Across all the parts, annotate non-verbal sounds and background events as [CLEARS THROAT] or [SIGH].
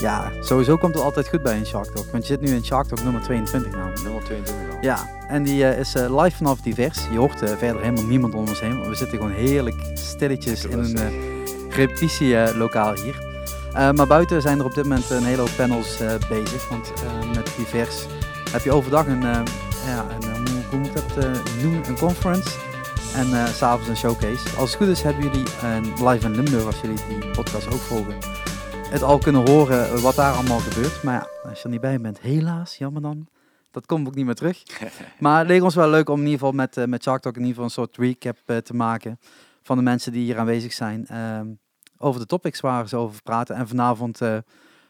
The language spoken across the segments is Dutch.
Ja, sowieso komt het altijd goed bij een Shark Talk. Want je zit nu in Shark Talk nummer 22 namelijk. Nummer 22 al. Ja, en die eh, is eh, live vanaf Divers. Je hoort eh, verder helemaal niemand om ons heen. want We zitten gewoon heerlijk stilletjes in een repetitielokaal hier. Maar buiten zijn er op dit moment een hele hoop panels bezig. Want met Divers heb je overdag een, ja, een, hoe, moet dat noemen? Een conference. En s s'avonds een showcase. Als het goed is hebben jullie een live in Limburg, als jullie die podcast ook volgen, het al kunnen horen eh, wat daar allemaal gebeurt. Maar ja, als je er niet bij bent, helaas, jammer dan. Dat komt ook niet meer terug. [LAUGHS] Maar het leek ons wel leuk om in ieder geval met, eh, met Shark Talk in ieder geval een soort recap eh, te maken van de mensen die hier aanwezig zijn. ehm, over de topics waar ze over praten. En vanavond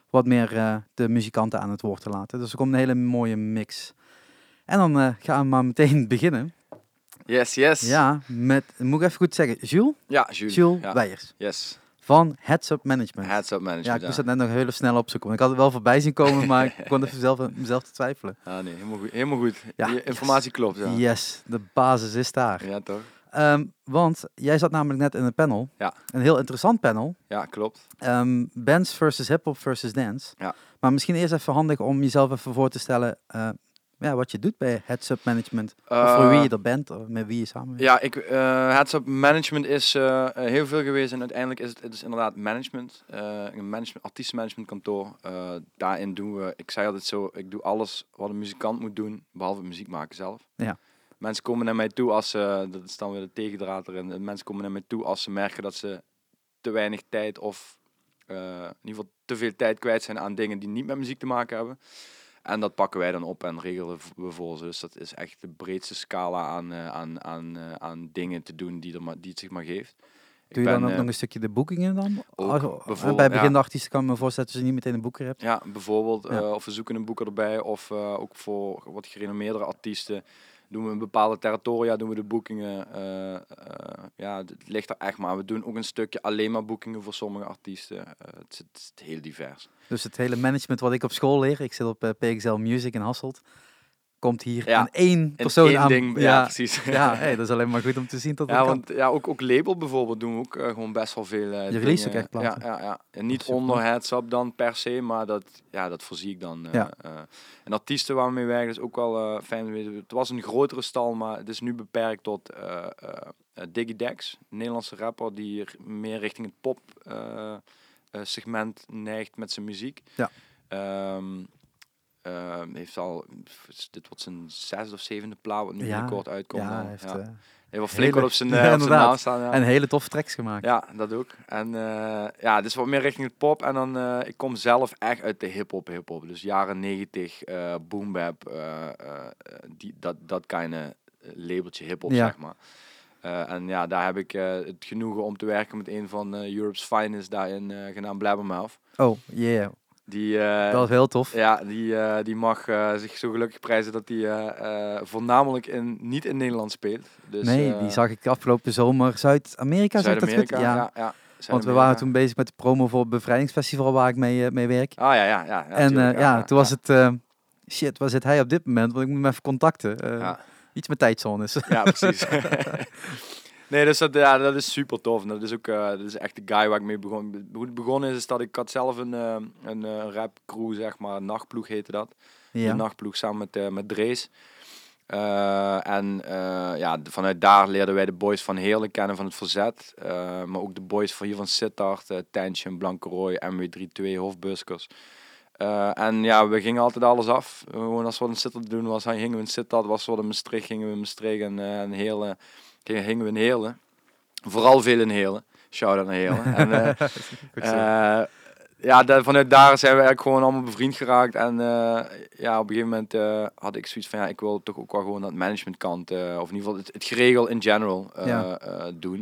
wat meer de muzikanten aan het woord te laten. Dus er komt een hele mooie mix. En dan gaan we maar meteen [LAUGHS] beginnen. Yes, yes. Ja, met, moet ik even goed zeggen, Jules? Ja, Jules. Jules ja. Weijers Yes. Van Heads Up Management. Heads up ja, management. ik moest dat net nog heel snel opzoeken. Want ik had het wel voorbij zien komen, [LAUGHS] maar ik kon even zelf, mezelf te twijfelen. Ah, nee, helemaal goed. Helemaal goed. Ja, Die informatie klopt, ja. Yes, de basis is daar. Ja, toch? Ehm, want jij zat namelijk net in een panel. Ja. Een heel interessant panel. Ja, klopt. Ehm bands versus hip-hop versus dance. Ja. Maar misschien eerst even handig om jezelf even voor te stellen. eh, ja, wat je doet bij Heads Up Management. of voor wie je er bent, of met wie je samen Ja, ik, eh heads up management is eh, eh, heel veel geweest en uiteindelijk is het, het is inderdaad management. eh, een management, artiestenmanagement kantoor. Eh, daarin doen we, ik zei altijd zo, ik doe alles wat een muzikant moet doen, behalve muziek maken zelf. Ja. Mensen komen naar mij toe als ze, dat is dan weer de tegendraad erin, eh, mensen komen naar mij toe als ze merken dat ze te weinig tijd of eh, in ieder geval te veel tijd kwijt zijn aan dingen die niet met muziek te maken hebben. En dat pakken wij dan op en regelen we voor ze. Dus dat is echt de breedste scala aan, eh, aan, aan, eh, aan dingen te doen die, er maar, die het zich maar geeft. Doe je dan ben, ook eh, nog een stukje de boekingen dan? ook, bij ja. beginnende artiesten kan ik me voorstellen dat je niet meteen een boeker hebt. Ja, bijvoorbeeld. Ja. of we zoeken een boeker erbij. Of ook voor wat gerenommeerdere artiesten doen we een bepaalde territoria, doen we de boekingen. eh, eh, ja, het ligt er echt maar. We doen ook een stukje alleen maar boekingen voor sommige artiesten. Eh, het, is, het is heel divers. Dus het hele management wat ik op school leer, ik zit op PXL Music in Hasselt, komt hier Ja, aan één persoon één aan. ding, ja, precies. ja hey, dat is alleen maar goed om te zien dat Ja, kan. want ja, ook, ook label bijvoorbeeld doen we ook eh, gewoon best wel veel. eh, Je release dingen. ook echt platen? Ja, ja, ja. En niet onder heads up dan per se, maar dat, ja, dat voorzie ik dan. Ja. eh. en artiesten waar we mee werken is ook wel fijn. Het was een grotere stal, maar het is nu beperkt tot Diggy Dex, een Nederlandse rapper die meer richting het pop segment neigt met zijn muziek. Ja. Ehm, ehm, heeft al, dit wordt zijn zesde of zevende plaat, wat nu Ja, binnenkort uitkomt. ja, hij heeft ja. eh, Hij heeft flink wat op zijn, Ja, [LAUGHS] eh, op zijn inderdaad. naam staan. En hele toffe tracks gemaakt. ja, dat ook. En eh, ja, dus wat meer richting het pop. En dan, ik kom zelf echt uit de hip-hop, hip-hop. Dus jaren 90, eh boom bap, die, dat, dat kind of labeltje hip-hop, zeg maar. En ja, daar heb ik het genoegen om te werken met een van Europe's finest daarin, genaamd Blabbermouth. Oh, yeah. Die, eh, dat is heel tof. ja, die, eh, die mag eh, zich zo gelukkig prijzen dat hij voornamelijk in, niet in Nederland speelt. Dus, nee, die zag ik afgelopen zomer Zuid-Amerika, ik dat goed? Ja. ja. ja, Want we waren toen bezig met de promo voor het Bevrijdingsfestival waar ik mee, mee werk. Ah ja, ja, ja. ja en tuurlijk, ja, toen was het... shit, waar zit hij op dit moment? Want ik moet hem even contacten. Iets met tijdzones. ja precies. [LAUGHS] [LAUGHS] nee, dus dat, ja, dat is super tof. En dat is ook eh, dat is echt de guy waar ik mee begon. Hoe het begonnen is, is dat ik had zelf een, eh, een eh, rap crew, zeg maar, nachtploeg heette dat. De ja. nachtploeg samen met, met Drees. En ja, vanuit daar leerden wij de boys van Heerlijk kennen van het Verzet. Maar ook de boys van hier van Sittard, uh, Tension, Blanke Roy, MW32, Hofbuskers. Eh, en ja, we gingen altijd alles af. Gewoon als we wat in Sittard doen was, dan gingen we in Sittard. Was wat in Maastricht, gingen we in Maastricht en, eh en Heerlen. Gingen we in Heerlen. Vooral veel in Heerlen. Shout-out naar Heerlen. [LAUGHS] en, eh, eh, ja, da- vanuit daar zijn we eigenlijk gewoon allemaal bevriend geraakt. En eh, ja, op een gegeven moment had ik zoiets van, ja, ik wil toch ook wel gewoon dat managementkant, eh of in ieder geval het, het geregel in general Ja. doen.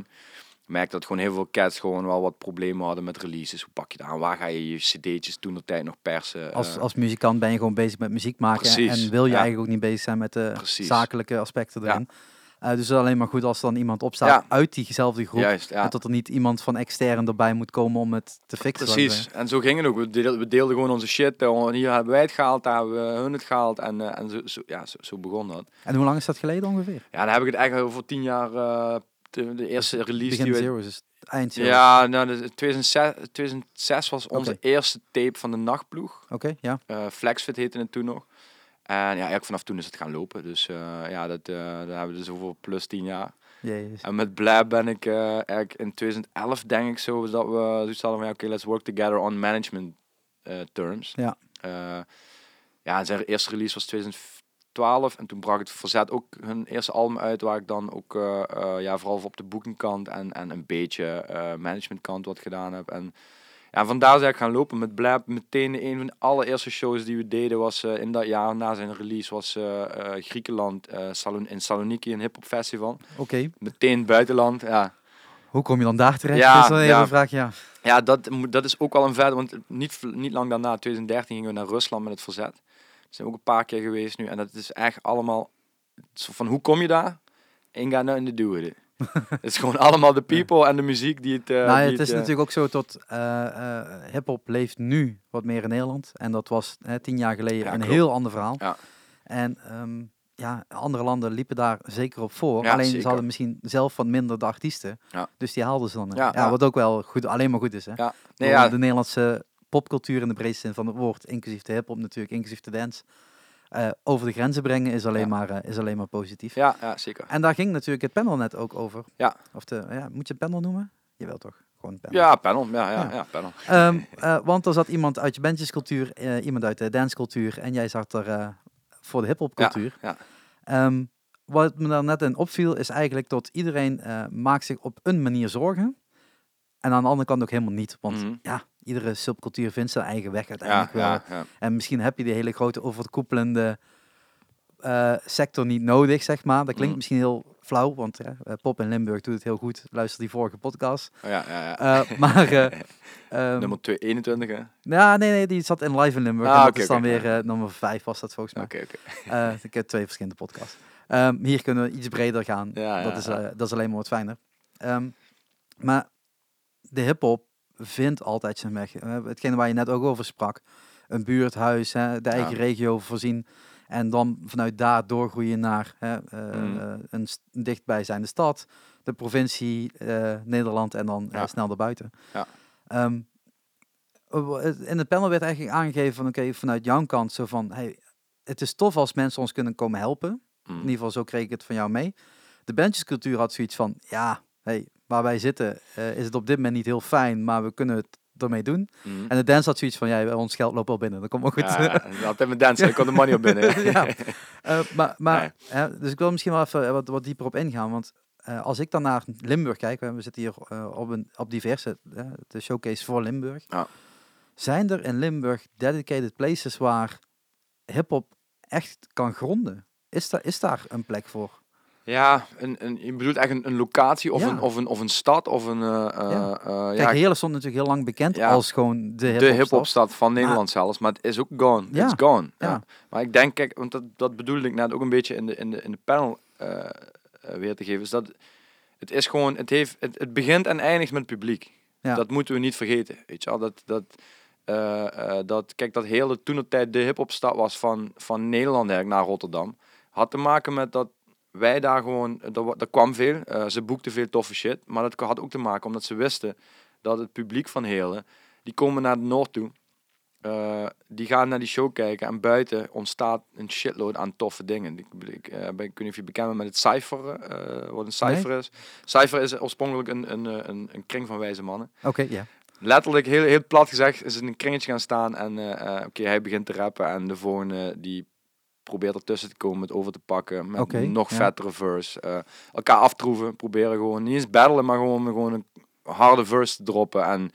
Ik merkte dat gewoon heel veel cats gewoon wel wat problemen hadden met releases. Hoe pak je dat aan? Waar ga je je cd'tjes toen de tijd nog persen? Als, als muzikant ben je gewoon bezig met muziek maken. Precies, En wil je ja. eigenlijk ook niet bezig zijn met de Precies. zakelijke aspecten Ja. Eh, dus het is alleen maar goed als er dan iemand opstaat Ja. uit diezelfde groep. Juist, ja. En dat er niet iemand van extern erbij moet komen om het te fixen. Precies, en zo ging het ook. We deelden, we deelden gewoon onze shit. eh, Hier hebben wij het gehaald, daar hebben we hun het gehaald. En, eh, en zo, zo, ja, zo, zo begon dat. En hoe lang is dat geleden ongeveer? Ja, dan heb ik het eigenlijk over tien jaar, de, de eerste release Begin die we... Zero's is eind Zero's. Ja, nou, de, 2006, 2006 was onze eerste tape van de nachtploeg. Oké, ja. Eh Flexfit heette het toen nog. En ja, eigenlijk vanaf toen is het gaan lopen. Dus eh, ja, dat, eh daar hebben we dus over plus 10 jaar. Jezus. En met Blab ben ik eh, eigenlijk in 2011 denk ik zo dat we zoiets hadden van ja, oké, let's work together on management terms. Ja. Ja, zijn eerste release was 2012 en toen bracht het Verzet ook hun eerste album uit waar ik dan ook ja, vooral op de boekingkant en, en een beetje eh managementkant wat gedaan heb. En ja, vandaar is ik gaan lopen met Blab. Meteen een van de allereerste shows die we deden was eh, in dat jaar na zijn release was eh, eh, Griekenland Salon in Saloniki een hip hop festival. Oké, Meteen buitenland, ja. hoe kom je dan daar terecht? Ja, dat is ja. vraag, ja. Ja, dat, moet- dat is ook wel een vet, want niet, niet lang daarna, 2013, gingen we naar Rusland met het verzet. We zijn ook een paar keer geweest nu en dat is echt allemaal, van hoe kom je daar? Nothing to do with it. Het is gewoon allemaal de people en de muziek die het... nou, die het is eh, natuurlijk ook zo dat eh hip-hop leeft nu wat meer in Nederland. En dat was tien jaar geleden Ja, een klopt. heel ander verhaal. Ja. En ehm, ja, andere landen liepen daar zeker op voor. Ja, alleen zeker. ze hadden misschien zelf wat minder de artiesten. Ja. Dus die haalden ze dan. Ja. Wat ook wel goed, alleen maar goed is. Hè? Nee, ja, De Nederlandse popcultuur in de breedste zin van het woord, inclusief de hip-hop natuurlijk, inclusief de dance. Eh, over de grenzen brengen is alleen, Ja. maar, eh, is alleen maar positief. ja, ja, zeker. En daar ging natuurlijk het panel net ook over. Ja. Of de, ja, moet je het panel noemen? Jawel toch? Gewoon panel. Ja, panel. Ja, ja, Ja. panel. Ehm, eh, want er zat iemand uit je bandjescultuur, iemand uit de dancecultuur en jij zat er voor de hip-hopcultuur. ja. Ehm, wat me daar net in opviel is eigenlijk dat iedereen maakt zich op een manier zorgen. En aan de andere kant ook helemaal niet. Want Mhm. ja, iedere subcultuur vindt zijn eigen weg Ja, uiteindelijk wel. ja. En misschien heb je die hele grote overkoepelende eh, sector niet nodig, zeg maar. Dat klinkt Mhm. misschien heel flauw, want eh, Pop in Limburg doet het heel goed. Luister die vorige podcast. Oh, ja, ja, ja. Eh, maar... eh, [LAUGHS] ehm, Nummer 221, hè? ja, nee, nee, die zat in Live in Limburg. Ah, en dat oké, is dan weer nummer 5 was dat volgens mij. Oké, oké. Ik heb twee verschillende podcasts. Ehm, hier kunnen we iets breder gaan. Ja, dat, ja, is, ja. eh, dat is alleen maar wat fijner. Ehm, maar de hip-hop vindt altijd zijn weg. Eh, hetgene waar je net ook over sprak. Een buurthuis, hè, de eigen Ja. regio voorzien. En dan vanuit daar doorgroeien naar hè, eh, een dichtbijzijnde stad, de provincie, eh, Nederland en dan Ja. snel daarbuiten. Ja. Ehm, eh, in het panel werd eigenlijk aangegeven van oké, vanuit jouw kant zo van hey, het is tof als mensen ons kunnen komen helpen. Mm. In ieder geval zo kreeg ik het van jou mee. De bandjescultuur had zoiets van ja, hey, waar wij zitten eh, is het op dit moment niet heel fijn, maar we kunnen het ermee doen. Mm. En de dance had zoiets van ja, ons geld loopt wel binnen, dat komt wel goed. Ja, altijd met dansen, ik kon de money op binnen. Ja. [LAUGHS] Eh, maar, maar Nee. dus ik wil misschien wel even wat, wat dieper op ingaan. Want eh, als ik dan naar Limburg kijk, we zitten hier eh, op, een, op diverse, eh, de showcase voor Limburg. Ja. Zijn er in Limburg dedicated places waar hip-hop echt kan gronden? Is, daar is daar een plek voor? Ja, een, een, je bedoelt echt een, een locatie of, Ja. een, of, een, of een stad of een... eh, eh, Ja. eh, Kijk, ja, Heerlen stond natuurlijk heel lang bekend Ja. als gewoon de de hip-hop. hip-hopstad van Nederland zelfs, maar het is ook gone. Ja. It's gone. Ja. Maar ik denk, kijk, want dat, dat bedoelde ik net ook een beetje in de, in de, in de panel weer te geven, is dat het is gewoon, het, heeft, het, het begint en eindigt met het publiek. Dat moeten we niet vergeten, weet je wel. Dat, dat, dat, kijk, dat hele toen tijd de hip-hopstad was van, van Nederland eigenlijk naar Rotterdam, had te maken met dat wij daar gewoon, er, wa- kwam veel, eh, ze boekten veel toffe shit, maar dat had ook te maken omdat ze wisten dat het publiek van Heerlen, die komen naar het noord toe, eh, die gaan naar die show kijken en buiten ontstaat een shitload aan toffe dingen. Ik, ik, eh, ben, ik weet niet of je bekend bent met het cijferen, eh, wat een cijfer is. Cijfer is oorspronkelijk een, een, een, een kring van wijze mannen. Oké, ja. Letterlijk, heel, heel plat gezegd, is in een kringetje gaan staan en oké, hij begint te rappen en de volgende die probeert ertussen te komen, het over te pakken met nog ja. vettere verse. eh, elkaar aftroeven, proberen gewoon, niet eens battelen, maar gewoon, gewoon een harde verse te droppen en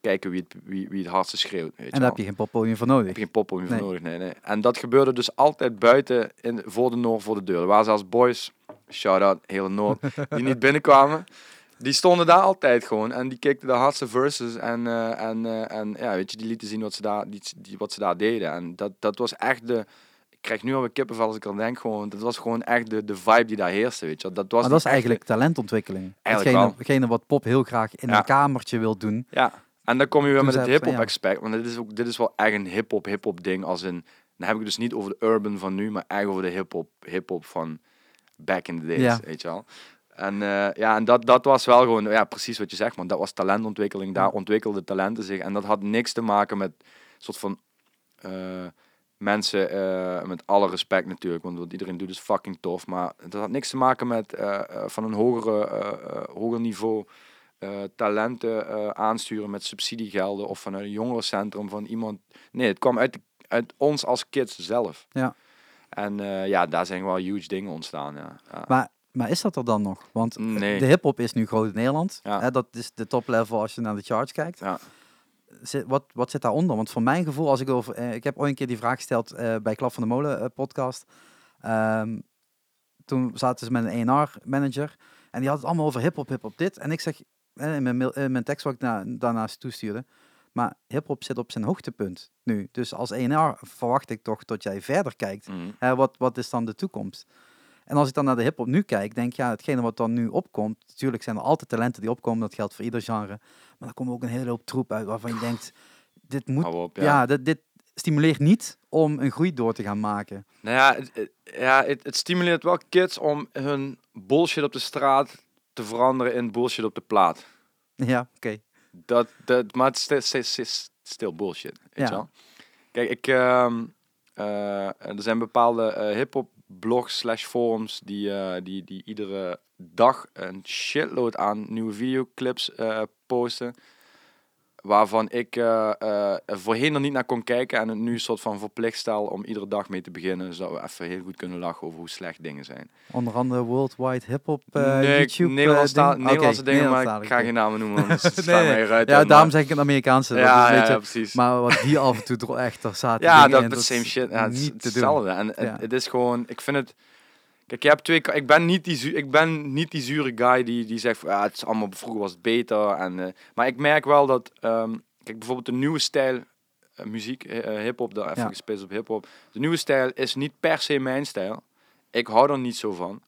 kijken wie het, wie, wie het hardste schreeuwt. Weet En daar wel. heb je geen poppodium voor nodig. heb je geen poppodium voor Nee. nodig. Nee, nee. En dat gebeurde dus altijd buiten in, voor de Noord, voor de deur. Er waren zelfs boys, shout-out, hele Noord, [LAUGHS] die niet binnenkwamen. Die stonden daar altijd gewoon en die keken de hardste verses en, eh, en, eh, en ja, weet je, die lieten zien wat ze daar, die, die, wat ze daar deden. En dat, dat was echt de, krijg nu alweer kippenvel als ik aan denk gewoon, dat was gewoon echt de, de vibe die daar heerste, weet je. Dat was Maar dat is eigenlijk talentontwikkeling. Eigenlijk Hetgene, wat Pop heel graag in Ja. een kamertje wil doen. Ja, en dan kom je weer Toen met het hip-hop aspect. Want dit is, ook, dit is wel echt een hip-hop, hip-hop ding. Als in, dan heb ik dus niet over de urban van nu, maar echt over de hip-hop, hip-hop van back in the days. Ja. Weet je wel. En, eh, ja, en dat, dat was wel gewoon, ja, precies wat je zegt, man. Dat was talentontwikkeling. Daar ontwikkelden talenten zich. En dat had niks te maken met soort van eh, mensen, eh, met alle respect natuurlijk, want wat iedereen doet is fucking tof. Maar dat had niks te maken met eh, eh, van een hogere, hoger niveau talenten aansturen met subsidiegelden of van een jongerencentrum van iemand. Nee, het kwam uit, uit ons als kids zelf. Ja. En ja, daar zijn wel huge dingen ontstaan. Ja. Maar, maar is dat er dan nog? Want Nee. de hip-hop is nu groot in Nederland. Ja. Hè, dat is de top level als je naar de charts kijkt. Ja. Zit, wat, wat zit daaronder? Want voor mijn gevoel, als ik over. eh, ik heb ooit een keer die vraag gesteld eh, bij Klap van de Molen eh, podcast. Ehm, toen zaten ze met een A&R manager. En die had het allemaal over hip-hop, hip-hop dit. En ik zeg in mijn, in mijn tekst wat ik na, daarnaast toestuurde. Maar hip-hop zit op zijn hoogtepunt nu. Dus als A&R verwacht ik toch dat jij verder kijkt. Mhm. Wat, wat is dan de toekomst? En als ik dan naar de hip-hop nu kijk, denk ik, ja, hetgene wat dan nu opkomt. Natuurlijk zijn er altijd talenten die opkomen, dat geldt voor ieder genre. Maar er komt ook een hele hoop troep uit waarvan je denkt: dit moet. Op, ja, ja. dit, dit stimuleert niet om een groei door te gaan maken. Nou ja, het, ja het, het stimuleert wel kids om hun bullshit op de straat te veranderen in bullshit op de plaat. Ja, oké. Dat, dat, maar het is, still bullshit, weet Ja. wel? Kijk, ik, ehm, eh, er zijn bepaalde eh hip-hop blogs slash forums die, eh, die, die iedere dag een shitload aan nieuwe videoclips eh, posten. Waarvan ik er voorheen er niet naar kon kijken en het nu een soort van verplicht stel om iedere dag mee te beginnen. Zodat we even heel goed kunnen lachen over hoe slecht dingen zijn. Onder andere Worldwide uh, nee, ik- YouTube. eh, ding. Nederlandse Oké, dingen, maar ik ga geen namen noemen, [LAUGHS] Nee, staan eruit. Ja, en, daarom zeg ik het Amerikaanse. dat is ja, een beetje, ja, precies. Maar wat die af en toe er echt er zaten. Ja, dat is same shit. Ja, het niet te doen. hetzelfde. En het, Ja. het is gewoon, ik vind het. Kijk, je hebt twee. Ik ben niet die, ik ben niet die zure guy die, die zegt ja, het is allemaal vroeger was het beter. En, eh, maar ik merk wel dat, ehm, kijk, bijvoorbeeld de nieuwe stijl eh, muziek, eh, hip-hop, daar even Ja. gespeeld op hip-hop. De nieuwe stijl is niet per se mijn stijl. Ik hou er niet zo van.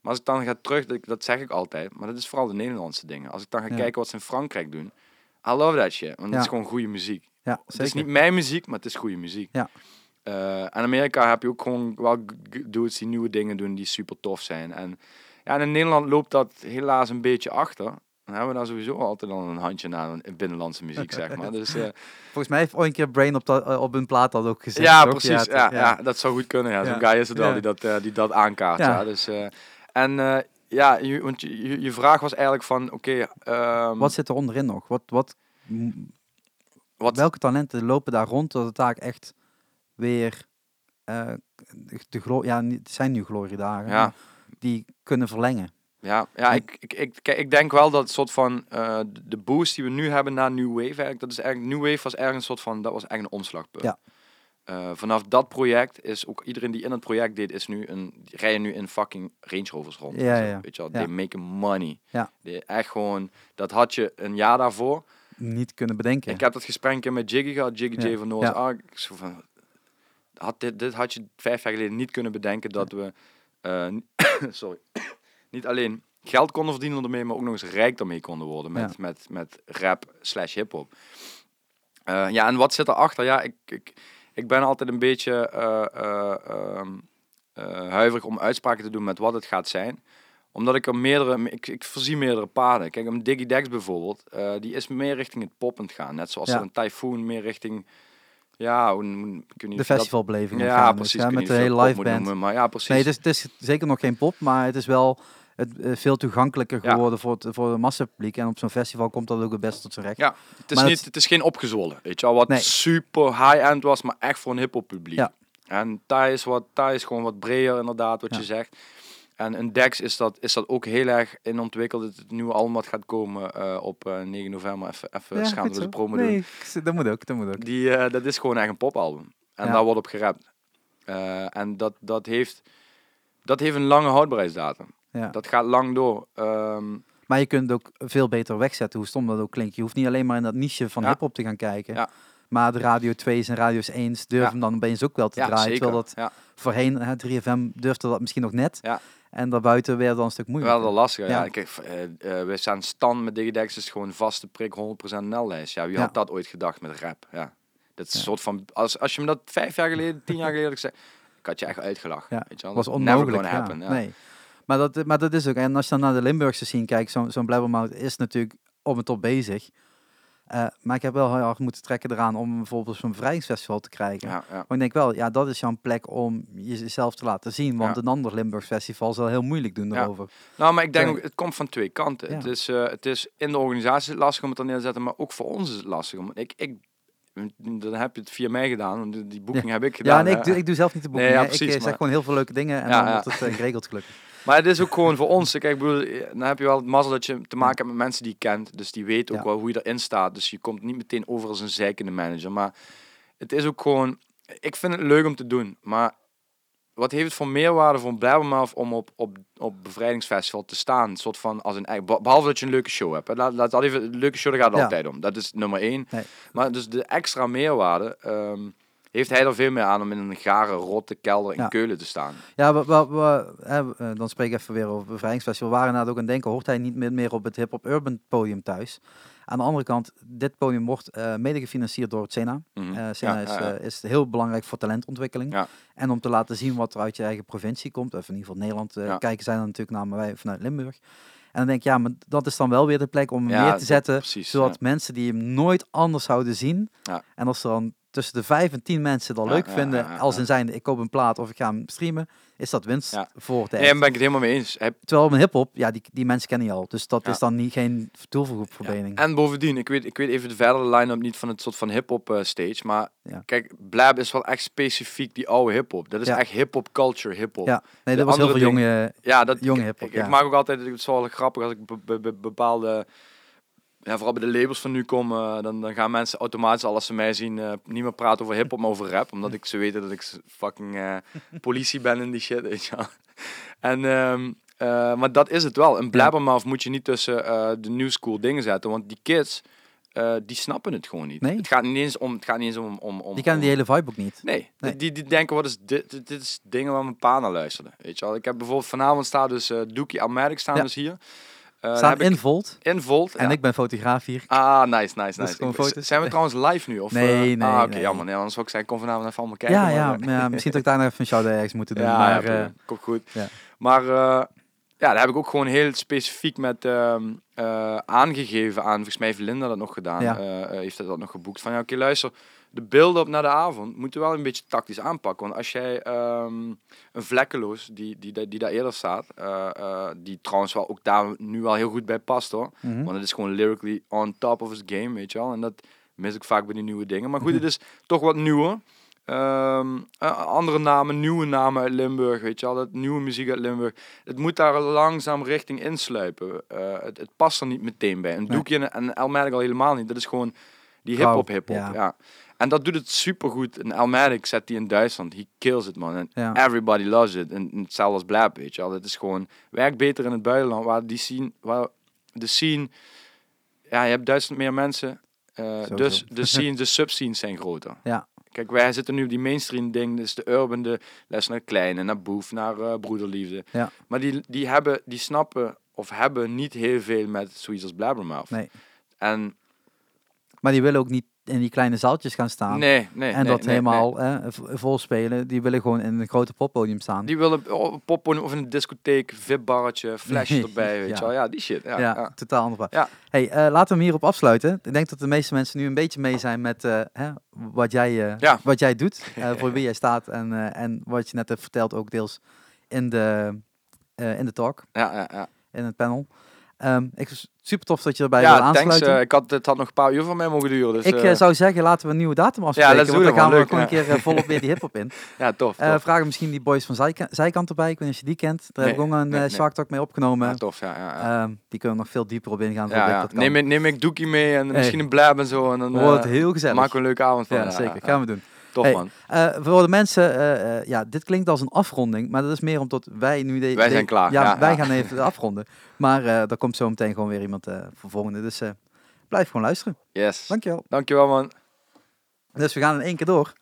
Maar als ik dan ga terug, dat, dat zeg ik altijd, maar dat is vooral de Nederlandse dingen. Als ik dan ga Ja. kijken wat ze in Frankrijk doen, I love that shit. Want Ja. het is gewoon goede muziek. Ja, Het is niet mijn muziek, maar het is goede muziek. Ja. Eh, in Amerika heb je ook gewoon wel dudes die nieuwe dingen doen die super tof zijn. En, ja, en in Nederland loopt dat helaas een beetje achter. Dan hebben we daar sowieso altijd al een handje naar in binnenlandse muziek, zeg maar. Dus, eh, [LAUGHS] Volgens mij heeft ooit een keer Brain op, dat, eh, op een plaat dat ook gezegd. ja, toch? precies. Ja, ja, dat zou goed kunnen. Ja. Zo'n guy is het wel die, dat, eh, die dat aankaart. Ja. Dus, eh, en eh, ja, je, want je, je- vraag was eigenlijk van, oké, ehm, Wat zit er onderin nog? Wat, wat, wat, welke talenten lopen daar rond dat het daar echt weer eh, de, de ja, niet- het zijn nu gloriedagen, Ja. die kunnen verlengen. Ja, ja ik, ik, ik, ik denk wel dat het soort van eh, de boost die we nu hebben na New Wave, eigenlijk, dat is eigenlijk, New Wave was ergens een soort van, dat was echt een omslagpunt. Ja. Eh, vanaf dat project is ook iedereen die in het project deed, is nu een, die rijden nu in fucking Range Rovers rond. Ja, ja. Weet je wel, Ja. they make money. Ja. Die echt gewoon, dat had je een jaar daarvoor. Niet kunnen bedenken. Ik heb dat gesprek met Jiggy gehad, Jiggy. J van Ja. Ark. Ik zo van, had dit, dit had je vijf jaar geleden niet kunnen bedenken dat we, eh, [COUGHS] sorry, [COUGHS] niet alleen geld konden verdienen ermee, maar ook nog eens rijk ermee konden worden met, Ja. met, met rap slash hip-hop. Eh, ja, en wat zit erachter? Ja, ik, ik, ik ben altijd een beetje eh, eh, ehm, eh, huiverig om uitspraken te doen met wat het gaat zijn omdat ik er meerdere, ik, ik voorzie meerdere paden. Kijk, een Diggy Dex bijvoorbeeld, die is meer richting het poppend gaan. Net zoals Ja. er een Typhoon meer richting, ja, hoe, hoe- de festivalbeleving. Ja, gaan, precies. Dus, ik ja, met de hele live band. noemen, maar ja, precies. Nee, het is, het is zeker nog geen pop, maar het is wel het, eh, veel toegankelijker Ja. geworden voor het, voor het massapubliek. En op zo'n festival komt dat ook het best tot zijn recht. Ja, het is, Maar niet, het- het is geen opgezwollen, weet je wel, wat Nee. super high-end was, maar echt voor een hip-hop publiek. Ja. En daar is, wat, daar is gewoon wat breder inderdaad, wat Ja. je zegt. En een Dex is dat, is dat ook heel erg in ontwikkeld. Het, het nieuwe album wat gaat komen eh, op eh, 9 november. Even, even Ja, schaamteloze zo. promo nee, doen. ik- dat moet ook, dat moet ook. Die, eh, dat is gewoon echt een popalbum. En Ja. daar wordt op gerapt. En dat, dat, heeft, dat heeft een lange houdbaarheidsdatum. Ja. Dat gaat lang door. Ehm, Maar je kunt het ook veel beter wegzetten, hoe stom dat ook klinkt. Je hoeft niet alleen maar in dat niche van hip-hop te gaan kijken. Ja. Maar de Radio 2's en Radio's 1's durven dan opeens ook wel te draaien. zeker. Terwijl dat voorheen, hè, 3FM durfde dat misschien nog net. Ja. En daarbuiten werd dan een stuk moeilijker. wel lastig. Ja. Ja. Kijk, eh, eh, we staan stand met Digidex is gewoon vaste prik 100% nel-lijst. Ja, wie Ja. had dat ooit gedacht met rap? Ja. Dat is een soort van, als, als je me dat vijf jaar geleden, tien jaar geleden gezegd, ik had je echt uitgelachen. Ja, Weet je wel? was onmogelijk. happen. Ja. Nee. Maar dat, maar dat is ook, en als je dan naar de Limburgse scene kijkt, zo'n Blabbermouth is natuurlijk om het top bezig. Eh, maar ik heb wel heel hard moeten trekken eraan om bijvoorbeeld zo'n bevrijdingsfestival te krijgen. Ja, ja. Maar ik denk wel, ja, dat is jouw plek om jezelf te laten zien. Want Ja. een ander Limburgs festival zal heel moeilijk doen daarover. Nou, maar ik denk ook, het komt van twee kanten. Het, is, eh, het is in de organisatie lastig om het er neer te zetten, maar ook voor ons is het lastig. Om, ik, ik, dan heb je het via mij gedaan, want die- boeking heb ik gedaan. Ja, en ik, doe, ik doe zelf niet de boeken. Nee, ja, precies, ik eh, zeg maar- gewoon heel veel leuke dingen en dan wordt het eh, geregeld gelukkig. Maar het is ook gewoon voor ons. Kijk, ik bedoel, dan heb je wel het mazzel dat je te maken hebt met mensen die je kent. Dus die weten ook wel hoe je erin staat. Dus je komt niet meteen over als een zeikende manager. Maar het is ook gewoon... Ik vind het leuk om te doen. Maar wat heeft het voor meerwaarde voor Blabbermouth om op, op, op bevrijdingsfestival te staan? Een soort van als een eigen... Behalve dat je een leuke show hebt. hè. Laat, laat dat even, een leuke show, daar gaat het Ja. altijd om. Dat is nummer één. Nee. Maar dus de extra meerwaarde... ehm, heeft hij er veel meer aan om in een gare, rotte kelder in Ja. Keulen te staan. Ja, we, we, we- hè, we- eh, dan spreek ik even weer over bevrijdingsfestival. We waren inderdaad ook aan denken, hoort hij niet meer, meer op het hip-hop urban podium thuis? Aan de andere kant, dit podium wordt eh, mede gefinancierd door het Sena. Eh Sena Ja, is, ja, is heel belangrijk voor talentontwikkeling. En om te laten zien wat er uit je eigen provincie komt. Of in ieder geval Nederland kijken zij dan natuurlijk naar, wij vanuit Limburg. En dan denk ik, ja, maar dat is dan wel weer de plek om hem neer te dat- zetten. precies, zodat mensen die hem nooit anders zouden zien. En als er dan tussen de vijf en tien mensen dat Ja, leuk ja, vinden, ja, ja, als ja. in zijnde ik koop een plaat of ik ga hem streamen, is dat winst Ja. voor de Nee, act. daar ben ik het helemaal mee eens. Hij- Terwijl met hip-hop, ja, die, die mensen kennen je al. Dus dat Ja. is dan niet, geen toevoeging. En bovendien, ik weet, ik weet even de verdere line-up niet van het soort van hip-hop eh, stage. Maar Ja. kijk, Blab is wel echt specifiek die oude hip-hop. Dat is Ja. echt hip-hop culture, hip-hop. Ja, nee, De dat was heel veel jonge... Ja, dat Jonge hip-hop, Ik, ja. ik maak ook altijd, het is wel grappig als ik be- be- be- bepaalde, ja, vooral bij de labels van nu kom, eh, dan, dan gaan mensen automatisch al als ze mij zien eh, niet meer praten over hip-hop, maar over rap, omdat ik ze weten dat ik fucking eh, [LAUGHS] politie ben in die shit, weet je wel. En ehm, eh, maar dat is het wel. Een blabbermouth moet je niet tussen de new school dingen zetten, want die kids, die snappen het gewoon niet. Nee. Het gaat niet eens om, het gaat niet eens om, om, om Die kennen die hele vibe ook niet. Nee, Nee. Die, die denken, wat is dit? Dit, dit is dingen waar mijn pa naar luisterde. Weet je wel? Ik heb bijvoorbeeld vanavond staat dus eh Dookie Almatic staan Ja. dus hier. Staan ik in Volt. in Volt. En ja. ik ben fotograaf hier. Ah, nice, nice, nice. Ik- foto's. Zijn we trouwens live nu? Of, Nee, eh, nee, Ah, oké, nee. jammer. Nee, anders zou ik zeggen, kom vanavond even allemaal kijken. Ja, ja, maar ja, misschien dat ik daar nog even een shout-out ergens moeten doen. ja, maar, ja, komt goed. Maar ja, daar heb ik ook gewoon heel specifiek met ehm, eh, aangegeven aan, volgens mij heeft Linda dat nog gedaan, heeft dat nog geboekt. Van ja, oké, luister, de beelden naar de avond moeten we wel een beetje tactisch aanpakken. Want als jij ehm, een vlekkeloos, die, die, die, die daar eerder staat, eh, eh, die trouwens wel ook daar nu wel heel goed bij past hoor. mhm. Want het is gewoon lyrically on top of his game, weet je wel. En dat mis ik vaak bij die nieuwe dingen. Maar goed, het is toch wat nieuwer. Ehm, eh, andere namen, nieuwe namen uit Limburg, weet je wel. Dat nieuwe muziek uit Limburg. Het moet daar langzaam richting insluipen. Eh, het, het past er niet meteen bij. Een Nee. doekje en, Elmatic al helemaal niet. Dat is gewoon die hip-hop, hip-hop. ja. Ja. En dat doet het supergoed. En Elmatic zet die in Duitsland. He kills it, man. En Ja. everybody loves it. En en hetzelfde als Blab, weet je wel. Het is gewoon, werkt beter in het buitenland, waar die scene, waar de scene, ja, je hebt duizend meer mensen. eh, dus [LAUGHS] de scene, de subscenes zijn groter. Ja. Kijk, wij zitten nu op die mainstream ding, dus de urban, de les naar kleine, naar boef, naar eh, broederliefde. Ja. Maar die, die hebben, die snappen of hebben niet heel veel met zoiets als Blabbermouth. Nee. En Maar die willen ook niet in die kleine zaaltjes gaan staan. nee, nee. en nee, dat nee, helemaal hè, v- vol spelen. Die willen gewoon in een grote poppodium staan. Die willen op poppodium of in een discotheek, vipbarretje, flesje [LAUGHS] erbij, weet Ja. je wel. Ja, die shit. Ja, ja, ja. totaal anders. Ja. Hey, eh, laten we hem hierop afsluiten. Ik denk dat de meeste mensen nu een beetje mee zijn met eh, hè, wat, jij, Ja. wat jij doet. [LAUGHS] voor wie jij staat. En, en wat je net hebt verteld ook deels in de, in de talk, ja, ja, ja. in het panel. Ehm, ik super tof dat je erbij wil ja, thanks. aansluiten. eh, ik had, het had nog een paar uur van mij mogen duren. Dus, ik eh, eh, zou zeggen, laten we een nieuwe datum afspreken. want dan gaan we gewoon ja. een keer volop weer die hip-hop in. [LAUGHS] ja, tof. Tof. vragen misschien die boys van Zijka- Zijkant erbij. Ik weet niet of je die kent. Daar heb ik ook een nee. Shark Talk mee opgenomen. ja, tof, ja. ja, ja. Ehm, die kunnen we nog veel dieper op ingaan. ja, ja. Neem, ik, neem ik Doekie mee en misschien een blab en zo. En dan wordt het heel gezellig. we een leuke avond van. ja, zeker. Gaan we doen. Tof, Hey, man. Eh, voor de mensen, eh, eh, ja, dit klinkt als een afronding, maar dat is meer omdat wij nu... De, Wij de- zijn klaar, Ja, ja, wij ja. gaan even afronden. Maar eh er komt zo meteen gewoon weer iemand eh, voor volgende. Dus eh, blijf gewoon luisteren. Yes. Dankjewel. Dankjewel, man. Dus we gaan in één keer door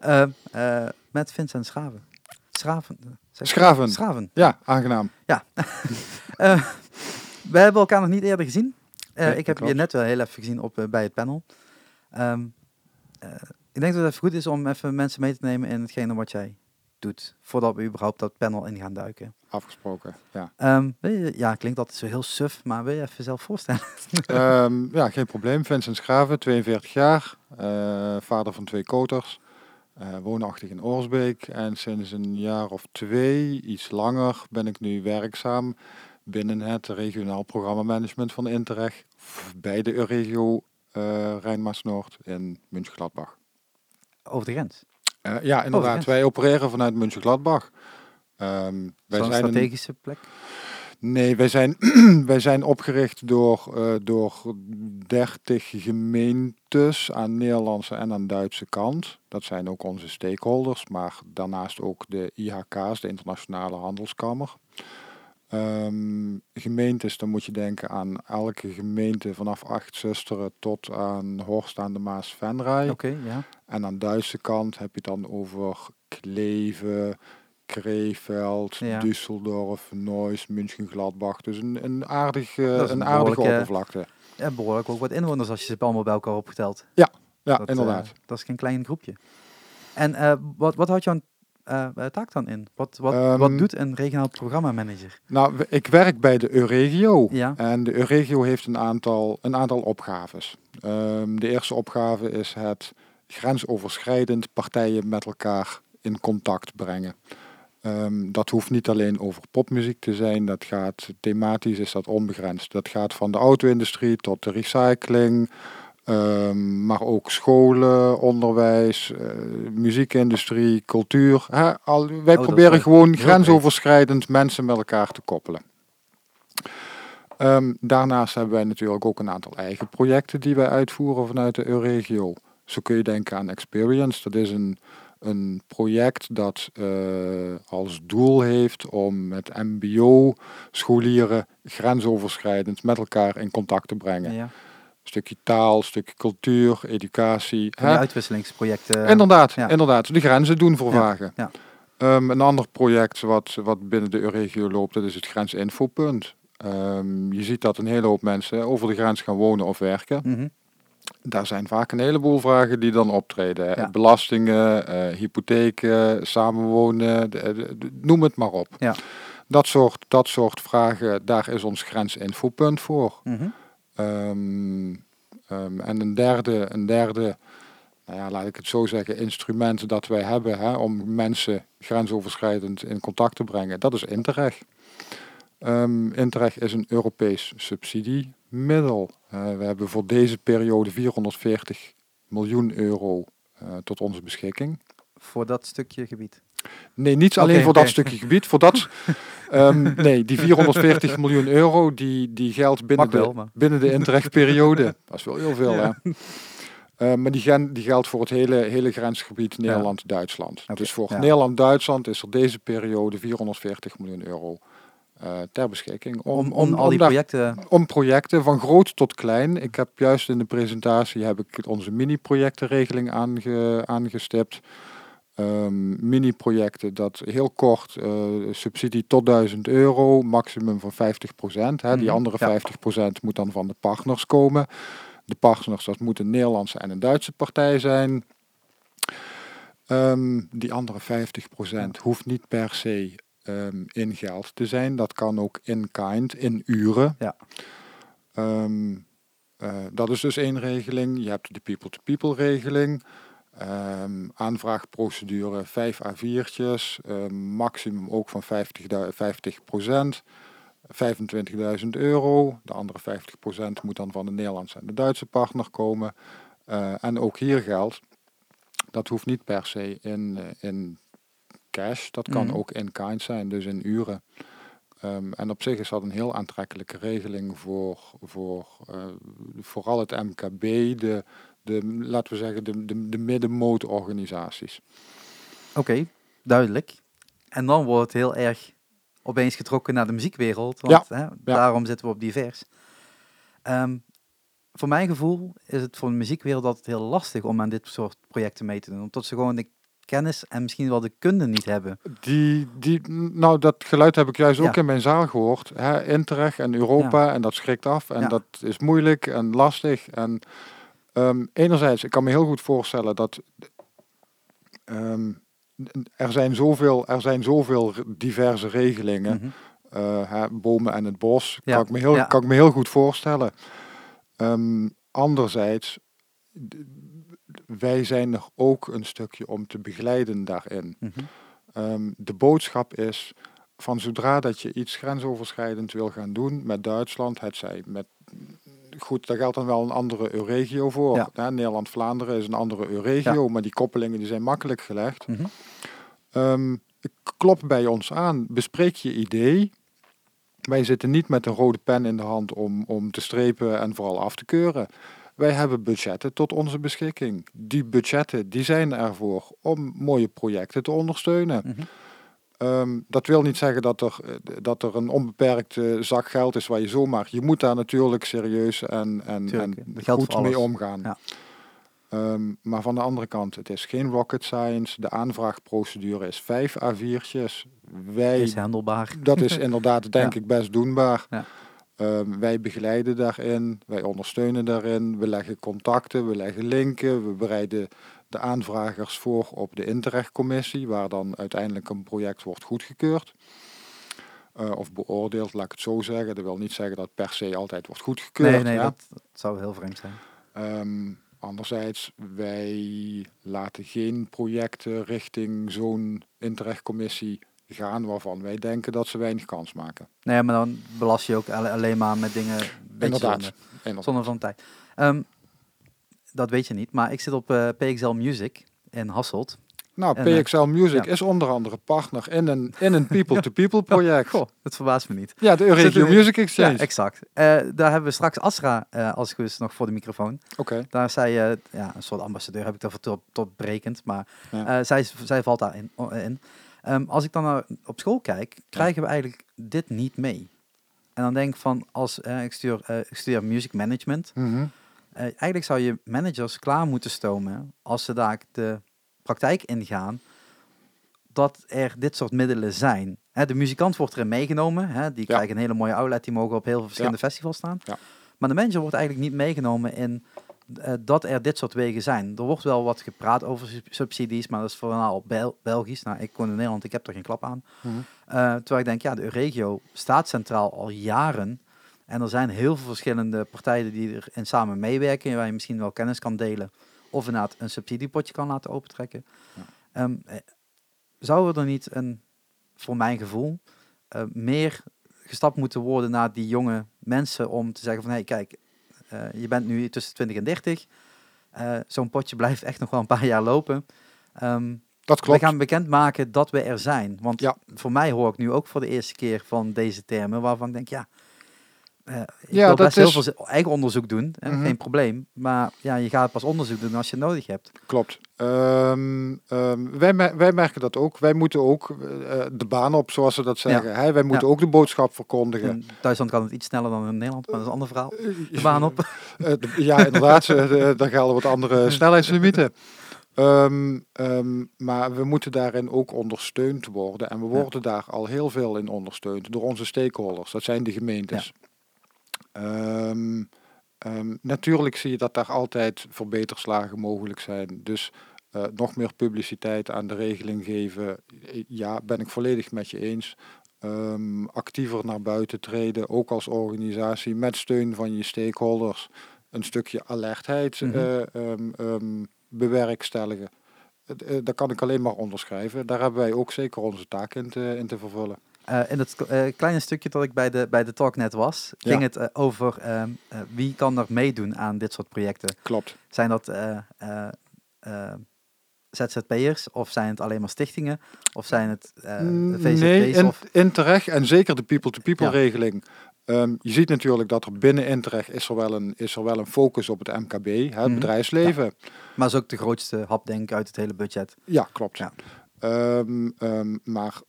eh, eh, met Vincent Schraven. Schraven. eh, zeg- Schraven. Schraven. Ja, aangenaam. [LAUGHS] Eh, we hebben elkaar nog niet eerder gezien. Eh, Nee, ik heb je net wel heel even gezien op, eh, bij het panel. Ehm, eh, ik denk dat het even goed is om even mensen mee te nemen in hetgene wat jij doet, voordat we überhaupt dat panel in gaan duiken. Afgesproken, ja. Ehm, je- ja, klinkt altijd zo heel suf, maar wil je even zelf voorstellen? [LAUGHS] Ehm, ja, geen probleem. Vincent Schraven, 42 jaar, eh, vader van twee koters, eh, woonachtig in Oorsbeek. En sinds een jaar of twee, iets langer, ben ik nu werkzaam binnen het regionaal programmamanagement van Interreg bij de Euregio eh Rijnmaas-Noord in München-Gladbach. Over de grens. Eh, ja, inderdaad. grens. Wij opereren vanuit München-Gladbach. Ehm, wij Zo'n zijn een- strategische plek. Nee, wij zijn, [CLEARS THROAT] wij zijn opgericht door, eh, door 30 gemeentes aan Nederlandse en aan Duitse kant. Dat zijn ook onze stakeholders, maar daarnaast ook de IHK's, de Internationale Handelskamer. Ehm, gemeentes, dan moet je denken aan elke gemeente vanaf acht zusteren tot aan Horst aan de Maas Venray. Oké, ja. En aan de Duitse kant heb je dan over Kleve, Krefeld, Ja. Düsseldorf, Neuss, München, Gladbach. Dus een, een, aardig, een een aardige oppervlakte. Ja, behoorlijk ook wat inwoners als je ze allemaal bij elkaar opgeteld. Ja, Dat, inderdaad. eh, dat is geen klein groepje. En eh, wat, wat houdt jouw eh, eh, taak dan in? Wat, wat, wat Ehm, doet een regionaal programmamanager? nou, ik werk bij de Euregio. Ja. En de Euregio heeft een aantal, een aantal opgaves. Ehm, de eerste opgave is het grensoverschrijdend partijen met elkaar in contact brengen. Ehm, dat hoeft niet alleen over popmuziek te zijn, dat gaat thematisch is dat onbegrensd. Dat gaat van de auto-industrie tot de recycling, ehm, maar ook scholen, onderwijs, eh, muziekindustrie, cultuur. Hè, al, wij Oh, proberen gewoon grensoverschrijdend mensen met elkaar te koppelen. Ehm, daarnaast hebben wij natuurlijk ook een aantal eigen projecten die wij uitvoeren vanuit de Euregio. Zo kun je denken aan Experience. Dat is een, een project dat eh, als doel heeft om met MBO-scholieren grensoverschrijdend met elkaar in contact te brengen. Ja. Stukje taal, stukje cultuur, educatie. Die hè? uitwisselingsprojecten. Inderdaad, ja. inderdaad. De grenzen doen vervagen. ja. Ehm, een ander project wat, wat binnen de Euregio loopt, dat is het grensinfopunt. Ehm, je ziet dat een hele hoop mensen over de grens gaan wonen of werken. Mhm. Daar zijn vaak een heleboel vragen die dan optreden. Ja. Belastingen, eh, hypotheken, samenwonen, de- de- de- noem het maar op. Ja. Dat, soort, dat soort vragen, daar is ons grensinfopunt voor. Mhm. Ehm, ehm, en een derde, een derde nou ja, laat ik het zo zeggen, instrument dat wij hebben hè, om mensen grensoverschrijdend in contact te brengen, dat is Interreg. Ehm, Interreg is een Europees subsidiemiddel. Eh, we hebben voor deze periode 440 miljoen euro eh, tot onze beschikking. Voor dat stukje gebied. Nee, niet alleen voor dat stukje gebied. Voor dat, [LAUGHS] ehm, nee, die 440 [LAUGHS] miljoen euro, die, die geldt binnen wel, de, maar- binnen de Interreg-periode. [LAUGHS] Dat is wel heel veel, Ja. hè? Eh, maar die, gen, die geldt voor het hele, hele grensgebied Nederland-Duitsland. Dus voor ja. Nederland-Duitsland is er deze periode 440 miljoen euro eh, ter beschikking. Om, om, al die daar- projecten. om projecten van groot tot klein. Ik heb juist in de presentatie heb ik onze mini-projectenregeling aange, aangestipt. Ehm, mini-projecten, dat heel kort eh, subsidie tot 1000 euro, maximum van 50 procent. Die Mhm, andere ja. 50 procent moet dan van de partners komen. De partners, dat moet een Nederlandse en een Duitse partij zijn. Ehm, die andere 50 procent hoeft niet per se ehm, in geld te zijn. Dat kan ook in kind, in uren. Ja. Eh, dat is dus één regeling. Je hebt de people-to-people regeling. Ehm, aanvraagprocedure 5 A4'tjes. ehm, maximum ook van 50, 50 procent. 25.000 euro. De andere 50 procent moet dan van de Nederlandse en de Duitse partner komen. Eh, en ook hier geldt, dat hoeft niet per se in, eh, in cash. Dat kan Mhm. ook in kind zijn, dus in uren. Ehm, en op zich is dat een heel aantrekkelijke regeling voor, voor eh, vooral het MKB, de, de, laten we zeggen, de, de, de middenmootorganisaties. Oké, duidelijk. En dan wordt het heel erg opeens getrokken naar de muziekwereld. Want hè, daarom zitten we op divers. Ehm, voor mijn gevoel is het voor de muziekwereld altijd heel lastig om aan dit soort projecten mee te doen. Omdat ze gewoon de kennis en misschien wel de kunde niet hebben. Die, die, nou, dat geluid heb ik juist ook Ja. in mijn zaal gehoord. Hè, Interreg en Europa, en dat schrikt af. En Ja. dat is moeilijk en lastig. En ehm, enerzijds, ik kan me heel goed voorstellen dat ehm, er, zijn zoveel, er zijn zoveel diverse regelingen. Hè, bomen en het bos, Ja, kan, ik me heel, ja. kan ik me heel goed voorstellen. Ehm, anderzijds, wij zijn er ook een stukje om te begeleiden daarin. Mhm. De boodschap is van zodra dat je iets grensoverschrijdend wil gaan doen met Duitsland, het zij met goed, daar geldt dan wel een andere Euregio voor. Ja. Nederland-Vlaanderen is een andere Euregio, maar die koppelingen die zijn makkelijk gelegd. Mhm. Ehm, klop bij ons aan, bespreek je idee. Wij zitten niet met een rode pen in de hand om, om te strepen en vooral af te keuren. Wij hebben budgetten tot onze beschikking. Die budgetten die zijn ervoor om mooie projecten te ondersteunen. Mhm. Ehm, dat wil niet zeggen dat er, eh, dat er een onbeperkte zak geld is waar je zomaar... Je moet daar natuurlijk serieus en, en, Tuurlijk, en geldt goed mee omgaan. Ja. Ehm, maar van de andere kant, het is geen rocket science. De aanvraagprocedure is vijf A4'tjes. Wij, Is handelbaar. dat is inderdaad, [LAUGHS] denk Ja. ik, best doenbaar. Ja. Ehm, wij begeleiden daarin, wij ondersteunen daarin, we leggen contacten, we leggen linken, we bereiden de aanvragers voor op de Interreg-commissie, waar dan uiteindelijk een project wordt goedgekeurd. Eh, of beoordeeld, laat ik het zo zeggen. Dat wil niet zeggen dat per se altijd wordt goedgekeurd. Nee, nee, ja. dat, dat zou heel vreemd zijn. Ehm, anderzijds, wij laten geen projecten richting zo'n Interreg-commissie gaan waarvan wij denken dat ze weinig kans maken. Nee, maar dan belast je ook alle- alleen maar met dingen. Inderdaad. zonde. Inderdaad. Zonde van tijd. Ehm, dat weet je niet, maar ik zit op eh, PXL Music in Hasselt. Nou, En, eh, PXL Music ja. is onder andere partner in een, in een [LAUGHS] people-to-people project. Goh, dat verbaast me niet. Ja, de Euregio Music Ja, Exchange. exact. Eh, daar hebben we straks Asra, als ik nog voor de microfoon. Oké. Daar is zij, ja, een soort ambassadeur heb ik daarvoor tot, tot brekend, maar Ja. zij, zij valt daarin in. Ehm, als ik dan naar, op school kijk, krijgen we eigenlijk dit niet mee. En dan denk ik van, als ik, stuur, ik studeer music management, Mhm. Eh, eigenlijk zou je managers klaar moeten stomen als ze daar de praktijk ingaan, dat er dit soort middelen zijn. Hè, de muzikant wordt erin meegenomen, hè, die Ja. krijgen een hele mooie outlet, die mogen op heel veel verschillende festivals staan. Ja. Maar de manager wordt eigenlijk niet meegenomen in eh, dat er dit soort wegen zijn. Er wordt wel wat gepraat over sub- subsidies, maar dat is vooral Bel Belgisch. Nou, ik woon in Nederland, ik heb er geen klap aan. Mhm. Eh, terwijl ik denk, ja, de Euregio staat centraal al jaren. En er zijn heel veel verschillende partijen die erin samen meewerken, waar je misschien wel kennis kan delen. Of inderdaad een subsidiepotje kan laten opentrekken. Ja. Ehm, eh, zou er niet een, voor mijn gevoel, eh, meer gestapt moeten worden naar die jonge mensen om te zeggen van, hé, hey, kijk, eh, je bent nu tussen 20 en 30. Eh, Zo'n potje [LAUGHS] blijft echt nog wel een paar jaar lopen. Ehm, Dat klopt. we gaan bekendmaken dat we er zijn. Want Ja. voor mij hoor ik nu ook voor de eerste keer van deze termen waarvan ik denk, ja, eh, ik Ja, wil dat best heel is- veel eigen onderzoek doen, hè, Mhm. geen probleem. Maar ja, je gaat pas onderzoek doen als je het nodig hebt. Klopt. Ehm, ehm, wij, mer- wij merken dat ook. Wij moeten ook eh, de baan op, zoals ze dat zeggen. Hè? Wij moeten ook de boodschap verkondigen. In Duitsland kan het iets sneller dan in Nederland, maar dat is een ander verhaal. Eh, De baan op. Eh, de- ja, inderdaad. eh, eh, daar gelden wat andere [LAUGHS] snelheidslimieten. Ehm, ehm, maar we moeten daarin ook ondersteund worden. En we worden daar al heel veel in ondersteund door onze stakeholders. Dat zijn de gemeentes. Ehm, ehm, natuurlijk zie je dat daar altijd verbeterslagen mogelijk zijn. Dus eh, nog meer publiciteit aan de regeling geven. Eh, Ja, ben ik volledig met je eens. Ehm, actiever naar buiten treden, ook als organisatie, met steun van je stakeholders. Een stukje alertheid Mhm. eh, bewerkstelligen. Dat kan ik alleen maar onderschrijven. Daar hebben wij ook zeker onze taak in te, in te vervullen. Eh, in het eh, kleine stukje dat ik bij de, bij de talk net was, Ja. ging het eh, over ehm, eh, wie kan er meedoen aan dit soort projecten. Klopt. Zijn dat ZZP'ers of zijn het alleen maar stichtingen of zijn het Mm, VZP's? nee, in, of, Interreg en zeker de people-to-people Ja. regeling. Ehm, je ziet natuurlijk dat er binnen Interreg is er wel een, is er wel een focus op het MKB, hè, het Mhm. bedrijfsleven. maar is ook de grootste hap denk ik uit het hele budget. Ja, klopt. Ja. Ehm, ehm, maar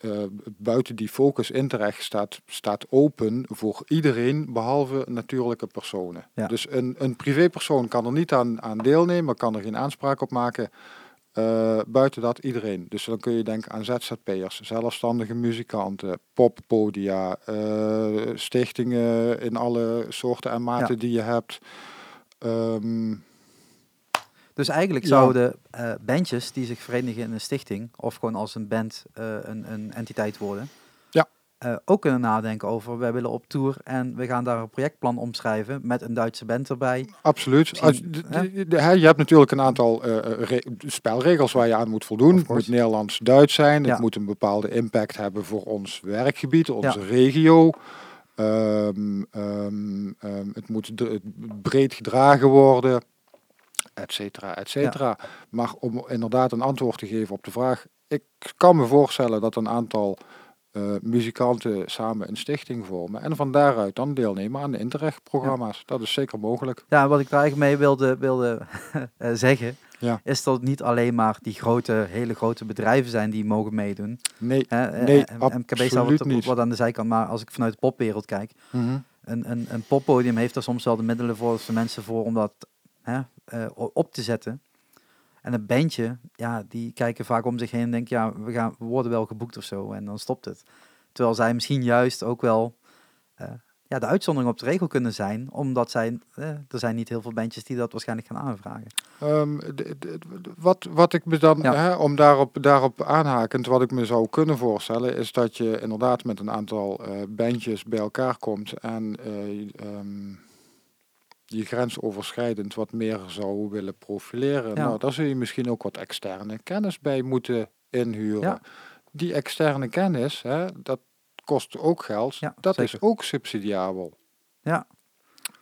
eh, buiten die focus Interreg staat, staat open voor iedereen behalve natuurlijke personen. Ja. Dus een, een privépersoon kan er niet aan, aan deelnemen, kan er geen aanspraak op maken. Eh, buiten dat iedereen. Dus dan kun je denken aan ZZP'ers, zelfstandige muzikanten, poppodia, eh, stichtingen in alle soorten en maten Ja. die je hebt. Ehm, Dus eigenlijk Ja. zouden eh, bandjes die zich verenigen in een stichting, of gewoon als een band eh, een, een entiteit worden, Ja. eh, ook kunnen nadenken over, wij willen op tour en we gaan daar een projectplan omschrijven met een Duitse band erbij. Absoluut. Als, de- hè? de- de- hè, je hebt natuurlijk een aantal re- spelregels waar je aan moet voldoen. Het moet. Nederlands-Duits zijn. Ja. Het moet een bepaalde impact hebben voor ons werkgebied, onze Ja. regio. Ehm, ehm, ehm, het moet breed gedragen worden, et cetera, et cetera. Maar om inderdaad een antwoord te geven op de vraag... Ik kan me voorstellen dat een aantal eh, muzikanten samen een stichting vormen. En van daaruit dan deelnemen aan de Interreg-programma's. Dat is zeker mogelijk. Ja, wat ik daar eigenlijk mee wilde, wilde [LAUGHS] eh, zeggen, Ja. is dat het niet alleen maar die grote, hele grote bedrijven zijn die mogen meedoen. Nee, Hè, eh, Nee, MKB staat wat, niet. wat aan de zijkant, maar als ik vanuit de popwereld kijk, Mhm. een, een, een poppodium heeft er soms wel de middelen voor, voor mensen voor om dat hè, eh, op te zetten. En een bandje, ja, die kijken vaak om zich heen en denken, ja, we, gaan, we worden wel geboekt of zo. En dan stopt het. Terwijl zij misschien juist ook wel eh, ja, de uitzondering op de regel kunnen zijn, omdat zij, eh, er zijn niet heel veel bandjes die dat waarschijnlijk gaan aanvragen. Ehm, wat, wat ik me dan, Ja. hè, om daarop, daarop aanhakend, wat ik me zou kunnen voorstellen, is dat je inderdaad met een aantal bandjes bij elkaar komt en eh, ehm, je grensoverschrijdend wat meer zou willen profileren. Ja. Nou, daar zul je misschien ook wat externe kennis bij moeten inhuren. Ja. Die externe kennis, hè, dat kost ook geld. Ja, dat is ook subsidiabel. Ja.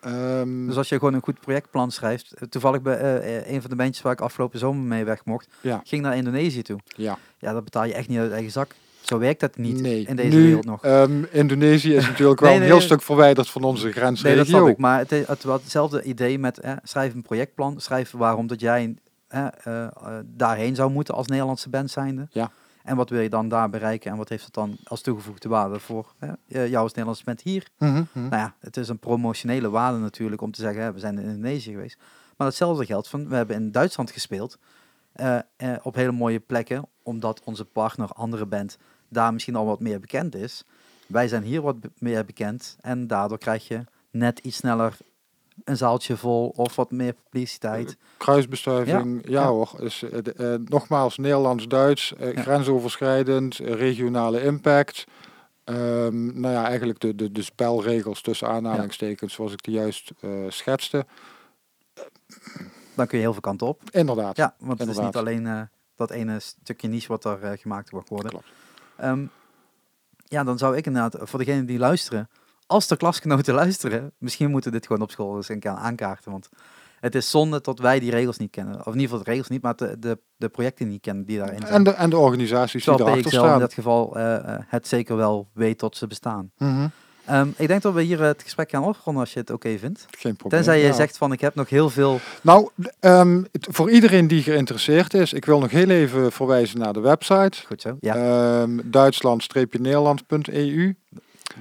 Ehm, Dus als je gewoon een goed projectplan schrijft, eh, toevallig bij eh, eh, een van de bandjes waar ik afgelopen zomer mee weg mocht, Ja. ging naar Indonesië toe. ja. Ja, dat betaal je echt niet uit eigen zak. Zo werkt dat niet nee. in deze nu, wereld nog. ehm, Indonesië is [LAUGHS] natuurlijk wel Nee, een heel stuk verwijderd van onze Nee, grensregio. dat snap ik. Maar het, is- het hetzelfde idee met eh, schrijf een projectplan. Schrijf waarom dat jij eh, eh, daarheen zou moeten als Nederlandse band zijnde. Ja. En wat wil je dan daar bereiken en wat heeft het dan als toegevoegde waarde voor eh, eh, jou als Nederlandse band hier? Mhm. Nou ja, het is een promotionele waarde natuurlijk om te zeggen, hè, we zijn in Indonesië geweest. Maar hetzelfde geldt van, we hebben in Duitsland gespeeld. eh, eh, op hele mooie plekken, omdat onze partner, andere band, daar misschien al wat meer bekend is. Wij zijn hier wat meer bekend en daardoor krijg je net iets sneller een zaaltje vol of wat meer publiciteit. Kruisbestuiving, ja, Ja. hoor. Is, eh, eh, nogmaals, Nederlands-Duits, eh, Ja. grensoverschrijdend, eh, regionale impact. Ehm, nou ja, eigenlijk de, de, de spelregels tussen aanhalingstekens, zoals ik die juist eh, schetste. Dan kun je heel veel kanten op. Inderdaad. Ja, want het is niet alleen eh, dat ene stukje niche wat er eh, gemaakt wordt worden. Klopt. Ehm, ja, dan zou ik inderdaad, voor degenen die luisteren, als de klasgenoten [LAUGHS] luisteren, misschien moeten we dit gewoon op school eens een keer aankaarten. Want het is zonde dat wij die regels niet kennen. Of in ieder geval de regels niet, maar de, de, de projecten niet kennen die daarin zijn. En de, en de organisaties die erachter PXL in staan. dat geval eh, eh, het zeker wel weet dat ze bestaan. Mhm. Ehm, ik denk dat we hier het gesprek gaan afronden als je het oké vindt. Geen probleem. Tenzij je Ja. zegt van ik heb nog heel veel... Nou, ehm, voor iedereen die geïnteresseerd is, ik wil nog heel even verwijzen naar de website. Goed zo, ja, Ehm, Duitsland-nederland.eu.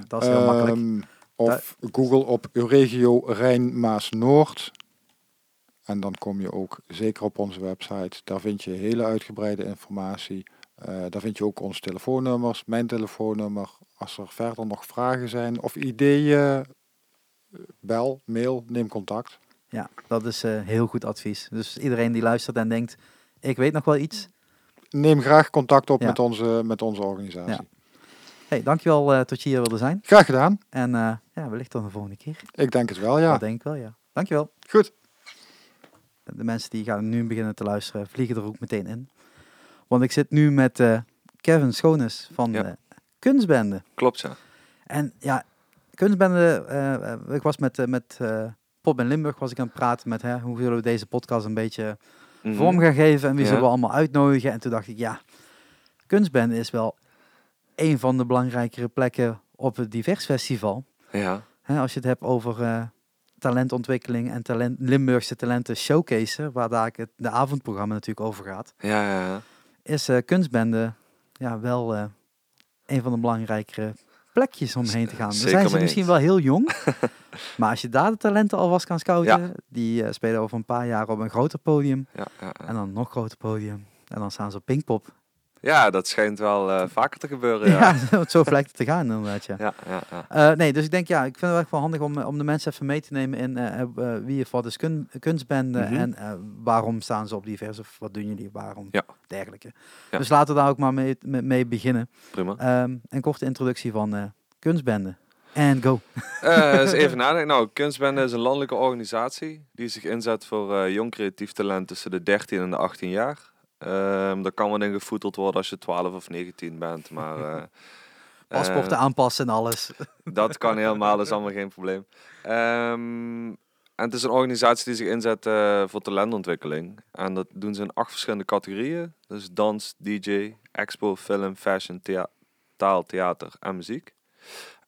dat is heel makkelijk. Of Google op Euregio Rijn-Maas-Noord. En dan kom je ook zeker op onze website. Daar vind je hele uitgebreide informatie. Eh, daar vind je ook onze telefoonnummers, mijn telefoonnummer. Als er verder nog vragen zijn of ideeën, eh, bel, mail, neem contact. Ja, dat is eh, heel goed advies. Dus iedereen die luistert en denkt, ik weet nog wel iets. Neem graag contact op Ja. met, onze, met onze organisatie. Ja. Hey, dankjewel eh dat je hier wilde zijn. Graag gedaan. En ja, wellicht dan de volgende keer. Ik denk het wel, ja. Dat denk ik wel, ja. Dankjewel. Goed. De mensen die gaan nu beginnen te luisteren, vliegen er ook meteen in. Want ik zit nu met eh, Kevin Schoones van Ja. de Kunstbende. Klopt, ja. En ja, Kunstbende, eh, eh, ik was met, eh, met eh, Pop in Limburg was ik aan het praten met hè, hoe zullen we deze podcast een beetje Mhm. vorm gaan geven en wie Ja. zullen we allemaal uitnodigen. En toen dacht ik, ja, Kunstbende is wel een van de belangrijkere plekken op het Divers Festival. Ja, Hè, als je het hebt over eh, talentontwikkeling en talent, Limburgse talenten showcase, waar daar het de avondprogramma natuurlijk over gaat, ja, ja. ja. Is eh, Kunstbende ja, wel eh, een van de belangrijkere plekjes om heen te gaan. Dan zeker zijn ze misschien wel heel jong, [LAUGHS] maar als je daar de talenten alvast kan scouten, Ja. die eh, spelen over een paar jaar op een groter podium ja, ja, en dan een nog groter podium. En dan staan ze op Pinkpop. Ja, dat schijnt wel eh, vaker te gebeuren. Ja, Ja, [LAUGHS] zo lijkt het te gaan inderdaad, ja. ja, ja. ja. Eh, nee, dus ik denk ja, ik vind het echt wel handig om, om de mensen even mee te nemen in eh, wie of wat is kun, kunstbende Mhm. en waarom staan ze op divers of wat doen jullie, waarom Ja. dergelijke. Dus laten we daar ook maar mee, mee, beginnen. prima. Ehm, een korte introductie van kunstbende. En go. Eens [LAUGHS] even nadenken. Nou, Kunstbende is een landelijke organisatie die zich inzet voor jong creatief talent tussen de 13 en de 18 jaar. Ehm daar kan wel in gevoeteld worden als je 12 of 19 bent, maar... [LAUGHS] eh, Paspoorten eh, aanpassen en alles. [LAUGHS] Dat kan helemaal, dat is allemaal geen probleem. Ehm, en het is een organisatie die zich inzet eh, voor talentontwikkeling. En dat doen ze in acht verschillende categorieën. Dus dans, DJ, expo, film, fashion, thea- taal, theater en muziek.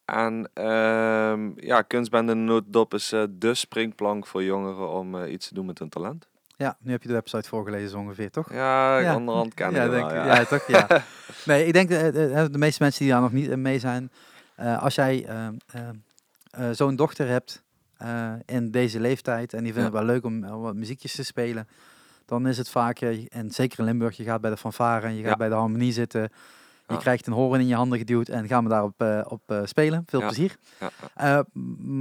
En ehm, ja, kunstbende notendop is de springplank voor jongeren om iets te doen met hun talent. Ja, nu heb je de website voorgelezen zo ongeveer, toch? Ja, Ja. onderhand kennen ja, denk, wel, ik. ja. ja. toch? Ja. [LAUGHS] Nee, ik denk de, de, de meeste mensen die daar nog niet mee zijn, eh, als jij eh, eh, eh, zo'n dochter hebt eh, in deze leeftijd en die vindt Ja. het wel leuk om eh, wat muziekjes te spelen, dan is het vaak, eh, en zeker in Limburg, je gaat bij de fanfare en je gaat bij de harmonie zitten, je krijgt een horen in je handen geduwd en gaan we daarop eh, op, eh, spelen. Veel plezier. Eh,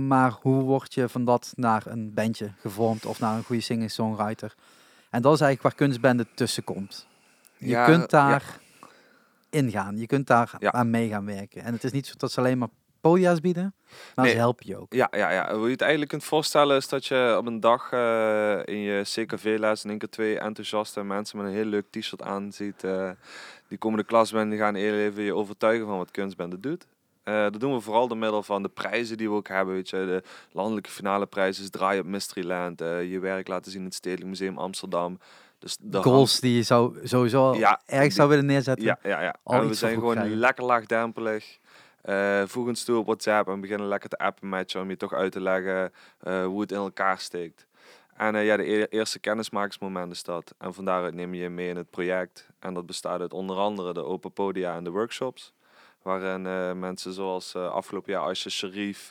maar hoe word je van dat naar een bandje gevormd of naar een goede singer-songwriter? En dat is eigenlijk waar kunstbende tussen komt. Je kunt daar ingaan, je kunt daar aan mee gaan werken. En het is niet zo dat ze alleen maar podia's bieden, maar ze helpen je ook. Ja, ja, ja. Hoe je het eigenlijk kunt voorstellen is dat je op een dag in je CKV-les in één keer twee enthousiaste mensen met een heel leuk t-shirt aan ziet. Die komen de klas binnen, die gaan heel even je overtuigen van wat kunstbende doet. Eh, dat doen we vooral door middel van de prijzen die we ook hebben. Weet je, de landelijke finale prijs is Draai op Mysteryland. eh je werk laten zien in het Stedelijk Museum Amsterdam. Dus de Goals die je zou, sowieso Ja, ergens die- zou willen neerzetten. ja, ja, ja. al en we zijn gewoon krijgen. lekker laagdrempelig. Eh voeg ons toe op WhatsApp en beginnen lekker te appen met je om je toch uit te leggen hoe het in elkaar steekt. En eh, ja, de e- eerste kennismakingsmoment is dat. En van daaruit neem je je mee in het project. En dat bestaat uit onder andere de open podia en de workshops. Waarin eh, mensen zoals eh, afgelopen jaar Aisha Sharif,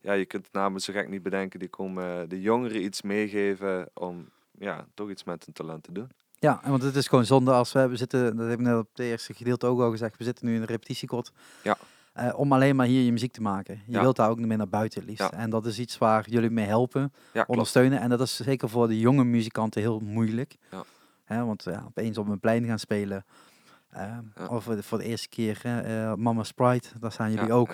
ja, je kunt het namelijk zo gek niet bedenken, die komen de jongeren iets meegeven om ja, toch iets met hun talent te doen. Ja, want het is gewoon zonde als we, we zitten, dat heb ik net op het eerste gedeelte ook al gezegd, we zitten nu in een repetitiekot. Ja. Eh, om alleen maar hier je muziek te maken. Je Ja. wilt daar ook mee naar buiten liefst. Ja. En dat is iets waar jullie mee helpen, Ja, ondersteunen. En dat is zeker voor de jonge muzikanten heel moeilijk. Ja. Hè, want ja, opeens op een plein gaan spelen. eh. Of voor de, eerste keer eh, Mama Sprite, daar staan jullie ook.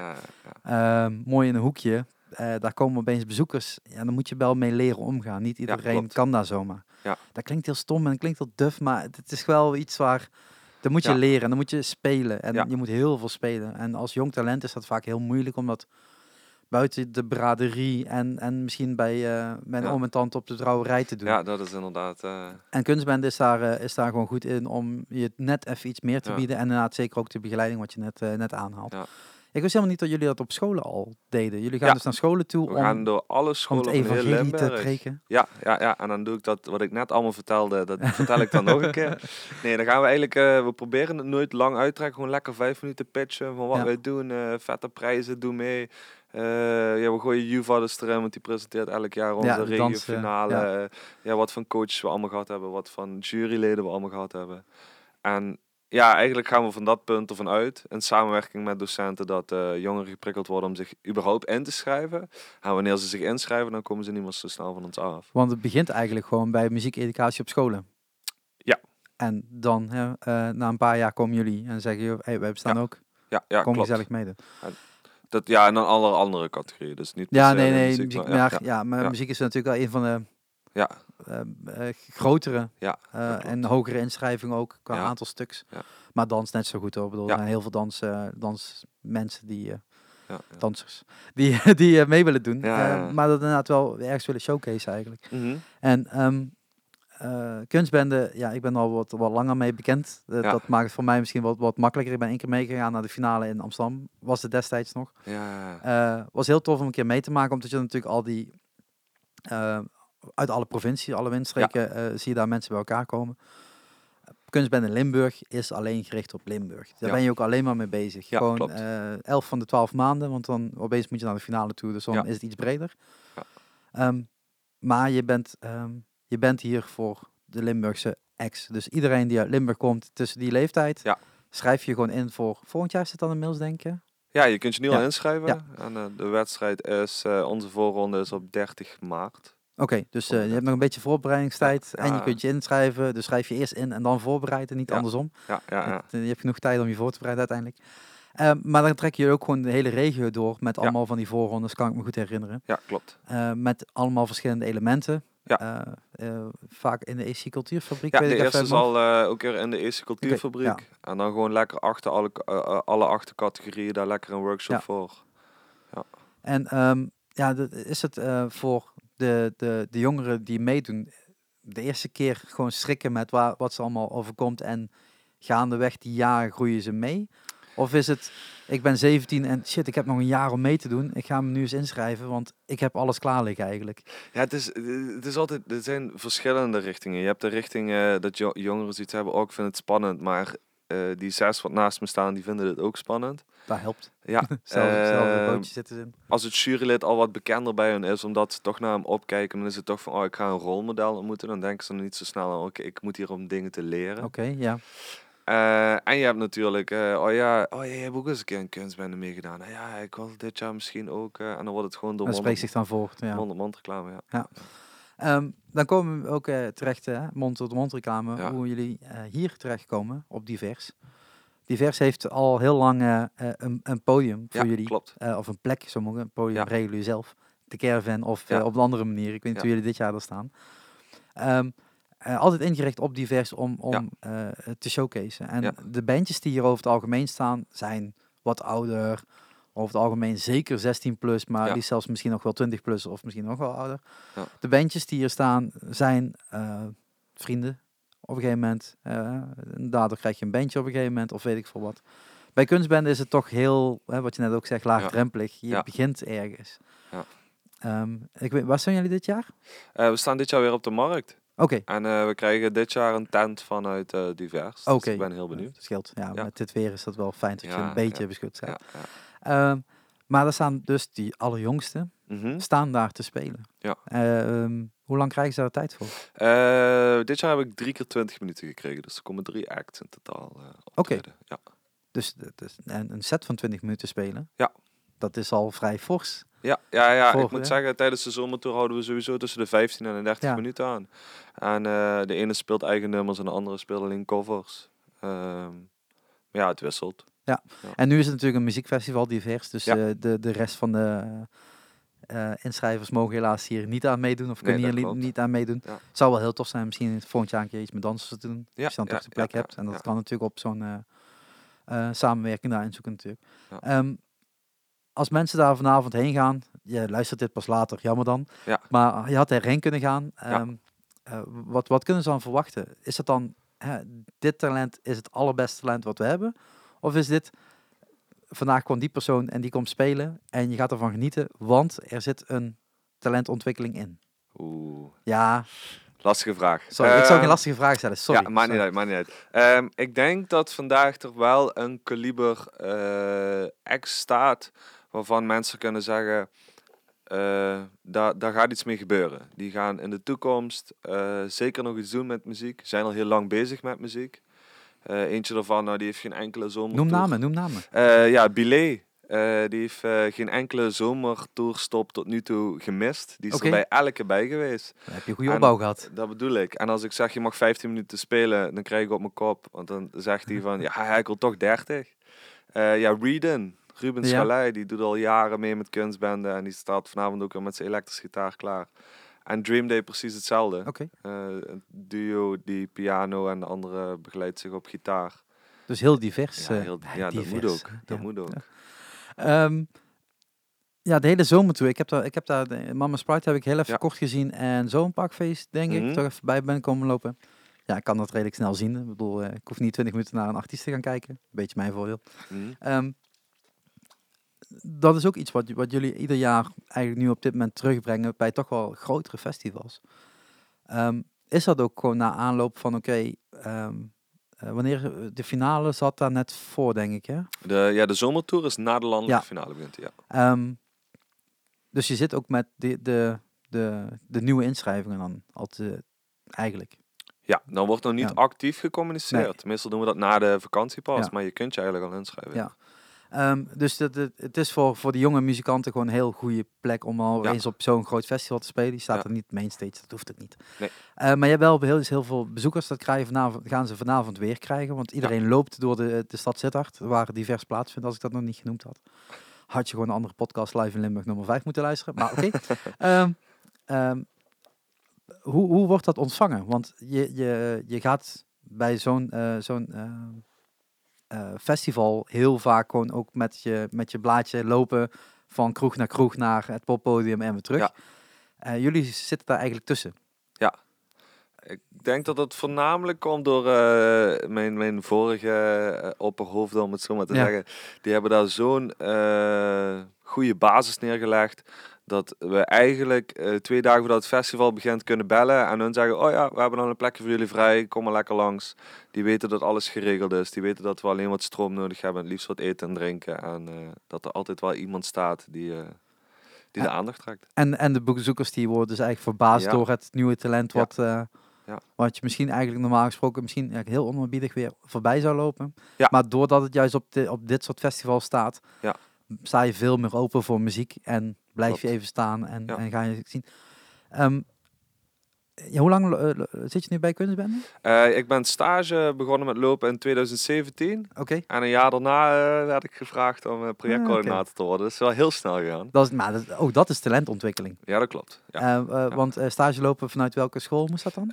mooi in een hoekje. Daar komen opeens bezoekers. Ja, dan moet je wel mee leren omgaan. Niet iedereen kan daar zomaar. Ja. Dat klinkt heel stom en klinkt heel duf, maar het is wel iets waar... Dat moet je Ja. leren en dan moet je spelen. En Ja. je moet heel veel spelen. En als jong talent is dat vaak heel moeilijk, omdat buiten de braderie en, en misschien bij eh, mijn Ja. oom en tante op de trouwerij te doen. Ja, dat is inderdaad. eh, En kunstbende is daar, eh, is daar gewoon goed in om je net even iets meer te bieden. En inderdaad zeker ook de begeleiding wat je net, net aanhaalt. Ik wist helemaal niet dat jullie dat op scholen al deden. Jullie gaan Ja. dus naar scholen toe we om, gaan door alle om scholen het evangelie te Limburg. preken. Ja, ja, ja, en dan doe ik dat wat ik net allemaal vertelde, dat [LAUGHS] vertel ik dan nog een keer. Nee, dan gaan we eigenlijk, eh, we proberen het nooit lang uittrekken, gewoon lekker vijf minuten pitchen van wat Ja. wij doen, eh, vette prijzen, doe mee. Eh, ja, we gooien Juvadders erin, want die presenteert elk jaar onze Ja, de regiofinale. ja. Ja. ja, wat van coaches we allemaal gehad hebben, wat van juryleden we allemaal gehad hebben. En ja, eigenlijk gaan we van dat punt ervan uit, in samenwerking met docenten, dat eh, jongeren geprikkeld worden om zich überhaupt in te schrijven. En wanneer ze zich inschrijven, dan komen ze niet meer zo snel van ons af. Want het begint eigenlijk gewoon bij muziekeducatie op scholen. Ja. En dan, hè, eh, na een paar jaar komen jullie en zeggen, joh, hey, wij bestaan ook. Ja, ja Kom klopt. gezellig meedoen. Dat, ja, en dan alle andere categorieën. Dus niet Ja, nee, nee. muziek, Muziek, maar ja, ja, maar ja. muziek is natuurlijk wel een van de ja, eh, eh, grotere ja, eh, en hogere inschrijvingen ook qua Ja. aantal stuks. Ja. Maar dans net zo goed hoor. Ik bedoel, er zijn heel veel dans, eh, dansmensen die, ja, ja. dansers, die, [LAUGHS] die mee willen doen. Ja, Eh, ja. maar dat inderdaad wel ergens willen showcase eigenlijk. Mhm. En ehm, eh, kunstbende, ja, ik ben al wat, wat langer mee bekend. Dat maakt het voor mij misschien wat, wat makkelijker. Ik ben één keer meegegaan naar de finale in Amsterdam. Was het destijds nog. ja, was heel tof om een keer mee te maken, omdat je natuurlijk al die... uit alle provincies, alle windstreken, eh, zie je daar mensen bij elkaar komen. Kunstbende Limburg is alleen gericht op Limburg. Daar Ja. ben je ook alleen maar mee bezig. Ja, Gewoon klopt. eh, elf van de twaalf maanden, want dan opeens moet je naar de finale toe, dus dan is het iets breder. Ja. Ehm, maar je bent, ehm, je bent hier voor de Limburgse X. Dus iedereen die uit Limburg komt tussen die leeftijd, Ja. schrijf je gewoon in voor volgend jaar. Zit dan inmiddels, denk je? Ja, je kunt je nu Ja. al inschrijven. Ja. En eh, de wedstrijd is, onze voorronde is op 30 maart. Oké, dus eh, je hebt nog een beetje voorbereidingstijd Ja, en je ja. kunt je inschrijven. Dus schrijf je eerst in en dan voorbereiden, niet Ja. andersom. Ja, ja, ja. Eh, Je hebt genoeg tijd om je voor te bereiden uiteindelijk. Ehm, maar dan trek je ook gewoon de hele regio door met Ja. allemaal van die voorrondes, kan ik me goed herinneren. ja klopt. Eh, met allemaal verschillende elementen. Ja. Vaak in de EC Cultuurfabriek. Ja, weet de eerste hoofd. zal eh, ook weer in de eerste cultuurfabriek. ja. En dan gewoon lekker achter alle, alle acht categorieën daar lekker een workshop Ja. voor. En ehm, ja, is het voor de, de, de jongeren die meedoen, de eerste keer gewoon schrikken met waar, wat ze allemaal overkomt en gaandeweg die jaren groeien ze mee? Of is het, ik ben 17 en shit, ik heb nog een jaar om mee te doen. Ik ga me nu eens inschrijven, want ik heb alles klaar liggen eigenlijk. Ja, het is, het is altijd, er zijn verschillende richtingen. Je hebt de richting dat jo- jongeren zoiets hebben, ook ik vind het spannend, maar die zes wat naast me staan, die vinden het ook spannend. Dat helpt. Ja, [LAUGHS] hetzelfde ehm, bootje zitten ze in. als het jurylid al wat bekender bij hun is, omdat ze toch naar hem opkijken, dan is het toch van, oh, ik ga een rolmodel ontmoeten. Dan denken ze niet zo snel aan, oké, ik moet hier om dingen te leren. Oké, ja. Eh, en je hebt natuurlijk, eh, oh ja, oh ja, je hebt ook eens een keer een kunstbende meegedaan. Nou ja, ik wil dit jaar misschien ook. eh, en dan wordt het gewoon door Dat spreekt zich dan voort. Ja. reclame. Ja. Ehm, dan komen we ook eh, terecht, mond-tot-mond reclame, Ja. hoe jullie eh, hier terechtkomen op Divers. Divers heeft al heel lang eh, een, een podium voor Ja, jullie. klopt. Of een plek, sommigen. Een podium Ja. regelen jullie zelf. De caravan of op een andere manier. Ik weet niet hoe jullie dit jaar er staan. Ehm, eh, altijd ingericht op divers om, om te showcaseen. En de bandjes die hier over het algemeen staan, zijn wat ouder. Over het algemeen zeker 16 plus, maar Ja. die zelfs misschien nog wel 20 plus of misschien nog wel ouder. Ja. De bandjes die hier staan zijn eh, vrienden op een gegeven moment. en daardoor krijg je een bandje op een gegeven moment of weet ik veel wat. Bij kunstbenden is het toch heel, hè, wat je net ook zegt, laagdrempelig. Je Ja. begint ergens. Ja. Ehm, ik weet, waar zijn jullie dit jaar? Eh, we staan dit jaar weer op de markt. Oké, En we krijgen dit jaar een tent vanuit Divers. Oké. Dus ik ben heel benieuwd. Dat scheelt. Ja, Ja. met dit weer is dat wel fijn dat je Ja, een beetje ja. beschut Ja, bent. ja. Ehm, maar er staan dus die allerjongste Mhm. staan daar te spelen. Ja. Ehm, hoe lang krijgen ze daar tijd voor? Eh, dit jaar heb ik drie keer 20 minuten gekregen. Dus er komen drie acts in totaal eh optreden. Ja. Dus, dus een, set van 20 minuten spelen. Ja. Dat is al vrij fors. Ja, ja, ja. Ik moet zeggen, tijdens de zomertour houden we sowieso tussen de 15 en de 30 Ja. minuten aan. En eh, de ene speelt eigen nummers en de andere speelt alleen covers. Ehm, maar ja, het wisselt. En nu is het natuurlijk een muziekfestival divers. Dus Ja. eh, de, de rest van de eh, inschrijvers mogen helaas hier niet aan meedoen. Of kunnen hier klopt. niet aan meedoen. Ja. zou wel heel tof zijn. Misschien volgend jaar een keer iets met dansen te doen. Ja, als je dan ja, toch de plek ja, hebt. ja, En dat ja. kan natuurlijk op zo'n eh, samenwerking daarin zoeken natuurlijk. Ja. Ehm, als mensen daar vanavond heen gaan, je luistert dit pas later, jammer dan. Ja. Maar je had erheen kunnen gaan. Ehm, eh, wat, wat kunnen ze dan verwachten? Is het dan, hè, dit talent is het allerbeste talent wat we hebben? Of is dit, vandaag kwam die persoon en die komt spelen en je gaat ervan genieten, want er zit een talentontwikkeling in? Oeh, Ja, lastige vraag. sorry, ik zou geen Ehm, lastige vraag stellen, sorry. ja, maakt niet uit, maakt niet uit. Ehm, ik denk dat vandaag toch wel een kaliber ex staat waarvan mensen kunnen zeggen, eh, daar, daar gaat iets mee gebeuren. Die gaan in de toekomst eh, zeker nog iets doen met muziek. Zijn al heel lang bezig met muziek. Eh, eentje daarvan, nou, die heeft geen enkele zomer. Noem namen, noem namen. Eh, ja, Billet. eh, die heeft geen enkele zomertourstop tot nu toe gemist. Die is er bij elke bij geweest. Dan heb je een goede En- opbouw gehad. Dat bedoel ik. En als ik zeg je mag 15 minuten spelen, dan krijg ik op mijn kop. Want dan zegt hij van, [LAUGHS] ja, hij wil toch 30. Eh, ja, Reeden, Ruben Ja. Die doet al jaren mee met kunstbenden. En die staat vanavond ook weer met zijn elektrische gitaar klaar. En Dream Day precies hetzelfde. Oké, Eh, een duo die piano en de andere begeleidt zich op gitaar. dus heel divers. Ja, eh, heel, eh, ja dat moet divers. ook. Dat Ja. moet ook. Ehm, ja, de hele zomer toe. Ik heb daar, ik heb daar de Mama Sprite heb ik heel even Ja. kort gezien en zo'n pakfeest denk Mhm. ik toch even bij ben komen lopen. Ja, ik kan dat redelijk snel zien. Ik bedoel, eh, ik hoef niet 20 minuten naar een artiest te gaan kijken. Beetje mijn voordeel. Mhm. Ehm, dat is ook iets wat, wat jullie ieder jaar eigenlijk nu op dit moment terugbrengen bij toch wel grotere festivals. Ehm, is dat ook gewoon na aanloop van oké, ehm, eh, wanneer de finale zat daar net voor, denk ik, hè? De, ja, de zomertour is na de landelijke Ja. finale begint. Ja. Ehm, dus je zit ook met de, de, de, de nieuwe inschrijvingen dan al te, eigenlijk. Ja, dan wordt nog niet Ja. actief gecommuniceerd. Meestal doen we dat na de vakantie pas, Ja. maar je kunt je eigenlijk al inschrijven. Ja. Ehm, dus dat, het, het is voor, voor de jonge muzikanten gewoon een heel goede plek om al Ja. eens op zo'n groot festival te spelen. Die staat er niet mainstage, dat hoeft het niet. Nee. Eh, maar je hebt wel heel, heel veel bezoekers, dat krijgen vanavond, gaan ze vanavond weer krijgen. Want iedereen loopt door de, de stad Sittard, waar divers plaatsvindt, als ik dat nog niet genoemd had. Had je gewoon een andere podcast live in Limburg nummer 5 moeten luisteren. Maar oké. [LAUGHS] Ehm, ehm, hoe, hoe wordt dat ontvangen? Want je, je, je gaat bij zo'n zo'n eh, eh, festival heel vaak gewoon ook met je, met je blaadje lopen van kroeg naar kroeg naar het poppodium en weer terug. Ja. Eh, jullie zitten daar eigenlijk tussen. Ik denk dat het voornamelijk komt door eh, mijn, mijn vorige eh, opperhoofden, om het zo maar te Ja. zeggen. Die hebben daar zo'n eh, goede basis neergelegd. Dat we eigenlijk eh, twee dagen voordat het festival begint kunnen bellen. En hun zeggen, oh ja, we hebben dan een plekje voor jullie vrij. Kom maar lekker langs. Die weten dat alles geregeld is. Die weten dat we alleen wat stroom nodig hebben. Het liefst wat eten en drinken. En eh, dat er altijd wel iemand staat die, eh, die de aandacht trekt. En, en de bezoekers die worden dus eigenlijk verbaasd Ja. door het nieuwe talent wat, Ja. wat je misschien eigenlijk normaal gesproken misschien heel onerbiedig weer voorbij zou lopen. Ja. Maar doordat het juist op, de, op dit soort festivals staat, Ja. Sta je veel meer open voor muziek en blijf je even staan en, Ja. en ga je zien. Ehm, ja, hoe lang eh, zit je nu bij Kunstbende? Eh, ik ben stage begonnen met lopen in 2017. Oké. En een jaar daarna eh, werd ik gevraagd om projectcoördinator te worden. Dat is wel heel snel gegaan. Dat is, maar ook dat is talentontwikkeling. Ja, dat klopt. Ja. Want stage lopen vanuit welke school moest dat dan?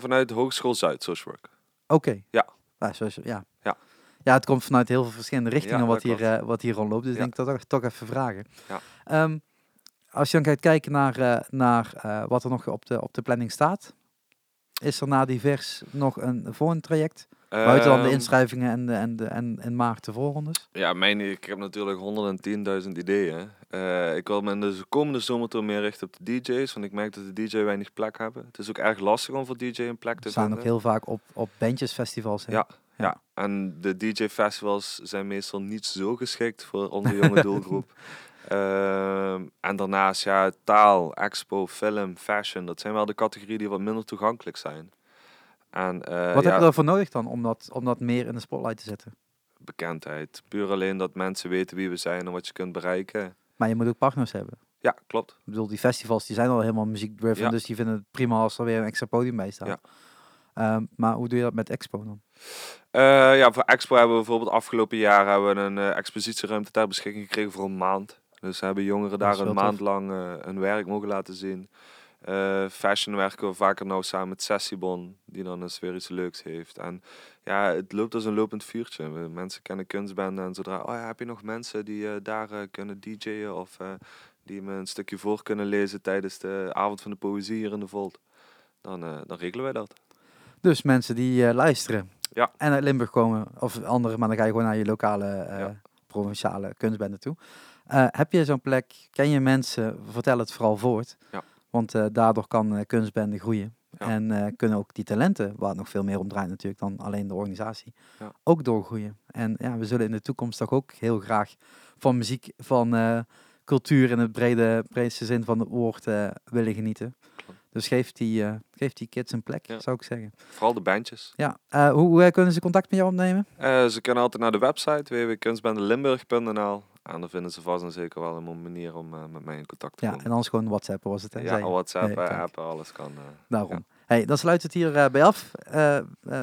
Vanuit de Hogeschool Zuid Social Work. Oké. Ja. Ja, zoals, ja. Ja. Ja, het komt vanuit heel veel verschillende richtingen Ja, wat, hier, eh, wat hier rondloopt. Dus ik Ja. denk dat toch, toch even vragen. Ja. Ehm, als je dan gaat kijken naar, eh, naar eh, wat er nog op de, op de planning staat. Is er na divers nog een volgend traject? Buiten dan de Ehm, inschrijvingen en, de, en, de, en in maart de voorrondes? Ja, mijn, ik heb natuurlijk 110.000 ideeën. Ik wil me in de komende zomertour meer richten op de DJ's. Want ik merk dat de DJ weinig plek hebben. Het is ook erg lastig om voor DJ een plek te We staan vinden. ook heel vaak op, op bandjesfestivals. hè? Ja, Ja. en de DJ-festivals zijn meestal niet zo geschikt voor onze jonge [LAUGHS] doelgroep. Ehm, en daarnaast, ja, taal, expo, film, fashion, dat zijn wel de categorieën die wat minder toegankelijk zijn. En eh, Wat ja, heb je ervoor nodig dan om dat, om dat meer in de spotlight te zetten? bekendheid. Puur alleen dat mensen weten wie we zijn en wat je kunt bereiken. Maar je moet ook partners hebben. Ja, klopt. Ik bedoel, die festivals die zijn al helemaal muziek-driven, Ja. dus die vinden het prima als er weer een extra podium bij staat. Ja. Ehm, maar hoe doe je dat met Expo dan? Eh, ja, voor Expo hebben we bijvoorbeeld afgelopen jaar hebben we een eh, expositieruimte ter beschikking gekregen voor een maand. Dus hebben jongeren daar een maand tof. lang eh, hun werk mogen laten zien. Fashion werken we vaker nou samen met Sessiebon, die dan eens weer iets leuks heeft. En ja, het loopt als een lopend vuurtje. Mensen kennen kunstbenden en zodra, oh ja, heb je nog mensen die daar kunnen DJ'en of die me een stukje voor kunnen lezen tijdens de avond van de poëzie hier in de Volt. Dan, dan regelen wij dat. Dus mensen die eh, luisteren Ja. en uit Limburg komen, of andere, maar dan ga je gewoon naar je lokale, eh, Ja. provinciale kunstbende toe. Eh, heb je zo'n plek, ken je mensen, vertel het vooral voort. Ja. Want daardoor kan kunstbende groeien. Ja. En kunnen ook die talenten, waar het nog veel meer om draait natuurlijk dan alleen de organisatie, Ja. ook doorgroeien. En ja, we zullen in de toekomst toch ook heel graag van muziek, van cultuur in het brede, breedste zin van het woord willen genieten. Dus geef die, geef die kids een plek, Ja. zou ik zeggen. Vooral de bandjes. Ja, eh, hoe, hoe eh, kunnen ze contact met jou opnemen? Ze kunnen altijd naar de website www.kunstbendelimburg.nl en dan vinden ze vast en zeker wel een manier om met mij in contact te Ja, komen. en anders gewoon WhatsApp was het. Hè, Ja? WhatsApp, Nee, alles kan. Daarom. Hey, dan sluit het hier bij af.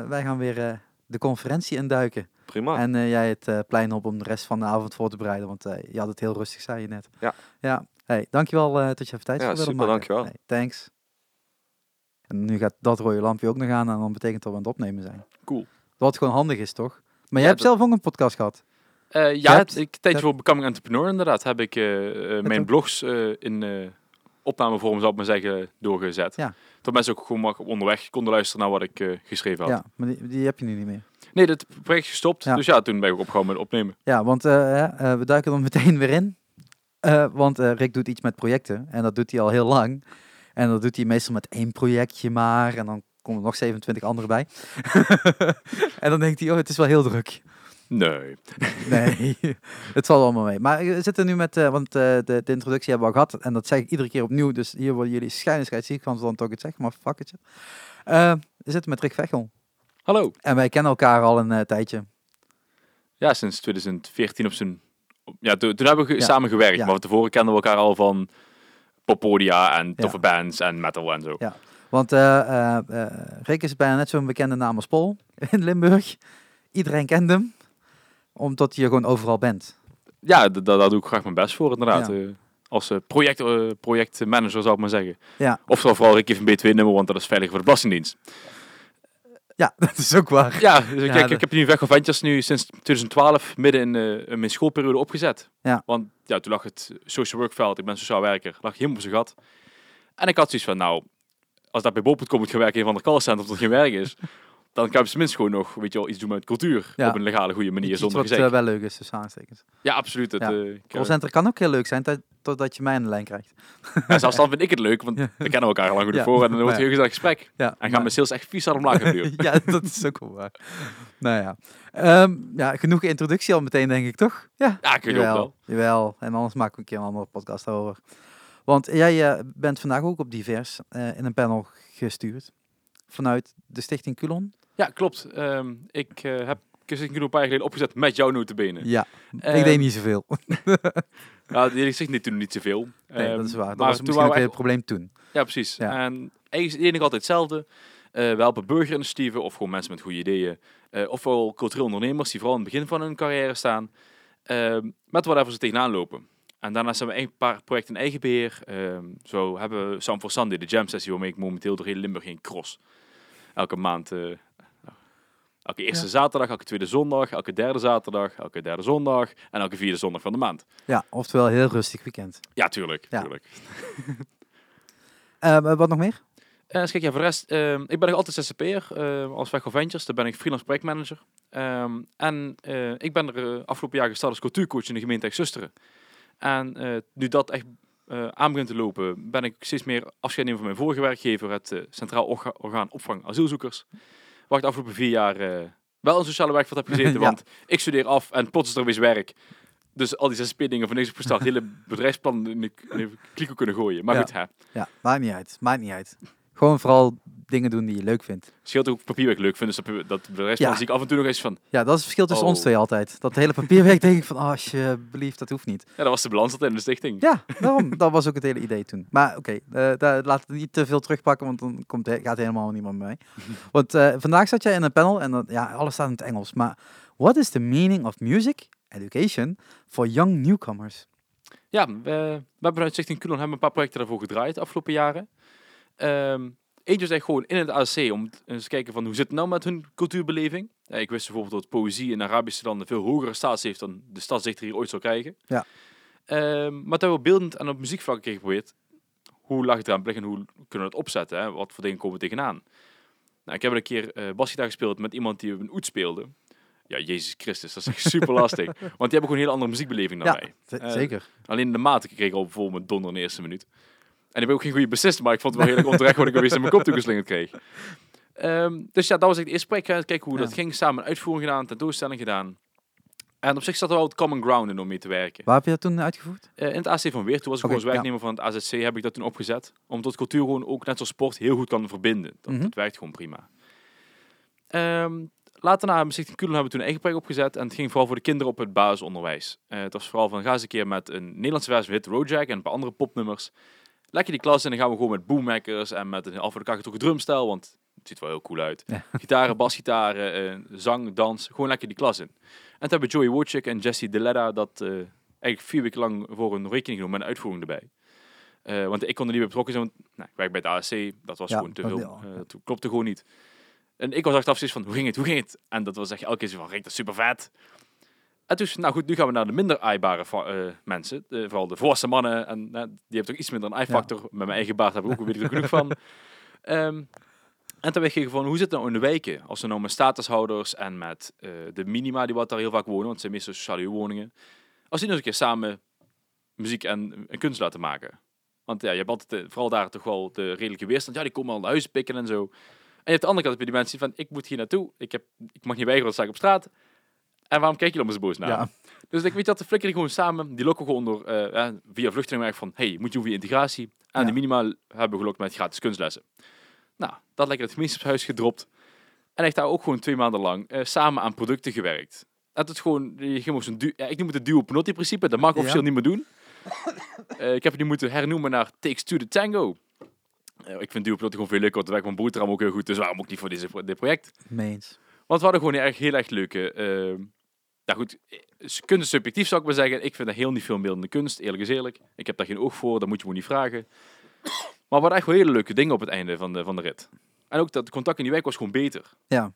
Wij gaan weer de conferentie induiken. prima. En jij het plein op om de rest van de avond voor te bereiden. Want je had het heel rustig, zei je net. Ja. Ja. Hey, dankjewel dat je even tijd Ja, voor wilde super, maken. dankjewel. Hey, thanks. En nu gaat dat rode lampje ook nog aan en dan betekent dat we aan het opnemen zijn. Cool. Wat gewoon handig is, toch? Maar jij hebt dat- zelf ook een podcast gehad. Eh, ja, hebt- ik, tijdje voor Becoming Entrepreneur inderdaad heb ik eh, eh, mijn blogs in opnamevorm, zou ik maar zeggen, doorgezet. Ja. Dat mensen ook gewoon onderweg konden luisteren naar wat ik geschreven had. Ja, maar die, die heb je nu niet meer. Nee, dat project is gestopt. Ja. Dus ja, toen ben ik ook opgehouden met opnemen. Ja, want we duiken er [LAUGHS] meteen weer in. Want Rick doet iets met projecten en dat doet hij al heel lang. En dat doet hij meestal met één projectje maar. En dan komen er nog 27 andere bij. [LAUGHS] en dan denkt hij, oh, het is wel heel druk. Nee. Nee, [LAUGHS] het valt allemaal mee. Maar we zitten nu met, eh, want eh, de, de introductie hebben we al gehad. En dat zeg ik iedere keer opnieuw. Dus hier worden jullie schijnen scheidsziek van ze dan toch het zeggen. Maar fuck it. Eh, we zitten met Rick Vechel. Hallo. En wij kennen elkaar al een tijdje. Ja, sinds 2014 op zijn... Ja, toen, toen hebben we Ja. samen gewerkt. Ja. Maar tevoren kenden we elkaar al van Popodia en toffe Ja. bands en metal en zo. Ja. Want eh, eh, eh, Rick is bijna net zo'n bekende naam als Paul [LAUGHS] in Limburg. Iedereen kent hem, omdat je gewoon overal bent. Ja, daar doe ik graag mijn best voor inderdaad. Ja. Als project, projectmanager zou ik maar zeggen. Ja. Of vooral Rick heeft een B2-nummer, want dat is veilig voor de Belastingdienst. Ja, [LAUGHS] dat is ook waar. Ja, dus Ja, kijk, ik heb nu Weg of Ventures nu sinds 2012 midden in, eh, in mijn schoolperiode opgezet. Ja. Want ja, toen lag het social work veld, ik ben sociaal werker, lag helemaal op zijn gat. En ik had zoiets van, nou, als dat bij bol.com moet gaan werken in van de callcenter of er geen werk is, dan kan je tenminste gewoon nog, weet je wel, iets doen met cultuur. Ja. Op een legale, goede manier, Iets zonder wat eh, wel leuk is, tussen aanstekens. ja, absoluut. Het, Ja. eh, ik, eh, Callcenter kan ook heel leuk zijn, tot- totdat je mij aan de lijn krijgt. ja, zelfs dan vind ik het leuk, want we kennen elkaar al lang Ja. voor en dan wordt het een heel gezellig gesprek. En gaan mijn sales echt vies aan omlaag [LAUGHS] ja, dat is ook wel waar. nou ja. Ehm, ja, genoeg introductie al meteen, denk ik, toch? Ja, Ja, kun je ook wel. Jawel, en anders maken we een keer een andere podcast over. Want jij bent vandaag ook op divers in een panel gestuurd. Vanuit de Stichting Culon. Ja, klopt. Ehm, ik eh, heb Kissing een paar jaar geleden opgezet met jouw notenbenen. Ja, ik Ehm, deed niet zoveel. [LAUGHS] Ja, die zegt niet toen niet zoveel. Nee, Ehm, dat is waar. Dat maar was toen misschien ook waren we het probleem toen. Ja, precies. Ja. En eigenlijk is het altijd hetzelfde. Eh we helpen burgerinitiatieven of gewoon mensen met goede ideeën. eh ofwel cultureel ondernemers die vooral in het begin van hun carrière staan. ehm, met whatever ze tegenaan lopen. En daarnaast hebben we een paar projecten in eigen beheer. Ehm, zo hebben we Sam for Sunday, de jam sessie waarmee ik momenteel door heel Limburg heen cross. Elke maand... eh, Elke eerste Ja. zaterdag, elke tweede zondag, elke derde zaterdag, elke derde zondag en elke vierde zondag van de maand. Ja, oftewel heel rustig weekend. Ja, tuurlijk. Ja. tuurlijk. [LAUGHS] Ehm, wat nog meer? Eh, dus kijk, ja, voor de rest, ehm, ik ben nog altijd ZZP'er eh als of Ventures. Daar ben ik freelance projectmanager. Ehm, en eh, ik ben er eh, afgelopen jaar gestart als cultuurcoach in de gemeente Zusteren. En eh, nu dat echt eh, aan begint te lopen, ben ik steeds meer afscheid nemen van mijn vorige werkgever, het eh, Centraal Orga- Orgaan Opvang Asielzoekers. Waar ik de afgelopen vier jaar eh, wel een sociale werkvat heb gezeten, [LAUGHS] Ja. want ik studeer af en plots is er weer werk. Dus al die ZZP-dingen van niks op gestart, hele [LAUGHS] bedrijfsplan in de, in de kliko kunnen gooien. Maar Ja. goed, hè. Ja, maakt niet uit. Maakt niet uit. Gewoon vooral dingen doen die je leuk vindt. scheelt ook papierwerk leuk vinden. Dus dat, dat bedrijfsplan Ja. zie ik af en toe nog eens van. Ja, dat is het verschil tussen ons Oh. twee altijd. Dat hele papierwerk denk ik van, oh, alsjeblieft, dat hoeft niet. Ja, dat was de balans altijd in de stichting. Ja, daarom. [LAUGHS] dat was ook het hele idee toen. Maar oké, eh, daar laten we niet te veel terugpakken, want dan komt, gaat helemaal niemand mee. [LAUGHS] Want eh, vandaag zat jij in een panel en dat, ja, alles staat in het Engels. Maar what is the meaning of music education for young newcomers? Ja, we, we hebben vanuit Stichting Kulon hebben een paar projecten daarvoor gedraaid de afgelopen jaren. Ehm eentje echt gewoon in het ASC om eens te kijken van hoe zit het nou met hun cultuurbeleving. Ja, ik wist bijvoorbeeld dat poëzie in Arabische landen veel hogere status heeft dan de stadsdichter hier ooit zou krijgen. Ja. Ehm, maar dat we beeldend en op muziekvlak keer geprobeerd. Hoe laagdrempelig en hoe kunnen we het opzetten? Hè? Wat voor dingen komen we tegenaan? Nou, ik heb een keer eh basgitaar gespeeld met iemand die een oet speelde. Ja, Jezus Christus, dat is echt super lastig. [LAUGHS] Want die hebben gewoon een hele andere muziekbeleving dan Ja, wij. Eh, zeker. Alleen de maat ik kreeg al bijvoorbeeld met donder in de eerste minuut. En ik ben ook geen goede bassist, maar ik vond het wel heel erg onterecht wat ik alweer in mijn kop toegeslingerd kreeg. Ehm, dus ja, dat was echt het eerste project. Kijken hoe Ja. dat ging. Samen een uitvoering gedaan, tentoonstelling gedaan. En op zich zat er wel het common ground in om mee te werken. Waar heb je dat toen uitgevoerd? Eh, in het AC van Weer, toen was ik gewoon als werknemer van het AZC, heb ik dat toen opgezet. Omdat cultuur gewoon ook net zoals sport heel goed kan verbinden. Dat, Mhm. dat werkt gewoon prima. Ehm, later na Stichting Kulen hebben we toen een eigen project opgezet. En het ging vooral voor de kinderen op het basisonderwijs. Eh, het was vooral van, ga eens een keer met een Nederlandse versie van Hit Roadjack en een paar andere popnummers. Lekker die klas in, dan gaan we gewoon met boommakers en met een af voor de getrokken drumstijl. Want het ziet er wel heel cool uit. Ja. Gitaren, basgitaren, eh, zang, dans. Gewoon lekker die klas in. En toen hebben Joey Wojcik en Jesse Deletta dat... eh, eigenlijk vier weken lang voor een rekening genomen met een uitvoering erbij. Eh, want ik kon er niet bij betrokken zijn, want nou, ik werk bij het ASC, dat was Ja, gewoon te veel. ja. dat klopte gewoon niet. En ik was achteraf zoiets van, hoe ging het, hoe ging het? En dat was echt elke keer zo van, Rick, dat is super vet. En toen, nou goed, nu gaan we naar de minder aaibare eh, mensen, vooral de volwassen mannen. En eh, die hebben toch iets minder een eye-factor. Met mijn eigen baard heb ik ook weet ik er genoeg van. [LAUGHS] Ehm, en toen werd ik van, hoe zit het nou in de wijken? Als we nou met statushouders en met eh, de minima die wat daar heel vaak wonen, want het zijn meestal sociale huurwoningen. Als die nog eens een keer samen muziek en, en kunst laten maken. Want ja, je hebt altijd, vooral daar toch wel de redelijke weerstand. Ja, die komen al naar huis pikken en zo. En je hebt de andere kant bij die mensen van, ik moet hier naartoe. Ik, heb, ik mag niet weigeren, dan sta ik op straat. En waarom kijk je dan zo boos naar? Ja. Dus ik weet dat de flikkeren gewoon samen, die lokken gewoon door, eh, ja, via vluchtelingenwerk van, hey, moet je over je integratie. En Ja. de minimaal hebben gelokt met gratis kunstlessen. Nou, dat lekker het gemeenschapshuis gedropt. En heeft daar ook gewoon twee maanden lang eh, samen aan producten gewerkt. Dat het gewoon, je op zo'n du- ja, ik noem het het duo penotti principe. Dat mag ik officieel niet meer doen. Eh, ik heb het nu moeten hernoemen naar Takes Two the Tango. Ik vind duo gewoon veel leuker, want werkt mijn boterham ook heel goed. Dus waarom ook niet voor deze, dit project? Meens. Want we hadden gewoon erg, heel erg leuke... eh, nou goed, kunst is subjectief zou ik maar zeggen. Ik vind dat heel niet veel beeldende kunst, eerlijk is eerlijk. Ik heb daar geen oog voor, dat moet je me niet vragen. Maar we hadden echt wel hele leuke dingen op het einde van de, van de rit. En ook dat contact in die wijk was gewoon beter. Ja.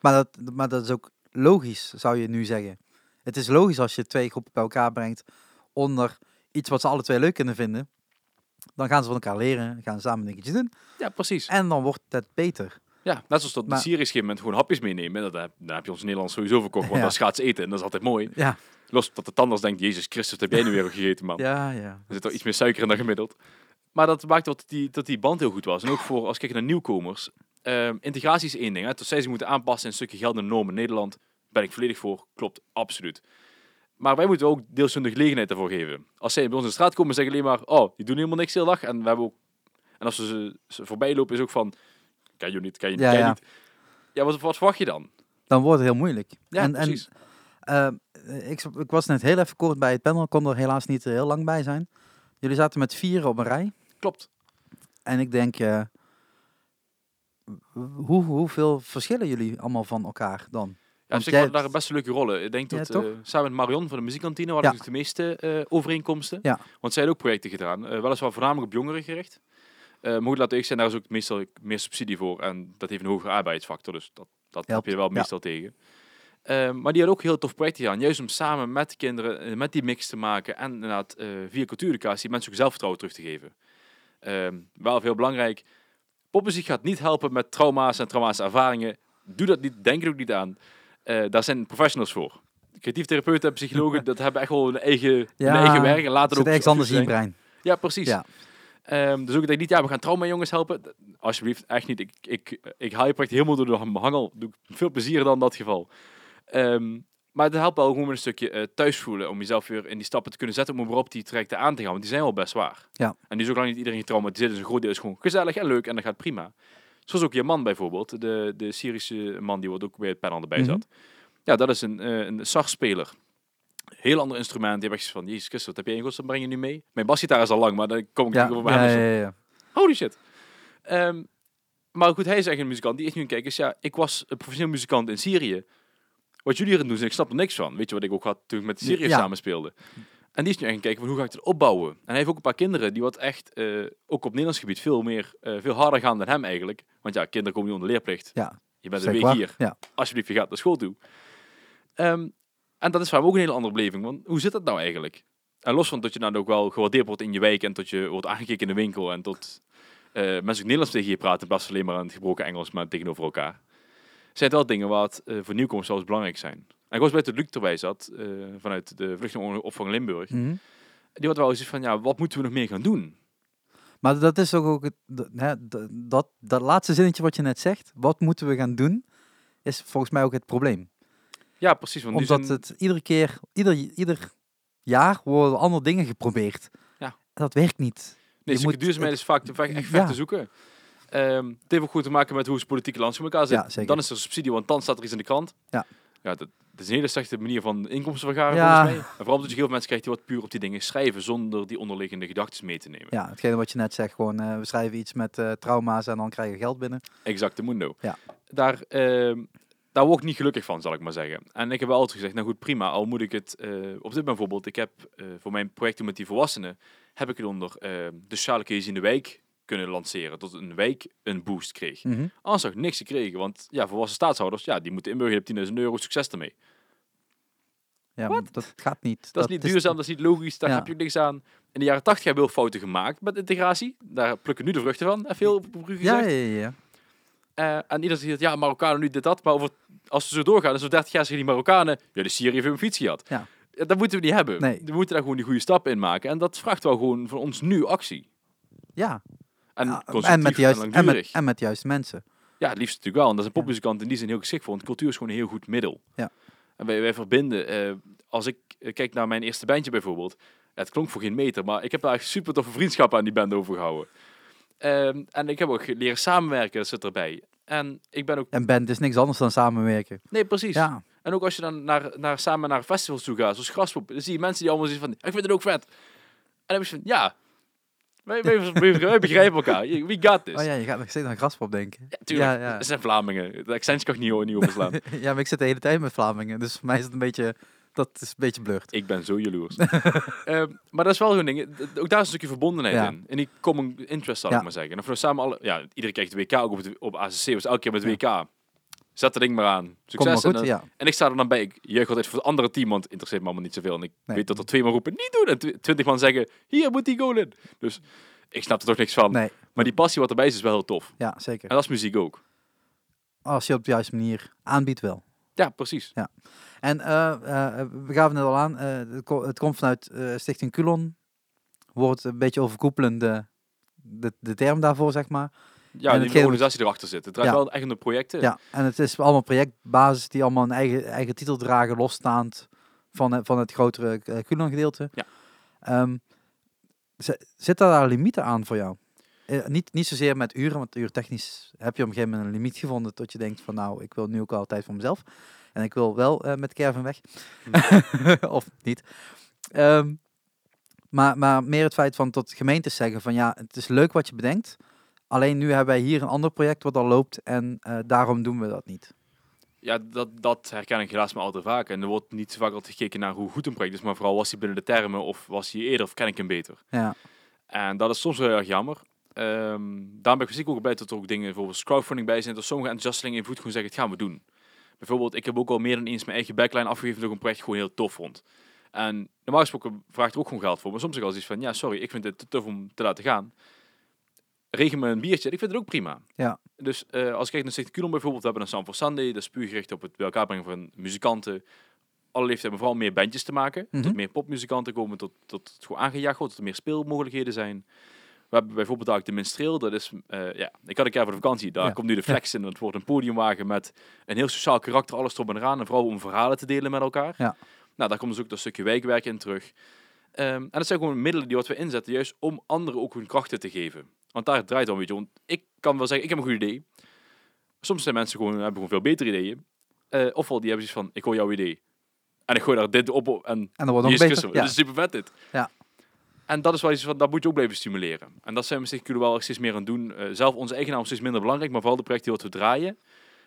Maar dat, maar dat is ook logisch, zou je nu zeggen. Het is logisch als je twee groepen bij elkaar brengt onder iets wat ze alle twee leuk kunnen vinden. Dan gaan ze van elkaar leren, gaan ze samen dingetjes doen. Ja, precies. En dan wordt het beter. Ja, net zoals dat Maar- de Syriërs op een gegeven moment gewoon hapjes meenemen. Dat heb, dan heb je ons Nederland sowieso verkocht, want Ja. dat is schaats eten en dat is altijd mooi. Ja, Los dat de tandarts denkt, Jezus Christus, heb jij nu weer gegeten, man? ja, ja. Er zit toch iets meer suiker in dan gemiddeld. Maar dat maakt dat die, dat die band heel goed was. En ook voor, als ik kijk naar nieuwkomers, ehm, integratie is één ding. Hè. Dat zij zich moeten aanpassen in een stukje geld en normen in Nederland, ben ik volledig voor. Klopt, absoluut. Maar wij moeten ook deels hun de gelegenheid ervoor geven. Als zij bij ons in de straat komen, zeggen alleen maar, oh, die doen helemaal niks de hele dag. En we hebben ook, en als ze, ze, ze voorbij lopen, is ook van, ken je niet, ken je niet, Ja, ken je ja. niet. Ja, wat, wat verwacht je dan? Dan wordt het heel moeilijk. Ja, en, en precies. eh, ik, ik was net heel even kort bij het panel, kon er helaas niet heel lang bij zijn. Jullie zaten met vier op een rij. Klopt. En ik denk, eh, hoe, hoeveel verschillen jullie allemaal van elkaar dan? Ja, op zich jij daar hebt- best leuke rollen. Ik denk dat eh, samen met Marion van de muziekkantine hadden Ja. we de meeste eh, overeenkomsten. Ja. Want zij hadden ook projecten gedaan. Eh, weliswaar voornamelijk op jongeren gericht. Eh maar goed, laten we zijn, daar is ook meestal meer subsidie voor. En dat heeft een hogere arbeidsfactor. Dus dat, dat heb je wel ja. meestal tegen. Eh, maar die hadden ook heel tof projecten gedaan. Juist om samen met de kinderen, eh, met die mix te maken. En inderdaad eh, via cultuureducatie mensen ook zelfvertrouwen terug te geven. Ehm, wel heel belangrijk. Popmuziek gaat niet helpen met trauma's en traumatische ervaringen. Doe dat niet, denk er ook niet aan. Eh, daar zijn professionals voor. Creatief therapeuten en psychologen, [LAUGHS] dat hebben echt wel een eigen, Ja, een eigen werk. En ook anders in je brein. Ja, precies. Ja. Ehm, dus ook dat ik niet, ja, we gaan trauma jongens helpen. Alsjeblieft, echt niet. Ik, ik, ik haal je project helemaal door de hangel. Doe ik veel plezier dan dat geval. Ehm, maar het helpt wel gewoon een stukje eh, thuis voelen. Om jezelf weer in die stappen te kunnen zetten. Om überhaupt die trajecten aan te gaan. Want die zijn wel best zwaar. Ja. En die is ook lang niet iedereen getraumatiseerd. Dus een groot deel is gewoon gezellig en leuk. En dat gaat prima. Zoals ook je man bijvoorbeeld. De, de Syrische man die ook bij het panel erbij Mhm. zat. Ja, dat is een, eh een SAR-speler. Heel ander instrument. Die heb echt van, jezus Christus, wat heb jij in godsnaam breng je nu mee? Mijn basgitaar is al lang, maar dan kom ik Ja, niet over ja, hem. ja, dus- ja, ja. Holy shit. Ehm, maar goed, hij is echt een muzikant. Die is nu een kijker. Dus ja, ik was een professioneel muzikant in Syrië. Wat jullie hier doen ik snap er niks van. Weet je wat ik ook had toen ik met Ja. samen speelde? En die is nu echt kijken van hoe ga ik het opbouwen? En hij heeft ook een paar kinderen die wat echt, eh, ook op Nederlands gebied, veel meer, eh, veel harder gaan dan hem eigenlijk. Want ja, kinderen komen niet onder leerplicht. Ja, Je bent een week waar. hier. Ja. Alsjeblieft, je gaat naar school toe. Ehm, en dat is voor hem ook een hele andere beleving. Want hoe zit dat nou eigenlijk? En los van dat je nou ook wel gewaardeerd wordt in je wijk en tot je wordt aangekeken in de winkel en tot eh, mensen ook Nederlands tegen je praten in plaats van alleen maar aan het gebroken Engels, maar tegenover elkaar. Zijn het wel dingen wat eh, voor nieuwkomers zelfs belangrijk zijn. En ik was bij het Luc erbij zat, eh, vanuit de vluchtelingenopvang Limburg. Mhm. Die had wel eens van, ja, wat moeten we nog meer gaan doen? Maar dat is ook, ook het, dat, hè, dat, dat, dat laatste zinnetje wat je net zegt, wat moeten we gaan doen, is volgens mij ook het probleem. Ja, precies. Want Omdat zijn- het iedere keer, ieder, ieder jaar worden andere dingen geprobeerd. Ja. En dat werkt niet. Nee, Je moet duurzaamheid is vaak te, echt ver Ja. te zoeken. Ehm, het heeft ook goed te maken met hoe het politieke landschap elkaar zit. Ja. Dan is er subsidie, want dan staat er iets in de krant. Ja. Ja, dat, dat is een hele slechte manier van inkomsten vergaren Ja. volgens mij. En vooral omdat je heel veel mensen krijgt die wat puur op die dingen schrijven, zonder die onderliggende gedachten mee te nemen. Ja, hetgene wat je net zegt, gewoon eh, we schrijven iets met eh, trauma's en dan krijgen we geld binnen. Exact, de mundo. Ja. Daar, ehm, daar word ik niet gelukkig van, zal ik maar zeggen. En ik heb wel altijd gezegd, nou goed, prima, al moet ik het... eh, op dit bijvoorbeeld, ik heb eh, voor mijn project met die volwassenen, heb ik het onder eh, de sociale in de wijk kunnen lanceren. Tot een wijk een boost kreeg. Mhm. Anders had ik niks gekregen, want ja, volwassen staatshouders, ja, die moeten inburgeren op 10.000 euro, succes ermee. Ja, dat gaat niet. Dat, is niet duurzaam, dat is niet logisch, daar Ja. heb je niks aan. In de jaren 80 hebben we veel fouten gemaakt met integratie. Daar plukken nu de vruchten van, veel op Ja, gezegd. ja, ja. ja. Eh, en iedereen zegt, ja, Marokkanen nu dit, dat. Maar over, als we zo doorgaan, dus over 30 jaar zeggen die Marokkanen, ja, de Syrië heeft een fiets gehad. Ja. Ja, Dat moeten we niet hebben. Nee. We moeten daar gewoon die goede stappen in maken. En dat vraagt wel gewoon van ons nu actie. ja. En, Ja, constructief en, met de juiste, en, met, en met de juiste mensen. Ja, het liefst natuurlijk wel. En dat is een popmuzikant in die zin heel geschikt voor. Want cultuur is gewoon een heel goed middel. Ja. En wij, wij verbinden. eh, als ik eh, kijk naar mijn eerste bandje bijvoorbeeld. Het klonk voor geen meter. Maar ik heb daar echt super toffe vriendschappen aan die band overgehouden. Ehm, en ik heb ook leren samenwerken, dat zit erbij. En ik ben ook... En band is niks anders dan samenwerken. Nee, precies. Ja, En ook als je dan naar, naar, samen naar festivals toe gaat, zoals Graspop, dan zie je mensen die allemaal zeggen van, ik vind het ook vet. En dan heb ik van, ja, wij, wij, [LAUGHS] begrijpen elkaar. We got this. oh ja, je gaat nog steeds aan Graspop denken. Ja, tuurlijk. Ja, ja. Het zijn Vlamingen. De accents kan ik niet, niet overslaan. [LAUGHS] ja, maar ik zit de hele tijd met Vlamingen, dus voor mij is het een beetje, dat is een beetje blurred. ik ben zo jaloers. [LAUGHS] Ehm, maar dat is wel zo'n ding. Ook daar is een stukje verbondenheid Ja. in. En die common interest, zal ik maar zeggen. En of we nou samen alle... Ja, iedereen krijgt de WK ook op, het, op ACC. Was elke keer met de WK. Zet dat ding maar aan. Succes. maar en, goed, dan- ja. en ik sta er dan bij. Ik juich altijd voor het andere team, want het interesseert me allemaal niet zoveel. En ik Nee. weet dat er twee man roepen, niet doen. En tw- twintig man zeggen, hier moet die goal in. Dus ik snap er toch niks van. Nee, Maar die passie wat erbij is, is wel heel tof. ja, zeker. En dat is muziek ook. Als je op de juiste manier aanbiedt wel. Ja, precies. En eh, eh, we gaven het al aan, eh, het, ko- het komt vanuit Stichting Culon. Wordt een beetje overkoepelende de, de term daarvoor, zeg maar. Ja, En die hetgeen- organisatie erachter zit. Het draait Ja. wel echt om de projecten. Ja, en het is allemaal projectbasis die allemaal een eigen, eigen titel dragen, losstaand van, het- van het grotere Culon gedeelte. Ja. Zi- zit daar daar limieten aan voor jou? Eh, niet, niet zozeer met uren, want uurtechnisch heb je op een gegeven moment een limiet gevonden tot je denkt van nou, ik wil nu ook al tijd voor mezelf. En ik wil wel eh, met Kerven weg. [LAUGHS] of niet. Ehm, maar, maar meer het feit van tot gemeentes zeggen van ja, het is leuk wat je bedenkt. Alleen nu hebben wij hier een ander project wat al loopt en eh, daarom doen we dat niet. Ja, dat, dat herken ik helaas maar al te vaak. En er wordt niet zo vaak altijd gekeken naar hoe goed een project is, maar vooral was hij binnen de termen of was hij eerder of ken ik hem beter. Ja, En dat is soms wel heel erg jammer. Ehm daarom ben ik fysiek ook blij dat er ook dingen, bijvoorbeeld crowdfunding bij zijn, dat sommige enthousiastelingen in voet gewoon zeggen, het gaan we doen. Bijvoorbeeld, ik heb ook al meer dan eens mijn eigen backline afgegeven dat ik een project gewoon heel tof vond. En normaal gesproken vraagt er ook gewoon geld voor, maar soms zeg ik als iets van, ja sorry, ik vind het te tof om te laten gaan. Regen me een biertje, ik vind het ook prima. Ja. Dus eh, als ik kijk naar Stichting Culon bijvoorbeeld, we hebben een Sound for Sunday, dat is puur gericht op het bij elkaar brengen van muzikanten. Alle leeftijden, maar vooral meer bandjes te maken. Mhm. Tot meer popmuzikanten komen, tot, tot het gewoon aangejaagd wordt, tot er meer speelmogelijkheden zijn. We hebben bijvoorbeeld ook de Minstreel, dat is, eh, ja, ik had een keer voor de vakantie, daar Ja. komt nu de flex in, dat wordt een podiumwagen met een heel sociaal karakter, alles erop en eraan, en vooral om verhalen te delen met elkaar. Ja. Nou, daar komt dus ook dat stukje wijkwerk in terug. Ehm, en dat zijn gewoon middelen die wat we inzetten, juist om anderen ook hun krachten te geven. Want daar draait het om, weet je. Want ik kan wel zeggen, ik heb een goed idee. Soms zijn mensen gewoon, hebben gewoon veel betere ideeën. Eh, ofwel die hebben zoiets van, ik hoor jouw idee. En ik gooi daar dit op, en en dat wordt nog beter. Christen. Ja. Dat is super vet dit. Ja. En dat is wel iets van, dat moet je ook blijven stimuleren. En dat zijn we Cullen wel steeds meer aan het doen. Eh, zelf onze eigen naam steeds minder belangrijk, maar vooral de projecten die wat we draaien.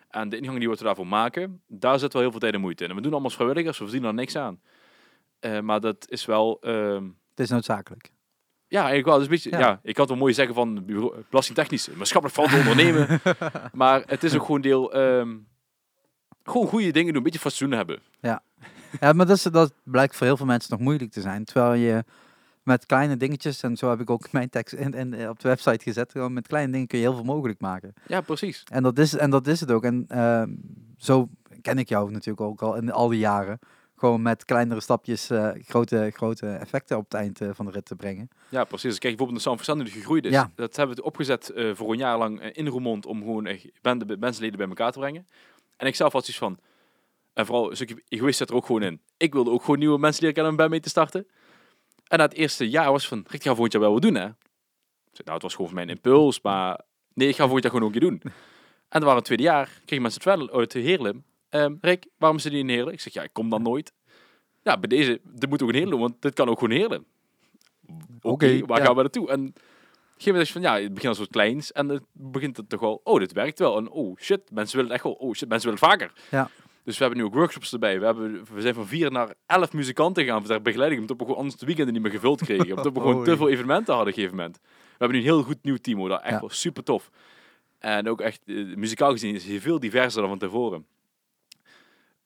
En de ingang die wat we daarvoor maken, daar zit wel heel veel tijd en moeite in. En we doen allemaal als vrijwilligers, we verdienen er niks aan. Eh, maar dat is wel... ehm, Het is noodzakelijk. ja, eigenlijk wel. Dus een beetje, Ja. ja. ik had wel mooi zeggen van belastingtechnisch, maatschappelijk te ondernemen. [LAUGHS] maar het is ook gewoon deel... ehm, gewoon goede dingen doen, een beetje fatsoen hebben. Ja, maar dat, is, dat blijkt voor heel veel mensen nog moeilijk te zijn. Terwijl je met kleine dingetjes, en zo heb ik ook [LAUGHS] mijn tekst in, in, op de website gezet, gewoon met kleine dingen kun je heel veel mogelijk maken. Ja, precies. En dat is, en dat is het ook. En ehm, zo ken ik jou natuurlijk ook al in al die jaren. Gewoon met kleinere stapjes eh, grote, grote effecten op het eind eh, van de rit te brengen. Ja, precies. Kijk bijvoorbeeld naar Sound Verstand die gegroeid is. Ja. Dat hebben we opgezet eh, voor een jaar lang in Roermond om gewoon echt bende, mensenleden bij elkaar te brengen. En ik zelf had iets van, en vooral een stukje egoïst zit er ook gewoon in. Ik wilde ook gewoon nieuwe mensen leren kennen om bij mee te starten. En na het eerste jaar was van, Rick, ga volgend jaar wel wat doen hè? Ik nou, het was gewoon mijn impuls, maar nee, ik ga volgend jaar gewoon ook een keer doen. [LAUGHS] En dan waren het tweede jaar, kregen mensen het wel uit Heerlen. Ehm Rick, waarom zit je in Heerlen? Ik zeg, ja, ik kom dan nooit. Ja, bij deze, dit moet ook in Heerlen, want dit kan ook gewoon Heerlen. Oké, waar ja. gaan we naartoe? En op een gegeven moment van, ja, het begint als wat kleins en het begint het toch wel, oh, dit werkt wel. En oh, shit, mensen willen het echt wel, oh, shit, mensen willen het vaker. Ja. Dus we hebben nu ook workshops erbij. We, hebben, we zijn van vier naar elf muzikanten gegaan ter begeleiding, omdat we gewoon anders de weekenden niet meer gevuld kregen. [LAUGHS] Omdat we gewoon te veel evenementen hadden op een gegeven moment. We hebben nu een heel goed nieuw team, hoor. Dat echt Ja. wel super tof. En ook echt, eh, muzikaal gezien is het veel diverser dan van tevoren.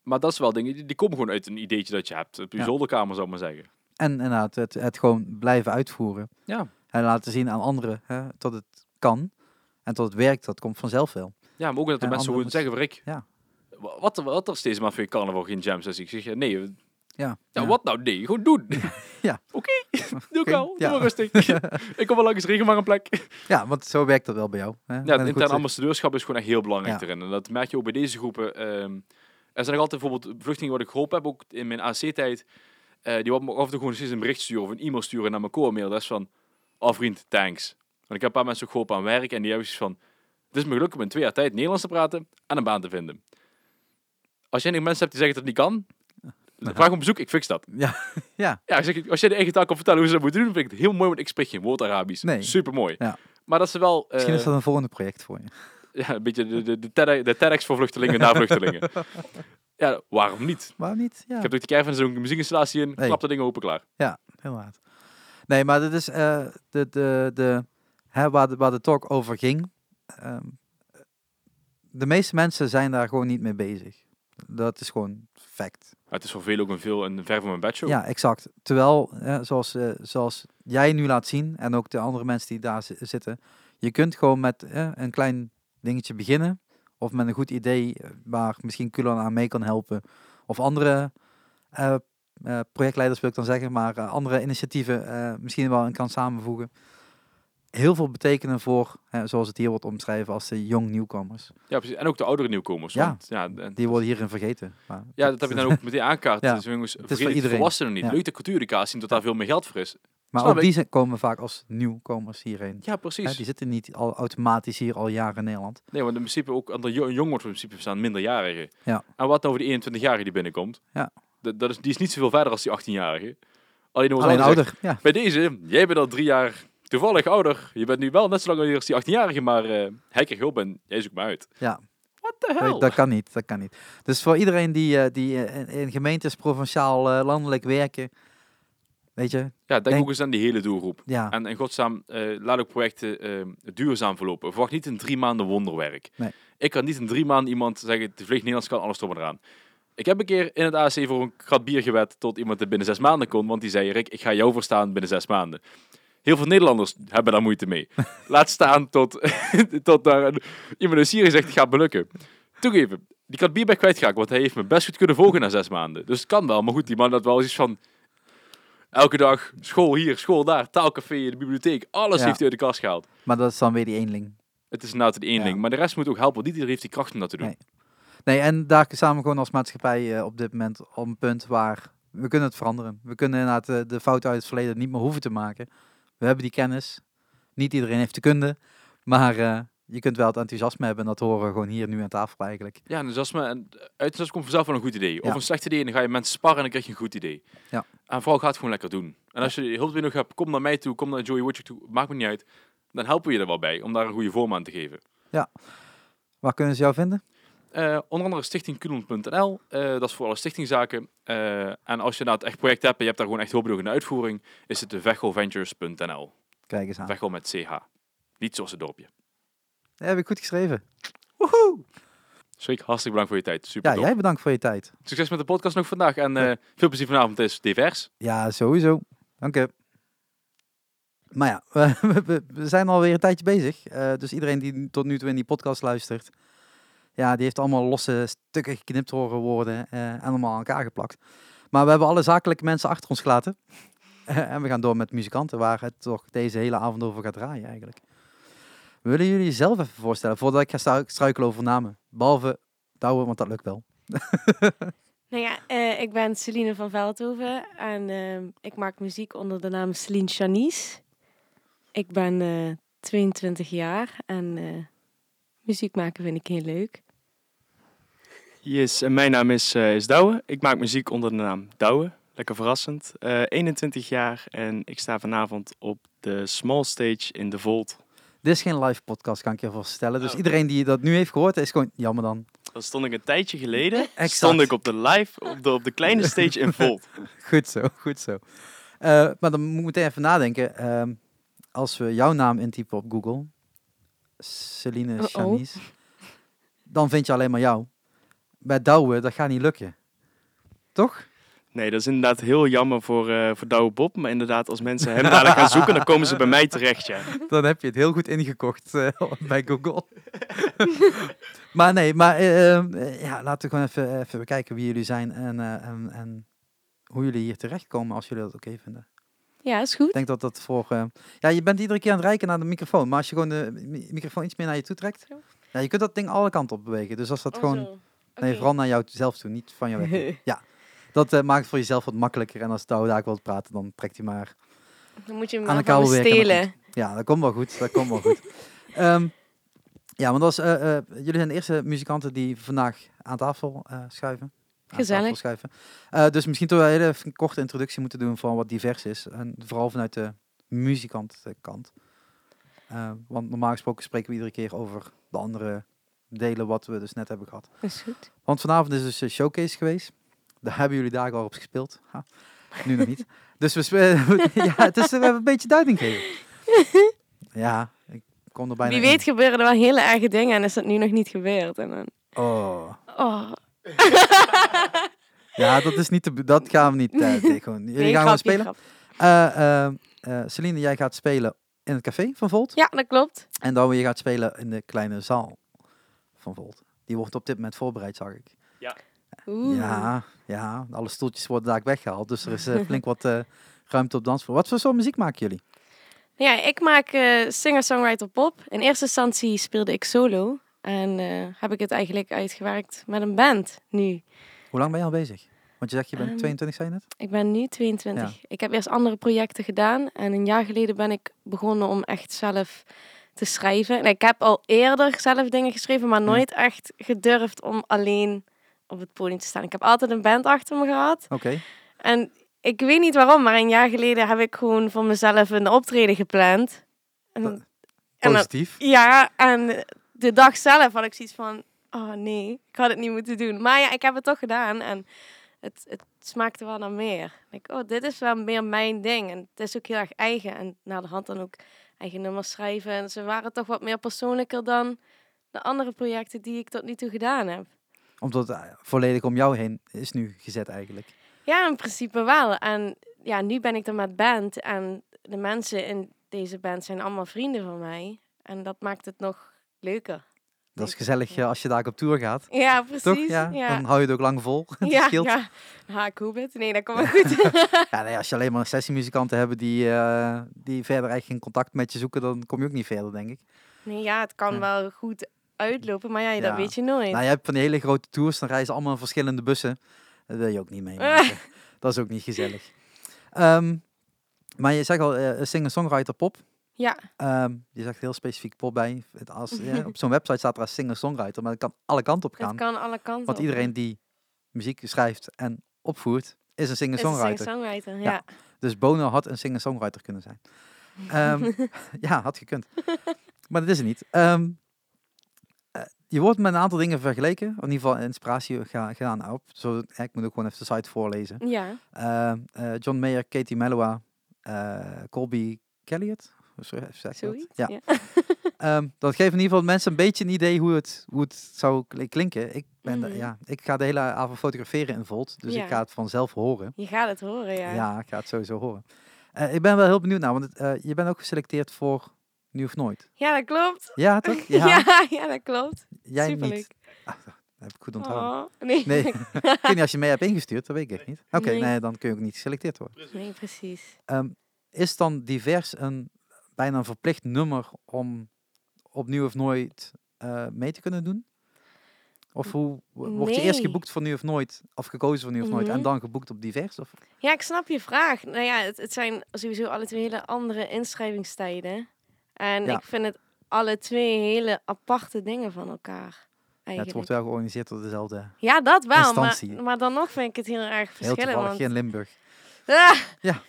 Maar dat is wel dingen, die, die komen gewoon uit een ideetje dat je hebt. Op je Ja. zolderkamer, zou ik maar zeggen. En inderdaad, het, het gewoon blijven uitvoeren. Ja. En laten zien aan anderen hè, tot het kan. En tot het werkt, dat komt vanzelf wel. Ja, maar ook dat de En mensen gewoon zeggen, Rick, Ja. Wa- wat, wat er steeds maar voor je carnaval geen jam sessie? Ik zeg, ja, nee, Ja, ja, wat nou? Nee, gewoon doen. [LAUGHS] Ja. Oké, [LAUGHS] [LAUGHS] doe ik wel. Doe ja. rustig. ik kom wel langs, regen maar een plek. Ja, want zo werkt dat wel bij jou. Hè? Ja, het intern ambassadeurschap is gewoon echt heel belangrijk Ja. erin. En dat merk je ook bij deze groepen. ehm, er zijn nog altijd bijvoorbeeld vluchtelingen wat ik geholpen heb, ook in mijn AC-tijd. eh, die wat me af en toe gewoon steeds een bericht sturen of een e-mail sturen naar mijn core-mail. Dat is van, oh vriend, thanks. ik heb een paar mensen ook geholpen aan werk en die hebben zoiets van... Het is me gelukt om in twee jaar tijd Nederlands te praten en een baan te vinden. Als jij mensen hebt die zeggen dat het niet kan, vraag om bezoek, ik fix dat. Ja, [LAUGHS] ja. Ja, ik als jij de eigen taal kan vertellen hoe ze dat moeten doen, vind ik het heel mooi, want ik spreek geen woord Arabisch. Nee. Super mooi. Ja. Maar dat ze wel... eh, Misschien is dat een volgende project voor je. [LAUGHS] ja, een beetje de, de, de, TED- de TEDx voor vluchtelingen naar vluchtelingen. [LAUGHS] ja, waarom niet? Waarom niet? Ja. Ik heb ook de caravan zo'n muziekinstallatie in, Hey. klap de dingen open, klaar. Ja, inderdaad. Nee, maar dit is eh, de, de, de, hè, waar, de, waar de talk over ging. ehm, de meeste mensen zijn daar gewoon niet mee bezig. Dat is gewoon fact. Het is voor veel ook een veel een ver van mijn bedshow. Ja, exact. Terwijl, eh, zoals, eh, zoals jij nu laat zien, en ook de andere mensen die daar zi- zitten, je kunt gewoon met eh, een klein dingetje beginnen. Of met een goed idee eh, waar misschien Kulan aan mee kan helpen. Of andere eh, projectleiders wil ik dan zeggen, maar andere initiatieven misschien wel in kan samenvoegen. Heel veel betekenen voor, eh, zoals het hier wordt omschreven, als de jong nieuwkomers. Ja, precies. En ook de oudere nieuwkomers. Ja. Want, ja, en- Die worden hierin vergeten. Maar ja, dat heb je dan ook meteen aankaart. [LAUGHS] Ja. Dus jongens, voor vergeet het iedereen. volwassenen niet. Ja. Leuk de cultuureducatie, omdat daar veel meer geld voor is. Maar Snap ook ik. die zijn- komen vaak als nieuwkomers hierheen. Ja, Hè, precies. die zitten niet al automatisch hier al jaren in Nederland. Nee, want in principe ook, onder jo- jong wordt in principe staan minderjarigen. Ja. En wat nou voor die 21-jarige die binnenkomt? Ja. Dat, dat is, die is niet zoveel verder als die 18-jarige. Alleen, Alleen ouder ouder, ja. Bij deze, jij bent al drie jaar toevallig ouder. Je bent nu wel net zo lang als die 18-jarige, maar hij krijgt hulp en jij zoekt me uit. Ja. What the Nee, hell? dat kan niet, dat kan niet. Dus voor iedereen die, eh, die in, in gemeentes provinciaal, eh, landelijk werken, weet je, Ja, denk, Denk- ook eens aan die hele doelgroep. ja, En in godsnaam, laat ook projecten duurzaam verlopen. Verwacht niet een drie maanden wonderwerk. Nee. Ik kan niet in drie maanden iemand zeggen, de vliegt Nederlands kan alles erop en eraan. Ik heb een keer in het AC voor een krat bier gewet tot iemand het binnen zes maanden kon. Want die zei, Rick, ik ga jou verstaan binnen zes maanden. Heel veel Nederlanders hebben daar moeite mee. [LAUGHS] Laat staan tot, [LAUGHS] tot daar een, iemand in Syrië zegt, het gaat me lukken. Toegeven, die krat bier ben ik kwijtgeraakt, want hij heeft me best goed kunnen volgen na zes maanden. Dus het kan wel, maar goed, die man had wel iets van... Elke dag, school hier, school daar, taalcafé, de bibliotheek, alles Ja. heeft hij uit de kast gehaald. maar dat is dan weer die eenling. Het is inderdaad een één Ja. ding, maar de rest moet ook helpen. want Niet iedereen heeft die kracht om dat te doen. Nee. Nee, en daar we gewoon als maatschappij eh, op dit moment op een punt waar we kunnen het veranderen. We kunnen inderdaad eh, de fouten uit het verleden niet meer hoeven te maken. We hebben die kennis. Niet iedereen heeft de kunde, maar eh, je kunt wel het enthousiasme hebben en dat horen we gewoon hier nu aan tafel eigenlijk. Ja, en enthousiasme, en enthousiasme komt vanzelf wel een goed idee. Of Ja. een slecht idee en dan ga je mensen sparren en dan krijg je een goed idee. Ja. En vooral ga het gewoon lekker doen. En als je hulp nodig hebt, kom naar mij toe, kom naar Joey Woodchuck toe, maakt me niet uit. Dan helpen we je er wel bij om daar een goede vorm aan te geven. Waar kunnen ze jou vinden? Eh, onder andere stichtingkulon.nl. eh dat is voor alle stichtingzaken. Eh, en als je nou het echt project hebt en je hebt daar gewoon echt hulp nodig in de uitvoering, is het de. Kijk eens aan. Vechel met CH. Niet zoals het dorpje. Dat heb ik goed geschreven. Schrik, hartstikke bedankt voor je tijd. Super Ja, jij bedankt voor je tijd. Succes met de podcast nog vandaag en veel plezier vanavond. Is divers. Ja, sowieso. Dank je. Maar ja, [LAUGHS] we, we- we zijn alweer een tijdje bezig. Dus iedereen die tot nu toe in die podcast luistert, ja, die heeft allemaal losse stukken geknipt horen worden eh, en allemaal aan elkaar geplakt. Maar we hebben alle zakelijke mensen achter ons gelaten. [LAUGHS] en we gaan door met muzikanten, waar het toch deze hele avond over gaat draaien eigenlijk. Willen jullie jezelf even voorstellen, voordat ik ga stru- struikelen over namen? Behalve Douwe, want dat lukt wel. [LAUGHS] Nou ja, eh, ik ben Celine van Veldhoven en ehm, ik maak muziek onder de naam Celine Chanice. Ik ben eh, 22 jaar en eh, muziek maken vind ik heel leuk. Yes, en mijn naam is, eh is Douwe. Ik maak muziek onder de naam Douwe. Lekker verrassend. Eh 21 jaar en ik sta vanavond op de small stage in de Volt. Dit is geen live podcast, kan ik je voorstellen. Dus Oh. iedereen die dat nu heeft gehoord, is gewoon jammer dan. Dan stond ik een tijdje geleden. Exact. Stond ik op de live, op de, op de kleine stage in Volt. [LAUGHS] Goed zo, goed zo. Eh, maar dan moet ik meteen even nadenken. Ehm, als we jouw naam intypen op Google, Celine Uh-oh. Chanice, dan vind je alleen maar jou. Bij Douwe, dat gaat niet lukken. Toch? Nee, dat is inderdaad heel jammer voor, eh voor Douwe Bob. Maar inderdaad, als mensen hem dadelijk gaan zoeken, dan komen ze bij mij terecht, ja. [LAUGHS] Dan heb je het heel goed ingekocht eh, [LAUGHS] bij Google. [LAUGHS] maar nee, maar eh, ja, laten we gewoon even, even bekijken wie jullie zijn en, eh, en, en hoe jullie hier terechtkomen als jullie dat oké vinden. Ja, is goed. Ik denk dat dat voor... eh, ja, je bent iedere keer aan het reiken naar de microfoon. Maar als je gewoon de mi- microfoon iets meer naar je toe trekt... Zo. Ja, je kunt dat ding alle kanten op bewegen. Dus als dat Oh, gewoon... zo. Nee, vooral naar jou zelf toe, niet van jou weg. [LAUGHS] Dat eh, maakt het voor jezelf wat makkelijker. En als Douwe daar wil praten, dan trekt hij maar... Dan moet je hem Aan de kabel stelen. Ja, dat komt wel goed. Dat komt wel goed. [LAUGHS] Ehm, ja, want als, eh, jullie zijn de eerste muzikanten die vandaag aan tafel schuiven. Gezellig. schuiven. Eh, dus misschien toch wel een hele een korte introductie moeten doen van wat divers is. En vooral vanuit de muzikantkant. Eh want normaal gesproken spreken we iedere keer over de andere delen wat we dus net hebben gehad. Is goed. Want vanavond is dus een showcase geweest. Daar hebben jullie dagen al op gespeeld. Ha, nu nog niet. [LAUGHS] Dus we [LAUGHS] ja, het is, we hebben een beetje duiding gegeven. [LAUGHS] Ja, ik kom er bijna Wie in. weet gebeuren er wel hele erge dingen en is dat nu nog niet gebeurd. En dan, Oh. oh. [LAUGHS] Ja, dat is niet te, dat gaan we niet. eh, gewoon. Jullie Nee, gaan gewoon spelen. eh, Celine, jij gaat spelen in het café van Volt. Ja, dat klopt. En dan je gaat spelen in de kleine zaal van Volt. Die wordt op dit moment voorbereid, zag ik. Oeh. Ja, ja, alle stoeltjes worden daar weggehaald. Dus er is flink wat eh, ruimte op dansvloer. Wat voor soort muziek maken jullie? Ja, ik maak singer-songwriter pop. In eerste instantie speelde ik solo. En eh, heb ik het eigenlijk uitgewerkt met een band nu. Hoe lang ben je al bezig? Want je zegt je bent Ehm, 22, zei je net? Ik ben nu 22. Ik heb eerst andere projecten gedaan. En een jaar geleden ben ik begonnen om echt zelf te schrijven. En ik heb al eerder zelf dingen geschreven, maar nooit echt gedurfd om alleen op het podium te staan. Ik heb altijd een band achter me gehad. Oké. En ik weet niet waarom, maar een jaar geleden heb ik gewoon voor mezelf een optreden gepland. En, Dat- en Positief. ja, en de dag zelf had ik zoiets van, oh nee, ik had het niet moeten doen. Maar ja, ik heb het toch gedaan en het, het smaakte wel naar meer. Ik, oh, dit is wel meer mijn ding en het is ook heel erg eigen. En na de hand dan ook eigen nummers schrijven. En ze waren toch wat meer persoonlijker dan de andere projecten die ik tot nu toe gedaan heb. Omdat het eh, volledig om jou heen is nu gezet eigenlijk. Ja, in principe wel. En ja, nu ben ik er met band. En de mensen in deze band zijn allemaal vrienden van mij. En dat maakt het nog leuker. Dat is gezellig eh, als je daar op tour gaat. Ja, precies. Toch? Ja, ja. Dan hou je het ook lang vol. [LAUGHS] Ja, scheelt. ja. Ha, ik hoop het. Nee, dat komt [LAUGHS] wel goed. Ja, nee, als je alleen maar sessiemuzikanten hebt die, eh, die verder eigenlijk geen contact met je zoeken, dan kom je ook niet verder, denk ik. nee, ja, het kan wel goed uitlopen, maar ja, dat weet je nooit. Nou, je hebt van die hele grote tours, dan reizen allemaal in verschillende bussen. Dat wil je ook niet meemaken. [LAUGHS] dat is ook niet gezellig. Ehm, maar je zegt al, eh singer-songwriter pop. Ja. Ehm, je zegt heel specifiek pop bij. Het Als, ja, [LAUGHS] op zo'n website staat er als singer-songwriter, maar dat kan alle kanten op Het gaan. kan alle kanten Want iedereen die muziek schrijft en opvoert, is een singer-songwriter. singer-songwriter, Ja. ja. Dus Bono had een singer-songwriter kunnen zijn. Ehm, [LAUGHS] ja, had gekund. Maar dat is het niet. Ehm, eh, je wordt met een aantal dingen vergeleken. In ieder geval inspiratie ga- gedaan op. Zo, ik moet ook gewoon even de site voorlezen. Ja, Ehm, eh, John Mayer, Katie Melua, eh, Colby Kelliot. Zeg dat? Ja. Ja. [LAUGHS] Ehm, dat geeft in ieder geval mensen een beetje een idee hoe het, hoe het zou kl- klinken. Ik, ben de- Mhm. ja, ik ga de hele avond fotograferen in Volt. Dus Ja. ik ga het vanzelf horen. Je gaat het horen, ja. Ja, ik ga het sowieso horen. Eh, ik ben wel heel benieuwd naar, want het, eh, je bent ook geselecteerd voor Nu of Nooit. Ja, dat klopt. Ja, toch? [LAUGHS] Ja, Ja, ja, dat klopt. jij Superleuk. niet. Ah, dat heb ik goed onthouden. Oh, nee. Nee, [LAUGHS] ik weet niet als je mee hebt ingestuurd, dat weet ik echt niet. Oké, Nee. nee, dan kun je ook niet geselecteerd worden. nee, precies. Ehm, is dan divers een bijna een verplicht nummer om op Nu of Nooit eh, mee te kunnen doen? Of hoe word je eerst geboekt voor Nu of Nooit, of gekozen voor Nu of Nooit, en Mhm. dan geboekt op divers? Of? Ja, ik snap je vraag. Nou ja, het, het zijn sowieso alle twee hele andere inschrijvingstijden. En Ja. ik vind het alle twee hele aparte dingen van elkaar. Ja, het wordt wel georganiseerd door dezelfde, Ja, dat wel. Maar, maar dan nog vind ik het heel erg heel verschillend. toevallig, Want, geen Limburg. Ah! Ja.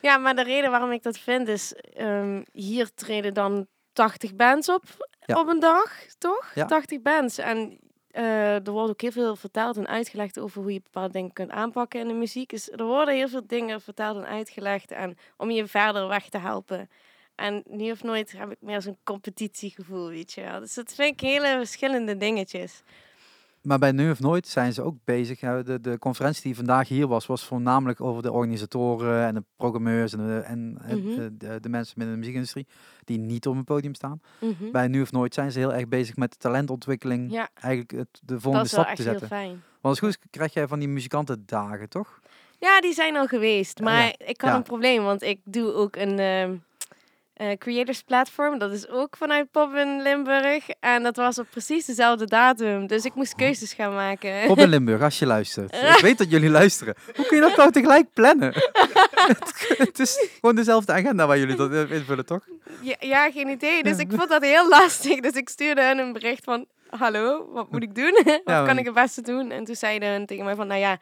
Ja, maar de reden waarom ik dat vind is... ehm, hier treden dan 80 bands op Ja. op een dag, toch? Ja. 80 bands. En eh, er wordt ook heel veel verteld en uitgelegd over hoe je bepaalde dingen kunt aanpakken in de muziek. Dus er worden heel veel dingen verteld en uitgelegd en om je verder weg te helpen. En nu of nooit heb ik meer zo'n competitiegevoel, weet je wel. Dus dat vind ik hele verschillende dingetjes. Maar bij Nu of Nooit zijn ze ook bezig. De, de conferentie die vandaag hier was, was voornamelijk over de organisatoren en de programmeurs en, de, en Mhm. de, de, de mensen binnen de muziekindustrie die niet op een podium staan. Mhm. Bij Nu of Nooit zijn ze heel erg bezig met talentontwikkeling. Ja, Eigenlijk het, de dat volgende is wel stap echt te heel zetten. fijn. Want als het goed is, krijg jij van die muzikantendagen, toch? Ja, die zijn al geweest. Ja, Maar ja. ik had Ja. een probleem, want ik doe ook een ehm, eh, creators platform. Dat is ook vanuit Pop in Limburg. En dat was op precies dezelfde datum. Dus ik moest keuzes gaan maken. Pop in [LAUGHS] Limburg, als je luistert. Ik weet dat jullie luisteren. Hoe kun je dat nou tegelijk plannen? [LAUGHS] het, is gewoon dezelfde agenda waar jullie dat in invullen, toch? Ja, ja, geen idee. Dus ik vond dat heel lastig. Dus ik stuurde hen een bericht van... Hallo, wat moet ik doen? wat kan ik het beste doen? En toen zeiden hun tegen mij van... Nou ja,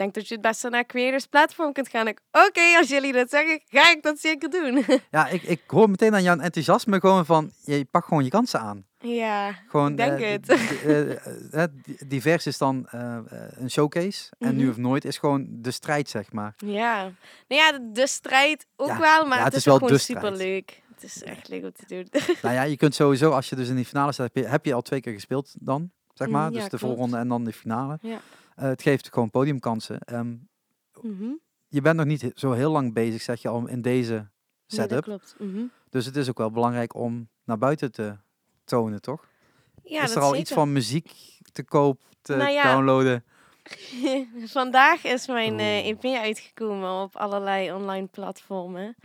denk dat je het beste naar Creators Platform kunt gaan. Ik, Oké, als jullie dat zeggen, ga ik dat zeker doen. [LAUGHS] Ja, ik, ik hoor meteen aan jouw enthousiasme gewoon van, je pakt gewoon je kansen aan. ja, Gewoon, denk eh, het. eh, eh, divers is dan eh, een showcase en nu Mhm. of nooit is gewoon de strijd, zeg maar. ja. Nou ja, de, strijd ook Ja, wel, maar ja, het, is, wel gewoon superleuk. Het is echt leuk om te doen. [LAUGHS] nou ja, je kunt sowieso, als je dus in die finale staat, heb je, heb je al twee keer gespeeld dan, zeg Mm, maar. ja, dus de klopt. voorronde en dan de finale. Ja. Eh, het geeft gewoon podiumkansen. Mhm. je bent nog niet zo heel lang bezig, zeg je al, in deze Nee, dat setup. klopt. Mhm. dus het is ook wel belangrijk om naar buiten te tonen, toch? Ja, is er al zeker. iets van muziek te koop, te Nou ja, downloaden? [LAUGHS] Vandaag is mijn eh, Oeh. EP uitgekomen op allerlei online platformen.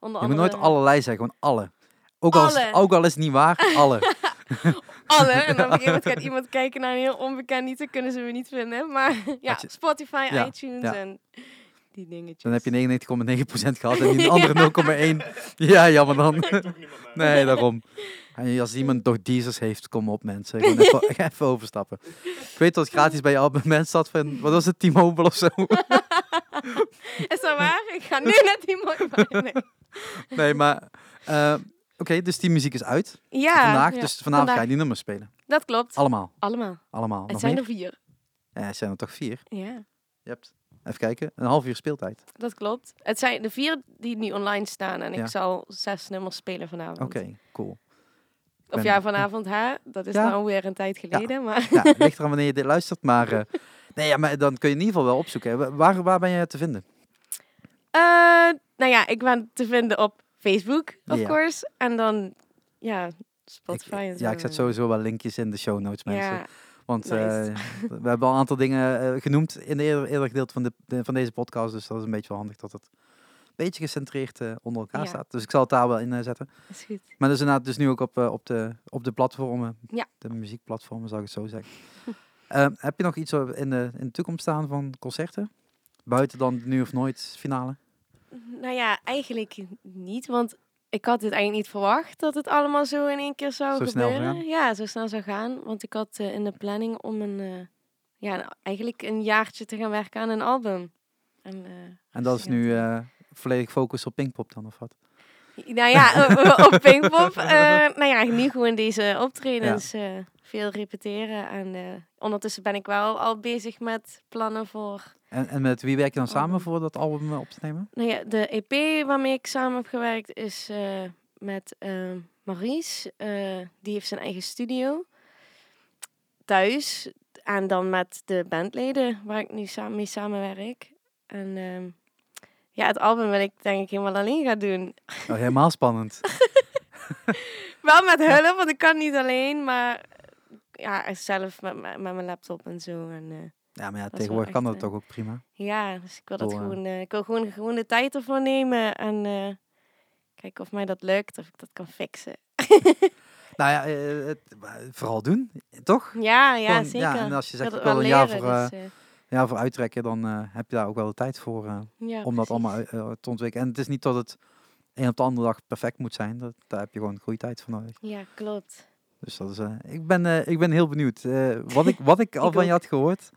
Onder Je moet nooit allerlei zeggen, gewoon alle. Ook al, is, ook al is het niet waar, alle. [LAUGHS] [LAUGHS] alle. En dan op een gegeven moment gaat iemand kijken naar een heel onbekend iets, dan kunnen ze me niet vinden. Maar [LAUGHS] ja, je- Spotify, Ja, iTunes ja. en die dingetjes. Dan heb je 99,9% gehad en [LAUGHS] die andere 0,1. Ja, jammer dan. Nee, daarom. En als iemand nog Deezers heeft, kom op mensen. Gewoon even, even overstappen. Ik weet dat het gratis bij je abonnement staat van, wat was het, T-Mobile of zo? Is dat waar? Ik ga nu net die mooi nee. Nee, maar... eh, Oké, dus die muziek is uit Ja, vandaag. ja, Dus vanavond ga je die nummers spelen. Dat klopt. Allemaal. Allemaal. Allemaal. Het zijn meer? er vier. Ja, het zijn er toch vier? Ja, Je hebt, even kijken, een half uur speeltijd. dat klopt. Het zijn de vier die nu online staan en Ja. ik zal zes nummers spelen vanavond. Oké, cool. Of ben- ja, vanavond, hè? Dat is Ja. nou weer een tijd geleden, maar... Ja, ligt eraan [LAUGHS] wanneer je dit luistert, maar... eh, nee, ja, maar dan kun je in ieder geval wel opzoeken. hè. Waar, waar ben je te vinden? Eh, nou ja, ik ben te vinden op Facebook, of course. En dan, ja, Spotify ja, ik zet sowieso wel linkjes in de show notes, mensen. Ja, Want nice. eh, we hebben al een aantal dingen eh, genoemd in de eerder, eerder gedeelte van, de, de- van deze podcast. Dus dat is een beetje wel handig dat het een beetje gecentreerd eh, onder elkaar Ja. staat. Dus ik zal het daar wel in zetten. is goed. Maar dus inderdaad, dus nu ook op, op, de, op de platformen. Ja. De muziekplatformen, zou ik het zo zeggen. [LAUGHS] Heb je nog iets in de, in de toekomst staan van concerten? Buiten dan nu of nooit finale? Nou ja, eigenlijk niet, want ik had dit eigenlijk niet verwacht dat het allemaal zo in één keer zou Zo gebeuren. Ja, zo snel zou gaan. Want ik had eh, in de planning om een, eh, ja, nou, eigenlijk een jaartje te gaan werken aan een album. En, eh, En dat is nu volledig focus op Pinkpop dan, of wat? Nou ja, [LAUGHS] op Pinkpop. nou ja, nu gewoon deze optredens. Veel repeteren. En eh, ondertussen ben ik wel al bezig met plannen voor... En, en met wie werk je dan samen voor dat album eh, op te nemen? Nou ja, de EP waarmee ik samen heb gewerkt is eh, met eh, Maurice. Die heeft zijn eigen studio. Thuis. En dan met de bandleden waar ik nu samen mee samenwerk. En ehm, ja, het album wil ik denk ik helemaal alleen gaan doen. Oh, helemaal spannend. [LAUGHS] Wel met hulp, want ik kan niet alleen, maar ja, zelf met, met met mijn laptop en zo. En, eh, Ja, maar ja, tegenwoordig kan dat eh, toch ook prima. ja, dus ik wil dat hè? gewoon, eh, ik wil gewoon, gewoon de tijd ervoor nemen en eh, kijken of mij dat lukt, of ik dat kan fixen. [LAUGHS] Nou ja, eh, het, eh, vooral doen, toch? Ja, ja, Gewoon, zeker. Ja, en als je zegt, ik wil een jaar voor, eh, dus, eh, jaar voor uittrekken, dan eh, heb je daar ook wel de tijd voor eh, ja, om dat allemaal eh, te ontwikkelen. En het is niet dat het een op de andere dag perfect moet zijn. Dat, daar heb je gewoon goede tijd voor nodig. Ja, klopt. Dus dat is, eh, ik, ben, eh, ik ben heel benieuwd. Eh, wat, ik, wat ik [LAUGHS] al Ik van je had gehoord,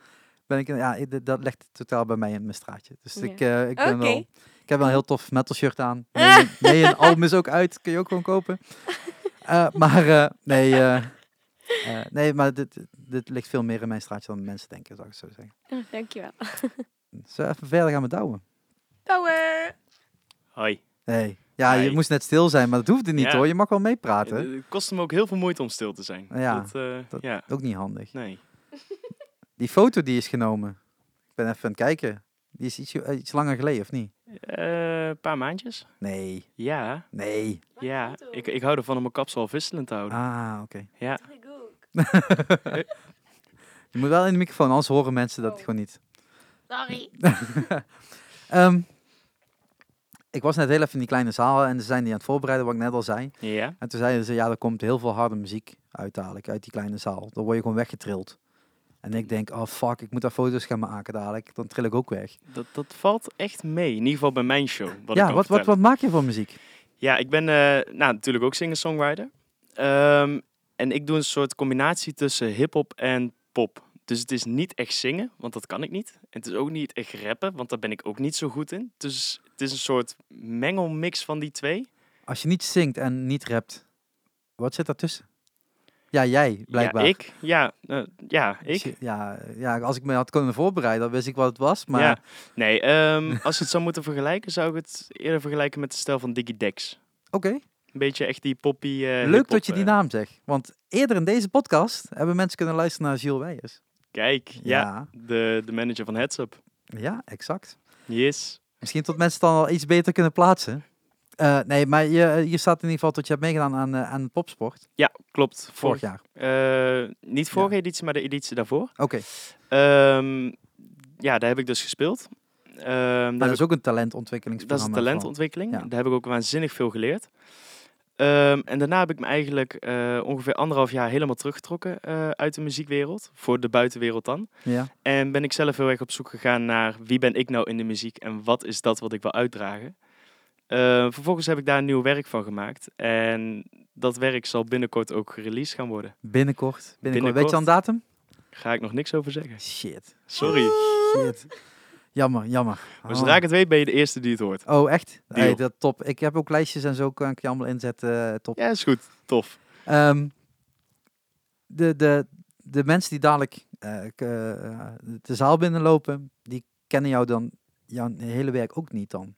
ben ik, ja, ik- dat legt totaal bij mij in mijn straatje. Dus Ja. ik, eh, ik, ben wel, ik heb wel een heel tof metal shirt aan. Nee, nee, een album is ook uit. Kun je ook gewoon kopen. [LAUGHS] Eh, maar eh, nee, nee, maar dit, dit ligt veel meer in mijn straatje dan mensen denken, zou ik zo zeggen. [LAUGHS] Oh, dankjewel. Zo even verder gaan met douwen. Douwe! Hoi. Nee. Ja, je moest net stil zijn, maar dat hoefde niet Ja. hoor. Je mag wel meepraten. Het, het kost hem ook heel veel moeite om stil te zijn. Ja, dat, eh, dat- ja. Ook niet handig. Nee. [LAUGHS] Die foto die is genomen. Ik ben even aan het kijken. Die is iets, eh, iets langer geleden, of niet? Eh, Een paar maandjes. Nee. Ja, Nee. ja. Ik, ik hou ervan om mijn kapsel al wisselend te houden. Ah, oké. Ja. [LAUGHS] Je moet wel in de microfoon, anders horen mensen dat Oh. gewoon niet. Sorry. [LAUGHS] Ehm, ik was net heel even in die kleine zaal en ze zijn die aan het voorbereiden, wat ik net al zei. Ja. En toen zeiden ze, ja, er komt heel veel harde muziek uit dadelijk, uit die kleine zaal. Dan word je gewoon weggetrild. En ik denk, oh fuck, ik moet daar foto's gaan maken dadelijk. Dan tril ik ook weg. Dat, dat valt echt mee. In ieder geval bij mijn show. Wat ja, wat, wat, wat maak je voor muziek? Ja, ik ben eh, nou, natuurlijk ook singer-songwriter. Ehm, en ik doe een soort combinatie tussen hip-hop en pop. Dus het is niet echt zingen, want dat kan ik niet. En het is ook niet echt rappen, want daar ben ik ook niet zo goed in. Dus het is een soort mengelmix van die twee. Als je niet zingt en niet rapt, wat zit daartussen? Ja, jij blijkbaar. Ja, ik. Ja, eh, ja ik. Ja, ja, als ik me had kunnen voorbereiden, dan wist ik wat het was. Maar Ja. Nee, ehm, [LAUGHS] als je het zou moeten vergelijken, zou ik het eerder vergelijken met de stijl van Diggy Dex. oké, Een beetje echt die poppy. eh, leuk dat je die eh. naam zegt. Want eerder in deze podcast hebben mensen kunnen luisteren naar Gilles Weijers. Kijk, ja, Ja. De, de manager van Heads Up. Ja, exact. Yes. Misschien tot mensen het dan al iets beter kunnen plaatsen. Eh, nee, maar je, je staat in ieder geval dat je hebt meegedaan aan, eh, aan popsport Ja, klopt. vorig Vorig, jaar. eh, niet vorige editie, maar de editie daarvoor. Oké, Ehm, ja, daar heb ik dus gespeeld. Ehm, maar dat is ook een dat is talentontwikkelingsprogramma. een talentontwikkeling. Ja. Daar heb ik ook waanzinnig veel geleerd. Ehm, en daarna heb ik me eigenlijk eh, ongeveer anderhalf jaar helemaal teruggetrokken eh, uit de muziekwereld. Voor de buitenwereld dan. Ja. En ben ik zelf heel erg op zoek gegaan naar wie ben ik nou in de muziek en wat is dat wat ik wil uitdragen. Eh, vervolgens heb ik daar een nieuw werk van gemaakt. En dat werk zal binnenkort ook gereleased gaan worden. Binnenkort. Binnenkort. Weet je een datum? Ga ik nog niks over zeggen. Shit. Sorry. Shit. Jammer, jammer. Maar Oh. zodra ik het weet, ben je de eerste die het hoort. Oh, echt? Hey, dat top. Ik heb ook lijstjes en zo kan ik je allemaal inzetten. eh, top. Ja, is goed. Tof. Ehm, de, de, de mensen die dadelijk eh, eh, de zaal binnenlopen, die kennen jou dan, jouw hele werk ook niet dan.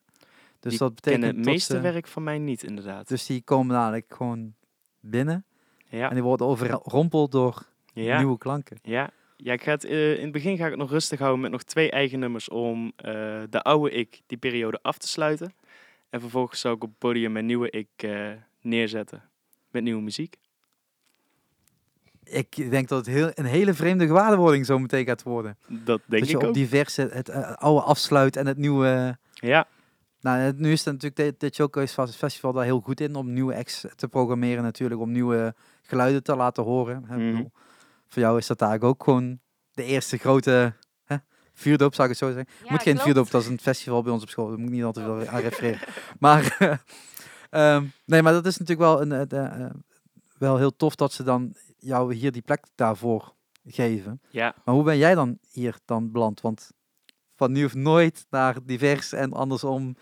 Dus Die dat betekent ken het meeste ze- werk van mij niet, inderdaad. Dus die komen dadelijk gewoon binnen Ja, en die worden overrompeld door ja, nieuwe klanken. ja. Ja ik ga het, eh, in het begin ga ik het nog rustig houden met nog twee eigen nummers om eh, de oude ik, die periode, af te sluiten. En vervolgens zou ik op het podium mijn nieuwe ik eh, neerzetten met nieuwe muziek. Ik denk dat het heel, een hele vreemde gewaarwording zo meteen gaat worden. Dat denk dat je ik op ook. diverse, het oude afsluit en het nieuwe... Ja, Nou, nu is het natuurlijk dit, dit Showcase Fest- Festival daar heel goed in om nieuwe acts te programmeren natuurlijk, om nieuwe geluiden te laten horen. Bedoel, voor jou is dat eigenlijk ook gewoon de eerste grote hè, vuurdoop, zou ik het zo zeggen. Ja, moet geen klopt. vuurdoop, dat is een festival bij ons op school, daar moet ik niet altijd veel aan refereren. maar, [LAUGHS] ehm, nee, maar dat is natuurlijk wel, een, eh, eh, wel heel tof dat ze dan jou hier die plek daarvoor geven. ja. Maar hoe ben jij dan hier dan beland? Want van nu of nooit naar divers en andersom.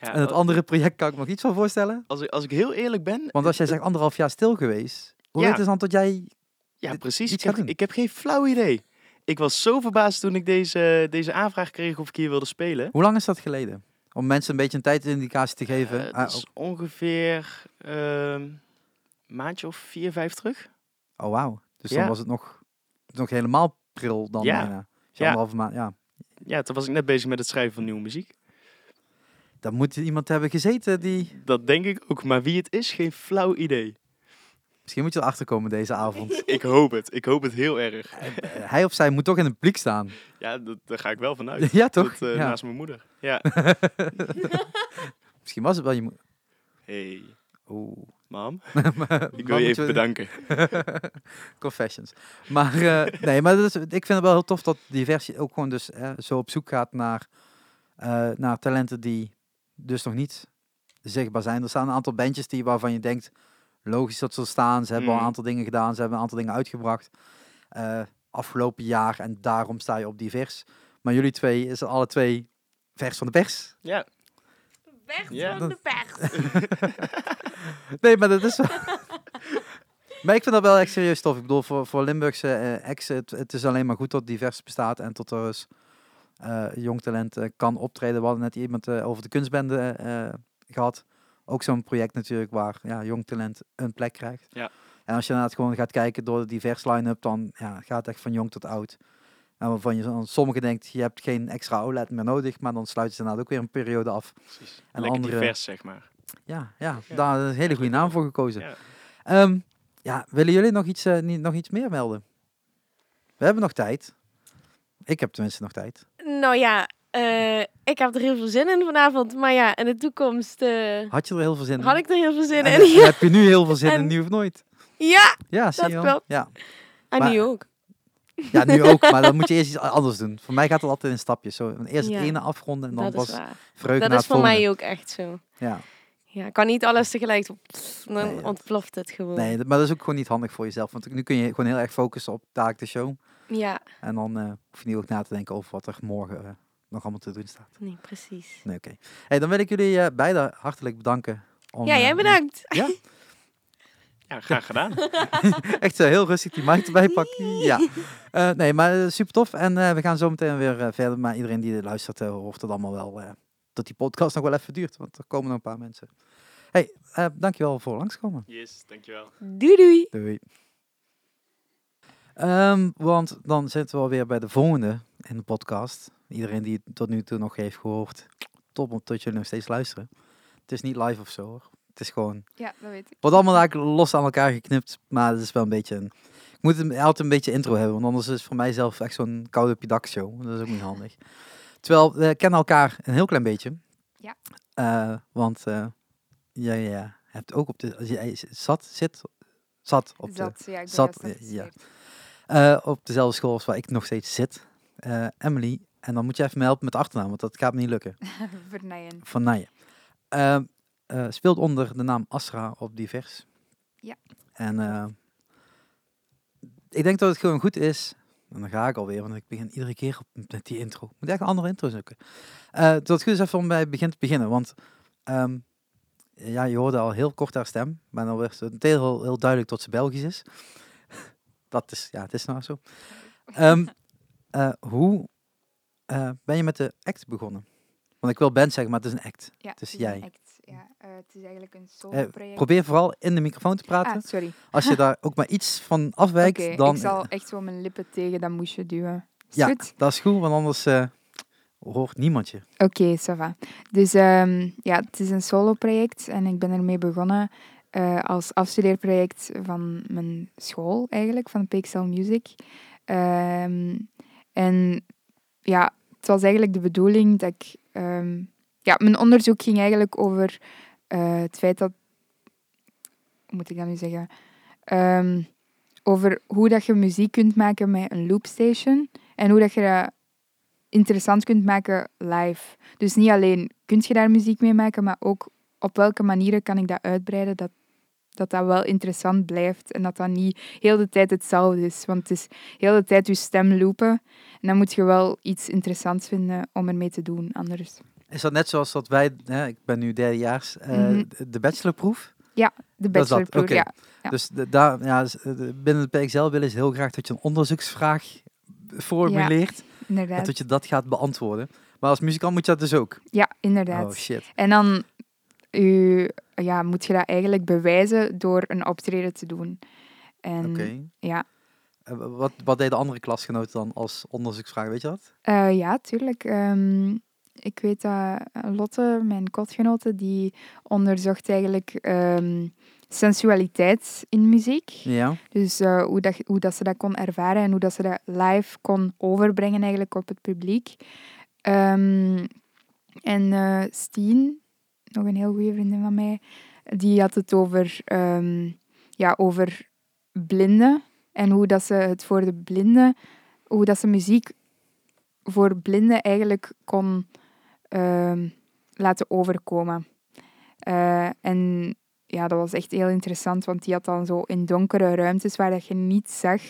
ja En het andere project kan ik me nog iets van voorstellen. als, ik, als ik heel eerlijk ben, Want als jij zegt anderhalf jaar stil geweest, hoe Ja. heet het dan dat jij... Ja, precies. Ik heb, ik heb geen flauw idee. Ik was zo verbaasd toen ik deze, deze aanvraag kreeg of ik hier wilde spelen. Hoe lang is dat geleden? Om mensen een beetje een tijdindicatie te geven. Het Ah, is ongeveer ehm, een maandje of vier, vijf terug. oh, wauw. Dus Ja. dan was het nog, nog helemaal pril dan Ja. bijna. Dus Ja. anderhalve maand, ja. Ja, toen was ik net bezig met het schrijven van nieuwe muziek. Dan moet iemand hebben gezeten die... Dat denk ik ook, maar wie het is, geen flauw idee. Misschien moet je erachter komen deze avond. [LAUGHS] Ik hoop het. Ik hoop het heel erg. Eh, Hij of zij moet toch in het publiek staan. Ja, dat, daar ga ik wel vanuit. [LAUGHS] ja, toch? Dat, eh, Ja. Naast mijn moeder. Ja. [LAUGHS] Misschien was het wel je moeder. Hey, Oeh. mam. Ik wil je even bedanken. Confessions. Maar eh, nee, maar dat is, ik vind het wel heel tof dat diversie ook gewoon dus eh, zo op zoek gaat naar, eh, naar talenten die dus nog niet zichtbaar zijn. Er staan een aantal bandjes die waarvan je denkt, logisch dat ze er staan. Ze hebben al een aantal dingen gedaan, ze hebben een aantal dingen uitgebracht eh, afgelopen jaar en daarom sta je op divers. Maar jullie twee is alle twee vers van de pers. Ja, Weg Ja. van de pers. [LAUGHS] Nee, maar dat is [LAUGHS] maar ik vind dat wel echt serieus tof. Ik bedoel, voor, voor Limburgse eh acts, het, het is alleen maar goed dat divers bestaat en tot er dus eh, jong talent kan optreden. We hadden net iemand over de kunstbende eh, gehad. Ook zo'n project natuurlijk waar ja, jong talent een plek krijgt. Ja. En als je inderdaad gewoon gaat kijken door de divers line-up, dan ja, gaat het echt van jong tot oud. En waarvan je sommigen denkt, je hebt geen extra outlet meer nodig, maar dan sluiten ze inderdaad ook weer een periode af. precies. En Lekker andere- divers, zeg maar. Ja, ja, Ja. daar is een hele goede naam voor gekozen. Ja. Ehm, ja, willen jullie nog iets, eh, niet, nog iets meer melden? We hebben nog tijd. Ik heb tenminste nog tijd. Nou ja, eh, ik heb er heel veel zin in vanavond. Maar ja, in de toekomst eh, Had je er heel veel zin in? had ik er heel veel zin En, in. [LAUGHS] Ja, heb je nu heel veel zin in, nu of nooit? ja, Ja, zie dat je klopt. Ja. en Maar- nu ook. ja, nu [LAUGHS] ook. Maar dan moet je eerst iets anders doen. Voor mij gaat het altijd in stapjes. Zo, eerst Ja, het ene afronden en dan Dat pas vreugde Dat is voor mij ook echt zo. Ja. Ja, kan niet alles tegelijk. Dan Nee, ontploft het gewoon. Nee, maar dat is ook gewoon niet handig voor jezelf. Want nu kun je gewoon heel erg focussen op taak de show. Ja, En dan eh, hoef je niet ook na te denken over wat er morgen eh, nog allemaal te doen staat. nee, precies. Nee, oké. Hey, dan wil ik jullie eh beiden hartelijk bedanken. om, ja, eh, jij bedankt. [LAUGHS] Ja, Ja, graag gedaan. [LAUGHS] echt zo heel rustig die mic erbij pakken. Ja. Eh, nee, maar eh, super tof. En eh, we gaan zo meteen weer eh, verder. Maar iedereen die luistert, eh, hoort het allemaal wel. eh, dat die podcast nog wel even duurt. Want er komen nog een paar mensen. Hey, eh, dankjewel voor langskomen. Yes, dankjewel. Doei doei. Doei. Ehm, want dan zitten we alweer bij de volgende in de podcast. Iedereen die het tot nu toe nog heeft gehoord. Top om tot jullie nog steeds luisteren. Het is niet live of zo hoor. Het is gewoon Ja, dat weet ik. Wordt allemaal eigenlijk los aan elkaar geknipt, maar het is wel een beetje een... Ik moet altijd een beetje intro hebben, want anders is het voor mijzelf echt zo'n koude op je dak show. Dat is ook niet handig. Terwijl, we kennen elkaar een heel klein beetje. Ja. Eh, want eh, jij eh, hebt ook op de... als Jij zat, zit, zat op de... Zat, ja, ik zat, eh, ja. op dezelfde school als waar ik nog steeds zit. Emily. En dan moet je even me helpen met de achternaam, want dat gaat me niet lukken. [LAUGHS] Vernijen. Van Nijen. Ehm, eh, speelt onder de naam Asra op Divers. Ja. En eh, ik denk dat het gewoon goed is. En dan ga ik alweer, want ik begin iedere keer op, met die intro. Ik moet echt een andere intro zoeken. Eh, dat het goed is even om bij het begin te beginnen. Want ehm, ja, je hoorde al heel kort haar stem. Maar dan werd het heel, heel duidelijk dat ze Belgisch is. [LAUGHS] dat is, ja, het is nou zo. Ehm, [LAUGHS] eh, hoe eh, ben je met de act begonnen? Want ik wil band zeggen, maar het is een act. Ja, Het is een jij. act. Ja, eh, het is eigenlijk een Eh, solo-project. probeer vooral in de microfoon te praten. ah, sorry. Als je daar ook maar iets van afwijkt, dan... ik zal echt zo mijn lippen tegen dat moesje duwen. Is Ja. goed? Dat is goed, want anders hoort niemand je. Oké, ça va. Dus ehm, ja, het is een solo-project en ik ben ermee begonnen als afstudeerproject van mijn school eigenlijk, van PXL Music. Ehm, en ja, het was eigenlijk de bedoeling dat ik... ehm, ja, mijn onderzoek ging eigenlijk over eh, het feit dat... Hoe moet ik dat nu zeggen? Ehm, over hoe dat je muziek kunt maken met een loopstation en hoe dat je dat interessant kunt maken live. Dus niet alleen kun je daar muziek mee maken, maar ook op welke manieren kan ik dat uitbreiden dat dat, dat wel interessant blijft en dat dat niet heel de tijd hetzelfde is. Want het is heel de tijd je stem loopen en dan moet je wel iets interessants vinden om ermee te doen, anders. Is dat net zoals dat wij, hè, ik ben nu derdejaars, eh Mhm. de bachelorproef? De is dat, bachelorproef, ja. Ja. Dus de, daar, ja, s- de- binnen het PXL willen ze heel graag dat je een onderzoeksvraag formuleert en dat je dat gaat beantwoorden. Maar als muzikant moet je dat dus ook. Ja, inderdaad. Oh shit. En dan u, ja, moet je dat eigenlijk bewijzen door een optreden te doen. En ja. Eh, wa- wat, wat deden andere klasgenoten dan als onderzoeksvraag, weet je dat? Eh, ja, tuurlijk. Ehm, ik weet dat Lotte, mijn kotgenote, die onderzocht eigenlijk ehm, sensualiteit in muziek. Ja. Dus eh, hoe, dat, hoe dat ze dat kon ervaren en hoe dat ze dat live kon overbrengen eigenlijk op het publiek. Ehm, en eh Steen, nog een heel goede vriendin van mij, die had het over, ehm, ja, over blinden. En hoe dat ze het voor de blinden, hoe dat ze muziek voor blinden eigenlijk kon ehm, laten overkomen. Eh, en ja, dat was echt heel interessant, want die had dan zo in donkere ruimtes waar dat je niet zag,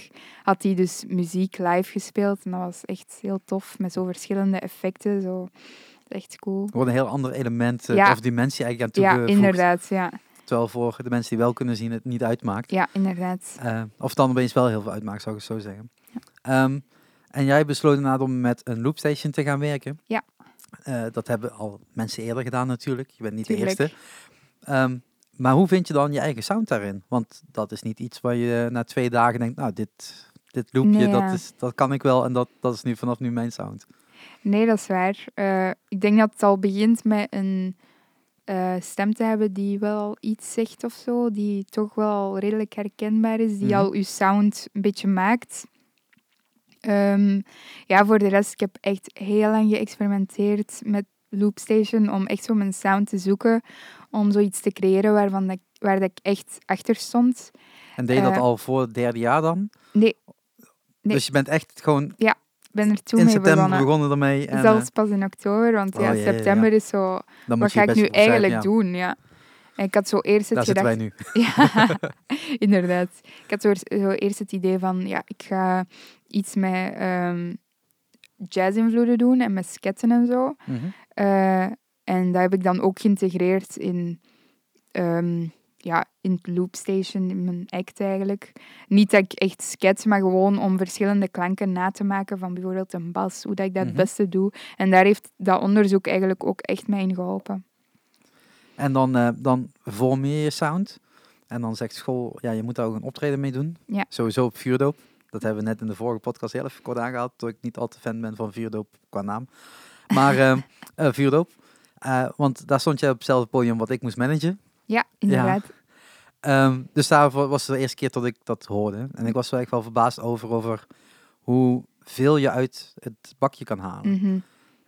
had hij dus muziek live gespeeld. En dat was echt heel tof, met zo verschillende effecten. Zo. Echt cool. Gewoon een heel ander element eh, Ja. of dimensie eigenlijk aan Ja, toegevoegd. inderdaad. Ja, Terwijl voor de mensen die wel kunnen zien het niet uitmaakt. ja inderdaad. Eh, of het dan opeens wel heel veel uitmaakt, zou ik het zo zeggen. Ehm, en jij besloot inderdaad om met een loopstation te gaan werken. Ja. Eh, dat hebben al mensen eerder gedaan natuurlijk. Je bent niet Tuurlijk. de eerste. Ehm, maar hoe vind je dan je eigen sound daarin? Want dat is niet iets waar je na twee dagen denkt, nou, dit, dit loopje, Nee, dat, ja. is, dat kan ik wel en dat, dat is nu vanaf nu mijn sound. Nee, dat is waar. Eh, ik denk dat het al begint met een eh, stem te hebben die wel iets zegt of zo, die toch wel redelijk herkenbaar is, die Mhm. al uw sound een beetje maakt. Ehm, ja, voor de rest, ik heb echt heel lang geëxperimenteerd met Loopstation om echt zo mijn sound te zoeken, om zoiets te creëren waarvan dat, waar dat ik echt achter stond. En deed je dat Eh, al voor het derde jaar dan? Nee, Nee. Dus je bent echt gewoon ik ben er toen in mee september begonnen. begonnen ermee. En, Zelfs eh, pas in oktober, want Oh, ja, ja. september is zo dan moet wat ga ik nu eigenlijk doen? Ja. En ik had zo eerst het Daar wij nu. [LAUGHS] Ja, [LAUGHS] inderdaad. Ik had zo, zo eerst het idee van, ja, ik ga iets met ehm jazz-invloeden doen en met sketsen en zo. Mhm. Eh, en dat heb ik dan ook geïntegreerd in, ehm, ja, in het loopstation, in mijn act eigenlijk. Niet dat ik echt skets, maar gewoon om verschillende klanken na te maken van bijvoorbeeld een bas, hoe dat ik dat het Mhm. beste doe. En daar heeft dat onderzoek eigenlijk ook echt mij in geholpen. En dan, eh, dan vorm je je sound. En dan zegt school, ja, je moet daar ook een optreden mee doen. Ja. Sowieso op vuurdoop. Dat hebben we net in de vorige podcast heel even kort aangehaald. Dat ik niet al te fan ben van vuurdoop qua naam. Maar [LAUGHS] eh, eh, vuurdoop. Want daar stond jij op hetzelfde podium wat ik moest managen. Ja, inderdaad. Ehm, dus daar wa- was het de eerste keer dat ik dat hoorde. En ik was wel echt wel verbaasd over, over hoeveel je uit het bakje kan halen. Mhm.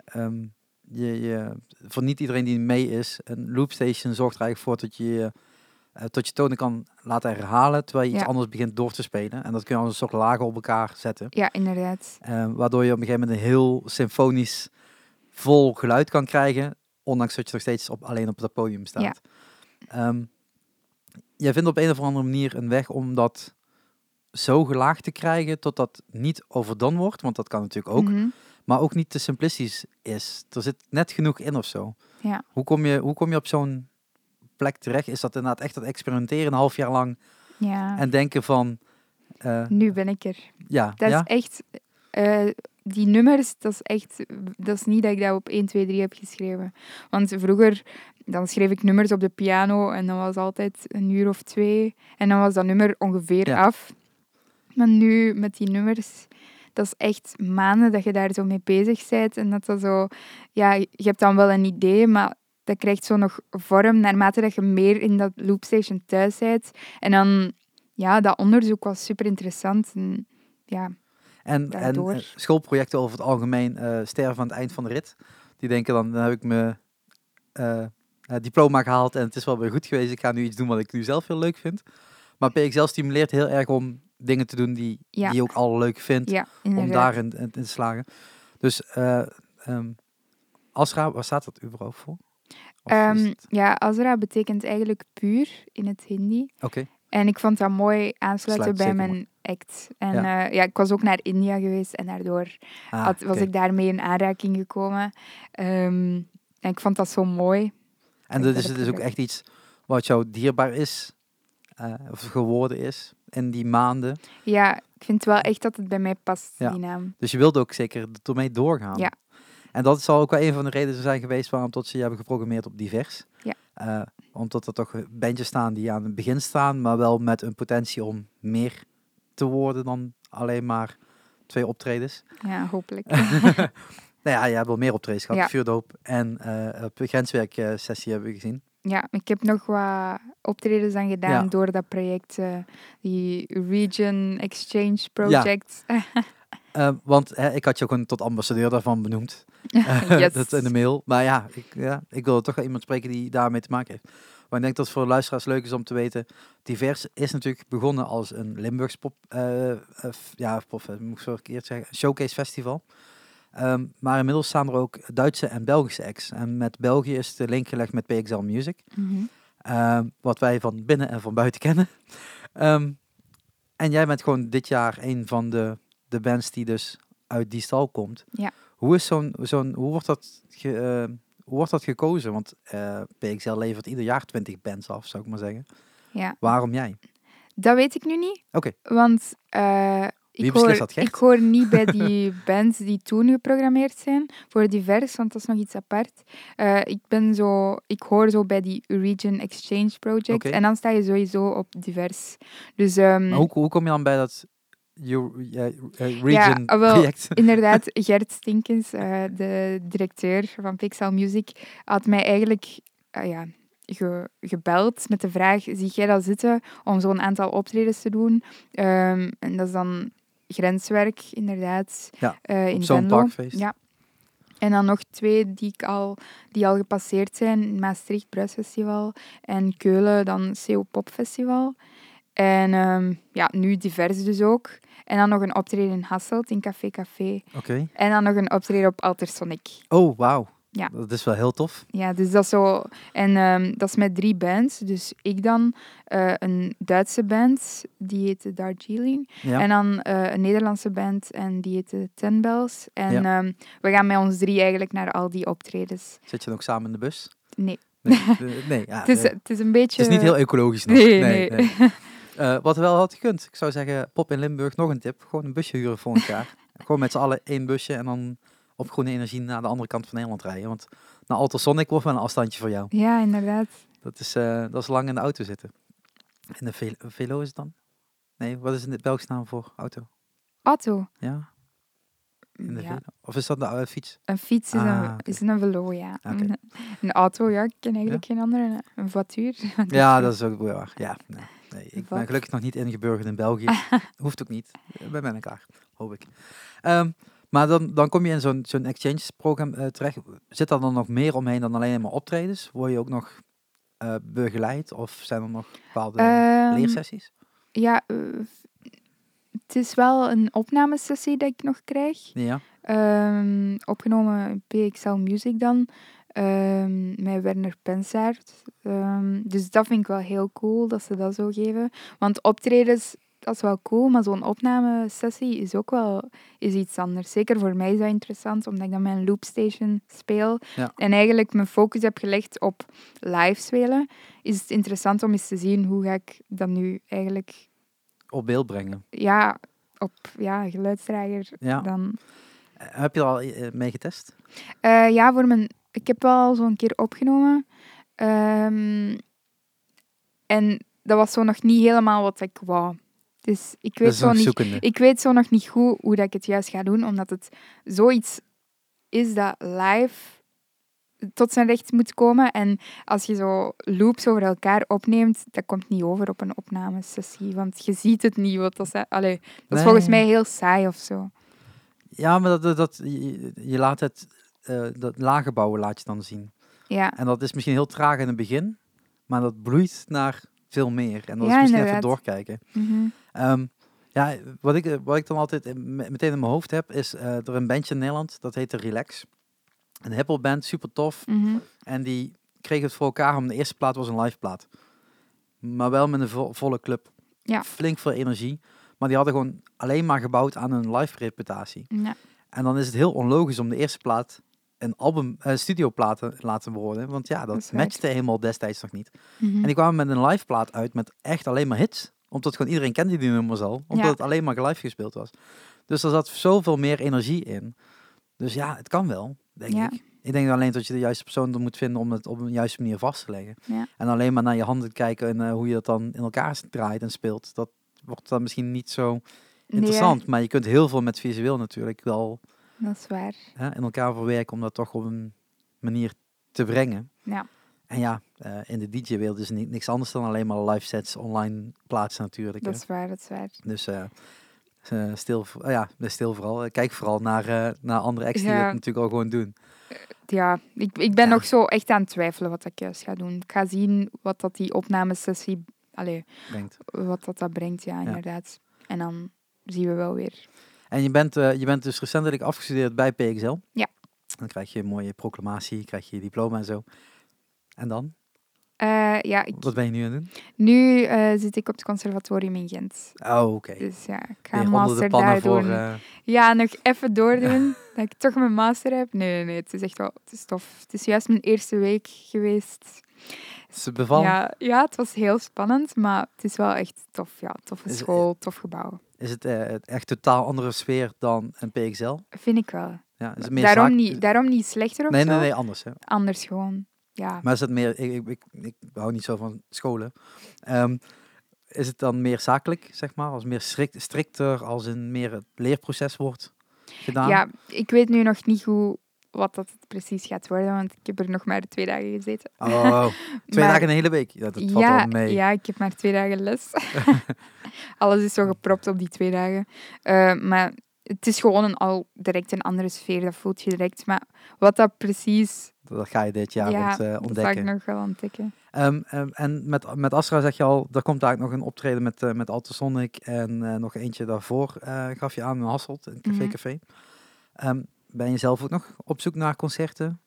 Ehm, je, je, voor niet iedereen die mee is, een loopstation zorgt er eigenlijk voor dat je eh, tot je tonen kan laten herhalen, terwijl je iets anders begint door te spelen. En dat kun je als een soort lagen op elkaar zetten. Ja, inderdaad. Ehm, waardoor je op een gegeven moment een heel symfonisch vol geluid kan krijgen, ondanks dat je nog steeds op, alleen op dat podium staat. Ja. Ehm, jij vindt op een of andere manier een weg om dat zo gelaagd te krijgen tot dat niet overdone wordt, want dat kan natuurlijk ook, Mhm. maar ook niet te simplistisch is. Er zit net genoeg in of zo. Ja. Hoe kom je, hoe kom je op zo'n plek terecht? Is dat inderdaad echt dat experimenteren een half jaar lang ja. en denken van, eh, Nu ben ik er. ja, Dat ja, is echt... eh, die nummers, dat is echt... Dat is niet dat ik dat op 1, 2, 3 heb geschreven. Want vroeger, dan schreef ik nummers op de piano en dan was altijd een uur of twee. En dan was dat nummer ongeveer Ja. af. Maar nu, met die nummers... Dat is echt maanden dat je daar zo mee bezig bent. En dat dat zo... Ja, je hebt dan wel een idee, maar dat krijgt zo nog vorm naarmate dat je meer in dat loopstation thuis bent. En dan... Ja, dat onderzoek was super interessant. En, ja, En, en daardoor. eh, schoolprojecten over het algemeen eh, sterven aan het eind van de rit. Die denken dan, dan heb ik mijn eh, diploma gehaald en het is wel weer goed geweest. Ik ga nu iets doen wat ik nu zelf heel leuk vind. Maar PXL stimuleert heel erg om dingen te doen die, Ja. die je ook al leuk vindt. Ja, om daarin in, te slagen. Dus eh ehm, Asra, waar staat dat überhaupt voor? Ehm, het- ja, Azra betekent eigenlijk puur in het Hindi. Oké, En ik vond dat mooi aansluiten Sluit bij mijn act. En Ja. ja. ja, ik was ook naar India geweest en daardoor Ah, had, was ik daarmee in aanraking gekomen. Ehm, en ik vond dat zo mooi. En dat is heb dus ook echt iets wat jou dierbaar is, eh, of geworden is, in die maanden. Ja, ik vind wel echt dat het bij mij past, Ja. die naam. Dus je wilde ook zeker ermee doorgaan. Ja. En dat zal ook wel een van de redenen zijn geweest waarom tot ze je hebben geprogrammeerd op divers. Ja. Eh, omdat er toch bandjes staan die aan het begin staan, maar wel met een potentie om meer te worden dan alleen maar twee optredens. Ja, hopelijk. [LAUGHS] [LAUGHS] Nou ja, je hebt wel meer optredens gehad. Ja. Vuurdoop en eh op grenswerk eh, sessie hebben we gezien. ja, ik heb nog wat optredens aan gedaan Ja. door dat project, eh, die Region Exchange Project. [LAUGHS] Eh, want hè, ik had je ook een tot ambassadeur daarvan benoemd. [LAUGHS] Eh, Yes. [LAUGHS] dat in de mail. Maar ja ik, ja, ik wil toch wel iemand spreken die daarmee te maken heeft. Maar ik denk dat het voor luisteraars leuk is om te weten. Divers is natuurlijk begonnen als een Limburgs pop, eh, eh, f- ja, pop, eh, moet ik zo verkeerd zeggen, showcase festival. Ehm, maar inmiddels staan er ook Duitse en Belgische acts. En met België is de link gelegd met PXL Music. Mhm. Ehm, wat wij van binnen en van buiten kennen. Ehm, en jij bent gewoon dit jaar een van de, de bands die dus uit die stal komt. Ja. Hoe, is zo'n, zo'n, hoe, wordt dat ge- eh, hoe wordt dat gekozen? Want eh, PXL levert ieder jaar 20 bands af, zou ik maar zeggen. Ja. Waarom jij? Dat weet ik nu niet. Oké. Want eh, ik, hoor, dat, ik hoor niet bij die [LAUGHS] bands die toen geprogrammeerd zijn voor divers, want dat is nog iets apart. Ik, ben zo, ik hoor zo bij die Region Exchange Project en dan sta je sowieso op divers. Dus ehm, Maar hoe, hoe kom je dan bij dat Eh, region Ja, ah, wel, project? [LAUGHS] inderdaad, Gert Stinkens, eh, de directeur van Pixel Music, had mij eigenlijk eh, ja, ge- gebeld met de vraag, zie jij dat zitten om zo'n aantal optredens te doen? Ehm, en dat is dan grenswerk, inderdaad, Ja, eh, in zo'n parkfeest. Ja. En dan nog twee die, ik al, die al gepasseerd zijn. Maastricht Bruisfestival en Keulen dan CO Pop Festival. En ehm, ja, nu divers dus ook. En dan nog een optreden in Hasselt, in Café Café. Oké. En dan nog een optreden op Altersonic. Oh, wauw. Ja. Dat is wel heel tof. Ja, dus dat is zo. En ehm, dat is met drie bands. Dus ik dan, eh, een Duitse band, die heet de Darjeeling. Ja. En dan eh, een Nederlandse band, en die heet de Ten Bells. En Ja. ehm, we gaan met ons drie eigenlijk naar al die optredens. Zit je dan ook samen in de bus? Nee, Nee, nee ja, [LAUGHS] het, is, het is een beetje... het is niet heel ecologisch nog. Nee, nee. [LAUGHS] Eh, wat wel had gekund. Ik zou zeggen, Pop in Limburg, nog een tip. Gewoon een busje huren volgend jaar. [LAUGHS] Gewoon met z'n allen één busje en dan op groene energie naar de andere kant van Nederland rijden. Want naar Ultrasonic wordt wel een afstandje voor jou. Ja, inderdaad. Dat is, eh, dat is lang in de auto zitten. En de Ve- Velo is het dan? Nee, wat is de Belgische naam voor auto? Auto. Ja, in de Ja. Of is dat de fiets? een fiets is, Ah, een, oké. is een velo, ja. Oké. Een, een auto, ja, ik ken eigenlijk geen andere. Een voituur. Ja, dat is ook waar. Ja, nee, nee. Ik ben gelukkig nog niet ingeburgerd in België. [LAUGHS] Hoeft ook niet. We zijn elkaar, hoop ik. Ehm, maar dan, dan kom je in zo'n zo'n exchange-programma eh, terecht. Zit er dan nog meer omheen dan alleen maar optredens? Word je ook nog eh, begeleid? Of zijn er nog bepaalde Ehm, leersessies? Ja, eh, het is wel een opnamesessie dat ik nog krijg. Ja. Ehm, opgenomen in PXL Music dan. Ehm, met Werner Pensaert. Ehm, dus dat vind ik wel heel cool dat ze dat zo geven. Want optredens, dat is wel cool, maar zo'n opnamesessie is ook wel is iets anders. Zeker voor mij is dat interessant, omdat ik dan een loopstation speel. Ja. En eigenlijk mijn focus heb gelegd op live spelen. Is het interessant om eens te zien hoe ga ik dat nu eigenlijk Op beeld brengen. ja, op ja, geluidsdrager Ja. dan. Heb je er al eh, mee getest? Eh, ja, voor mijn, ik heb wel zo'n keer opgenomen. Ehm, en dat was zo nog niet helemaal wat ik wou. Dus ik weet, zo nog niet, ik weet zo nog niet goed hoe dat ik het juist ga doen, omdat het zoiets is dat live tot zijn recht moet komen. En als je zo loops over elkaar opneemt, dat komt niet over op een opnamesessie. Want je ziet het niet. Wat dat, is- allee, dat is Nee. volgens mij heel saai of zo. Ja, maar dat, dat, dat- je, je laat het, eh, dat lage bouwen laat je dan zien. Ja, En dat is misschien heel traag in het begin, maar dat bloeit naar veel meer. En dat Ja, is misschien even doorkijken. mhm. Ehm, ja, wat ik, wat ik dan altijd meteen in mijn hoofd heb, is eh, er een bandje in Nederland, dat heet de Relax. Een hiphop band, super tof. Mhm. En die kreeg het voor elkaar om de eerste plaat was een live plaat. Maar wel met een vo- volle club. Ja. Flink veel energie. Maar die hadden gewoon alleen maar gebouwd aan een live reputatie. ja. En dan is het heel onlogisch om de eerste plaat een album, studioplaat te laten worden. Want ja, Dat matchte helemaal destijds nog niet. Mhm. En die kwamen met een live plaat uit met echt alleen maar hits. Omdat gewoon iedereen kende die nummers al. Omdat Ja. het alleen maar live gespeeld was. Dus er zat zoveel meer energie in. Dus ja, het kan wel, denk Ja. ik. Ik denk alleen dat je de juiste persoon er moet vinden om het op een juiste manier vast te leggen. Ja. En alleen maar naar je handen kijken en eh, hoe je dat dan in elkaar draait en speelt. Dat wordt dan misschien niet zo Nee, interessant. Maar je kunt heel veel met visueel natuurlijk wel dat is waar. hè, in elkaar verwerken om dat toch op een manier te brengen. Ja. En ja, eh, in de DJ-wereld is ni- niks anders dan alleen maar live sets online plaatsen natuurlijk. Dat is waar, dat is waar. Dus eh, eh, stil, ja, stil vooral. Kijk vooral naar, naar andere acts die Ja. dat natuurlijk al gewoon doen. Ja, ik, ik ben Ja. nog zo echt aan het twijfelen wat ik juist ga doen. Ik ga zien wat dat die opnamesessie, allee, Brengt. wat dat, dat brengt, ja, inderdaad. En dan zien we wel weer. En je bent, eh, je bent dus recentelijk afgestudeerd bij PXL. Ja. Dan krijg je een mooie proclamatie, krijg je je diploma en zo. En dan? Eh, ja, ik, Wat ben je nu aan het doen? nu eh, zit ik op het conservatorium in Gent. Oh, oké. Dus ja, ik ga een master daar voor... doen. Ja, nog even doordoen, [LAUGHS] dat ik toch mijn master heb. Nee, nee, nee, het is echt wel, het is tof. Het is juist mijn eerste week geweest. het bevallen? Ja, ja, het was heel spannend, maar het is wel echt tof. Ja, toffe school, tof gebouw. Is het het echt totaal andere sfeer dan een PXL? Vind ik wel. Ja, is het meer Daarom, zaak- niet, daarom niet slechter of Nee, zo. nee, nee, anders. Hè. Anders gewoon. Ja. Maar is het meer, ik, ik, ik, ik hou niet zo van scholen. Ehm, is het dan meer zakelijk, zeg maar, als meer strikt, strikter, als een meer het leerproces wordt gedaan? ja, ik weet nu nog niet hoe, wat dat precies gaat worden, want ik heb er nog maar twee dagen gezeten. Oh, [LAUGHS] twee Maar- dagen een hele week. Ja, dat valt ja, wel mee. ja, ik heb maar twee dagen les. [LAUGHS] [LAUGHS] Alles is zo gepropt op die twee dagen. Eh, maar het is gewoon een, al direct een andere sfeer, dat voelt je direct. Maar wat dat precies, Dat ga je dit jaar ja, rond, eh, dat zal ik ontdekken. nog wel ontdekken. Ehm, ehm, en met, met Astra zeg je al, er komt eigenlijk nog een optreden met, eh met Ultrasonic en nog eentje daarvoor gaf je aan in Hasselt, in Café Mhm. Café. Ehm, ben je zelf ook nog op zoek naar concerten?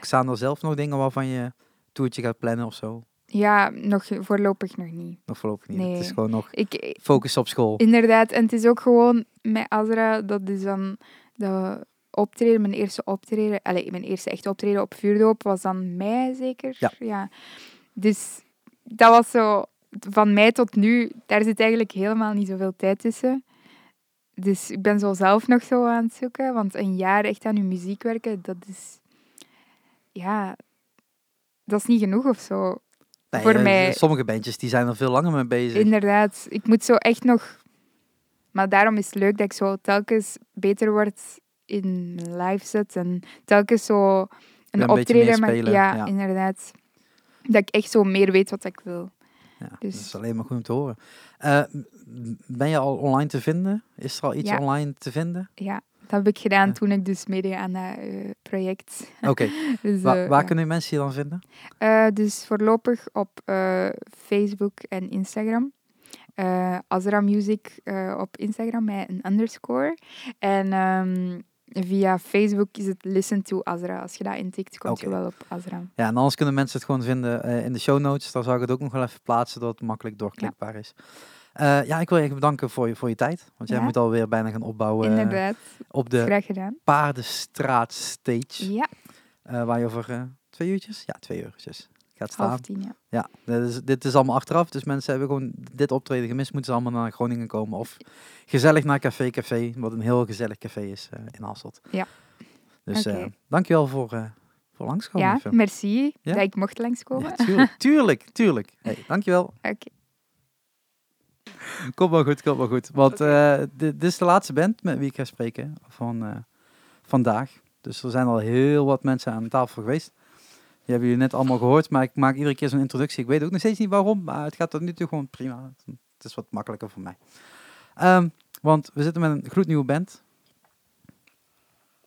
Staan er zelf nog dingen waarvan je toertje gaat plannen of zo? Ja, nog voorlopig nog niet. Nog voorlopig niet. Het is gewoon nog Ik, focus op school. Inderdaad, en het is ook gewoon met Azra, dat is dan de optreden, mijn eerste optreden, allez, mijn eerste echt optreden op vuurdoop was dan mei zeker. Ja. Dus dat was zo, van mei tot nu, daar zit eigenlijk helemaal niet zoveel tijd tussen. Dus ik ben zo zelf nog zo aan het zoeken, want een jaar echt aan je muziek werken, dat is, ja, dat is niet genoeg of zo. Nee, voor eh, mij- Sommige bandjes die zijn er veel langer mee bezig. Inderdaad, ik moet zo echt nog. Maar daarom is het leuk dat ik zo telkens beter word in mijn live set en telkens zo een, optreden. ja. inderdaad. Dat ik echt zo meer weet wat ik wil. Ja, Dus- Dat is alleen maar goed om te horen. Eh, ben je al online te vinden? Is er al iets Ja. online te vinden? Ja, dat heb ik gedaan Ja. toen ik dus meedeed aan dat eh, project. Oké. [LAUGHS] Dus, Wa- eh, waar ja. kunnen mensen je dan vinden? Eh, dus voorlopig op eh, Facebook en Instagram. Eh Azra Music eh, op Instagram met een underscore. En ehm, via Facebook is het Listen to Azra. Als je dat intikt, komt je wel op Azra. Ja, en anders kunnen mensen het gewoon vinden eh, in de show notes. Daar zal ik het ook nog wel even plaatsen, zodat het makkelijk doorklikbaar is. Eh, ja, ik wil je even bedanken voor je, voor je tijd. Want jij Ja. moet alweer bijna gaan opbouwen eh, Inderdaad, op de. Paardenstraat Stage. Ja, waar je over twee uurtjes? Ja, twee uurtjes gaat staan. half tien, ja. Ja, dit is, dit is allemaal achteraf. Dus mensen hebben gewoon dit optreden gemist. Moeten ze allemaal naar Groningen komen. Of gezellig naar Café Café. Wat een heel gezellig café is eh, in Hasselt. Ja. Dus eh, dankjewel voor, eh voor langskomen. Ja, even. merci Ja? dat ik mocht langskomen. Ja, tuurlijk, [LAUGHS] tuurlijk, tuurlijk. Hey, dankjewel. Oké. Komt wel goed, komt wel goed. Want dit, dit is de laatste band met wie ik ga spreken van vandaag. Dus er zijn al heel wat mensen aan tafel geweest. Die hebben jullie net allemaal gehoord, maar ik maak iedere keer zo'n introductie. Ik weet ook nog steeds niet waarom, maar het gaat tot nu toe gewoon prima. Het is wat makkelijker voor mij. Ehm, want we zitten met een gloednieuwe band.